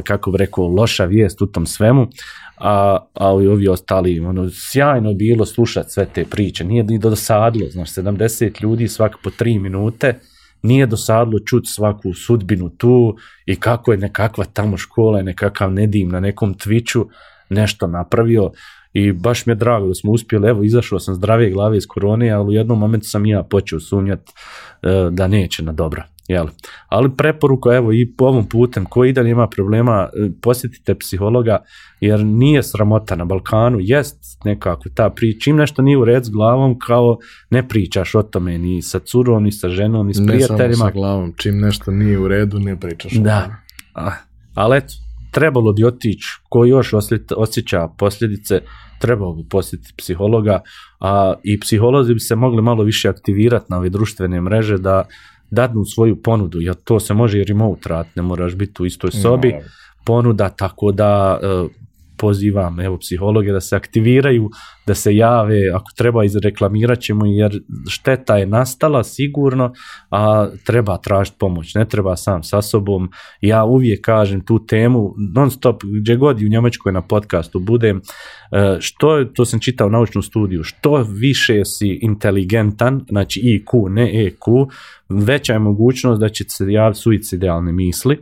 kako bi rekao, loša vijest u tom svemu, a, ali ovi ostali, ono, sjajno bilo slušati sve te priče, nije ni dosadilo, znaš, 70 ljudi svak po 3 minute, nije dosadilo čut svaku sudbinu tu i kako je nekakva tamo škola, nekakav nedim na nekom Twitchu nešto napravio i baš mi je drago da smo uspjeli, evo izašao sam zdravije glave iz korone, ali u jednom momentu sam ja počeo sumnjati e, da neće na dobro. Jel? Ali preporuka, evo i po ovom putem, i dalje ima problema, e, posjetite psihologa, jer nije sramota na Balkanu, jest nekako ta priča, čim nešto nije u red s glavom, kao ne pričaš o tome ni sa curom, ni sa ženom, ni s prijateljima. Ne samo glavom, čim nešto nije u redu, ne pričaš o da. tome. ali eto, trebalo bi otići, ko još osjeća posljedice, trebao bi posjetiti psihologa, a i psiholozi bi se mogli malo više aktivirati na ove društvene mreže da dadnu svoju ponudu, jer to se može i remote rat, ne moraš biti u istoj sobi, ponuda, tako da e, pozivam evo psihologe da se aktiviraju, da se jave, ako treba izreklamirat ćemo jer šteta je nastala sigurno, a treba tražiti pomoć, ne treba sam sa sobom. Ja uvijek kažem tu temu non stop, gdje god i u Njemačkoj na podcastu budem, e, što, to sam čitao u naučnu studiju, što više si inteligentan, znači IQ, ne EQ, veća je mogućnost da će se javiti suicidalne misli.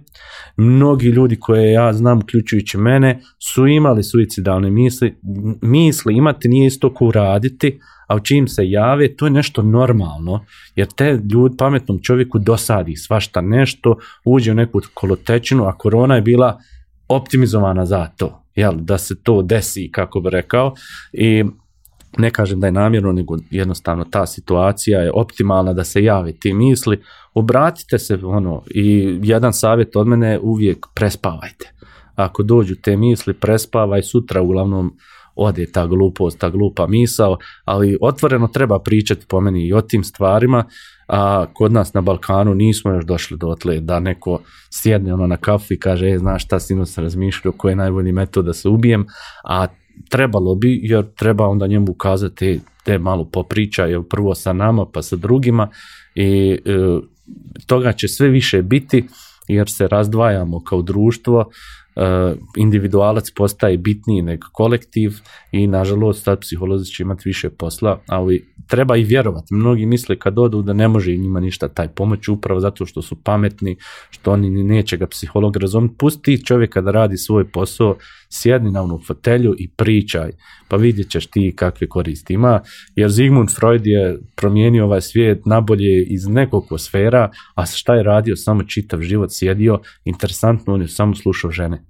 Mnogi ljudi koje ja znam, uključujući mene, su imali suicidalne misli, misli imati nije isto ko uraditi, a u čim se jave, to je nešto normalno, jer te ljud pametnom čovjeku dosadi svašta nešto, uđe u neku kolotečinu, a korona je bila optimizovana za to, jel, da se to desi, kako bi rekao, i ne kažem da je namjerno, nego jednostavno ta situacija je optimalna da se jave ti misli, obratite se, ono, i jedan savjet od mene je uvijek prespavajte. Ako dođu te misli, prespavaj sutra, uglavnom ode ta glupost, ta glupa misao, ali otvoreno treba pričati po meni i o tim stvarima, a kod nas na Balkanu nismo još došli do dotle da neko sjedne ono na kafu i kaže, e, znaš šta, sinu se razmišljao, koji je najbolji metod da se ubijem, a trebalo bi, jer treba onda njemu ukazati e, te malo popriča, jer prvo sa nama, pa sa drugima i e, toga će sve više biti, jer se razdvajamo kao društvo, Eh, individualac postaje bitniji nego kolektiv i nažalost sad psiholozi će imati više posla, ali treba i vjerovati. Mnogi misle kad odu da ne može njima ništa taj pomoć upravo zato što su pametni, što oni neće ga psiholog razumjeti. Pusti čovjeka da radi svoj posao, sjedni na onu fotelju i pričaj, pa vidjet ćeš ti kakve koristi ima, jer Zigmund Freud je promijenio ovaj svijet nabolje iz nekoliko sfera, a šta je radio, samo čitav život sjedio, interesantno, on je samo slušao žene.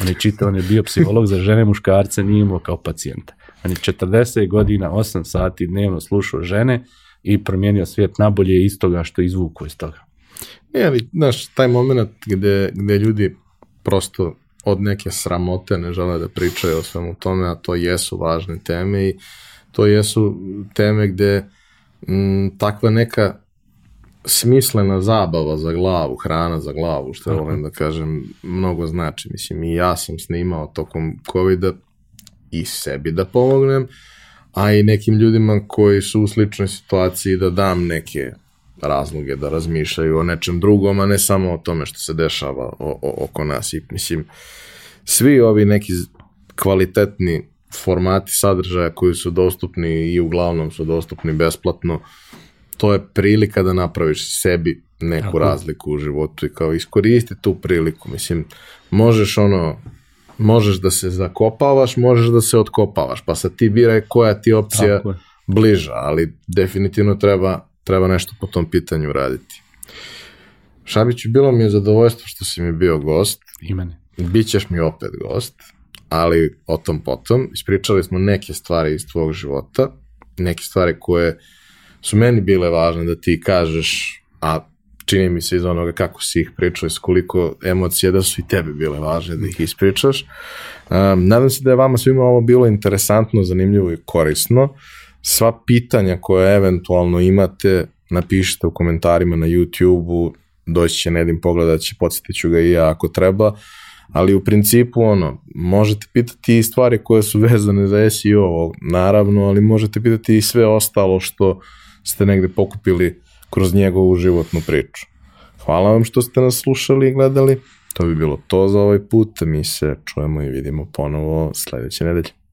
On je čitao, on je bio psiholog za žene, muškarce nije imao kao pacijenta. On je 40 godina, 8 sati dnevno slušao žene i promijenio svijet nabolje iz toga što izvuku iz toga. Ne, naš znaš, taj moment gdje, gdje ljudi prosto od neke sramote ne žele da pričaju o svemu tome, a to jesu važne teme i to jesu teme gde mm, takva neka smislena zabava za glavu, hrana za glavu, što volim da kažem, mnogo znači. Mislim, i ja sam snimao tokom covid i sebi da pomognem, a i nekim ljudima koji su u sličnoj situaciji da dam neke razloge da razmišljaju o nečem drugom, a ne samo o tome što se dešava oko nas. I, mislim, svi ovi neki kvalitetni formati sadržaja koji su dostupni i uglavnom su dostupni besplatno, to je prilika da napraviš sebi neku razliku u životu i kao iskoristi tu priliku. Mislim, možeš ono, možeš da se zakopavaš, možeš da se otkopavaš, pa sad ti biraj koja ti opcija bliža, ali definitivno treba treba nešto po tom pitanju raditi. Šabiću, bilo mi je zadovoljstvo što si mi bio gost. I mene. Bićeš mi opet gost, ali o tom potom. Ispričali smo neke stvari iz tvog života, neke stvari koje su meni bile važne da ti kažeš, a čini mi se iz onoga kako si ih pričao i s koliko emocije da su i tebi bile važne da ih ispričaš. Um, nadam se da je vama svima ovo bilo interesantno, zanimljivo i korisno sva pitanja koje eventualno imate, napišite u komentarima na youtube doći će Nedim pogledat će, podsjetit ću ga i ja ako treba, ali u principu ono, možete pitati i stvari koje su vezane za SEO, naravno, ali možete pitati i sve ostalo što ste negde pokupili kroz njegovu životnu priču. Hvala vam što ste nas slušali i gledali. To bi bilo to za ovaj put. Mi se čujemo i vidimo ponovo sledeće nedelje.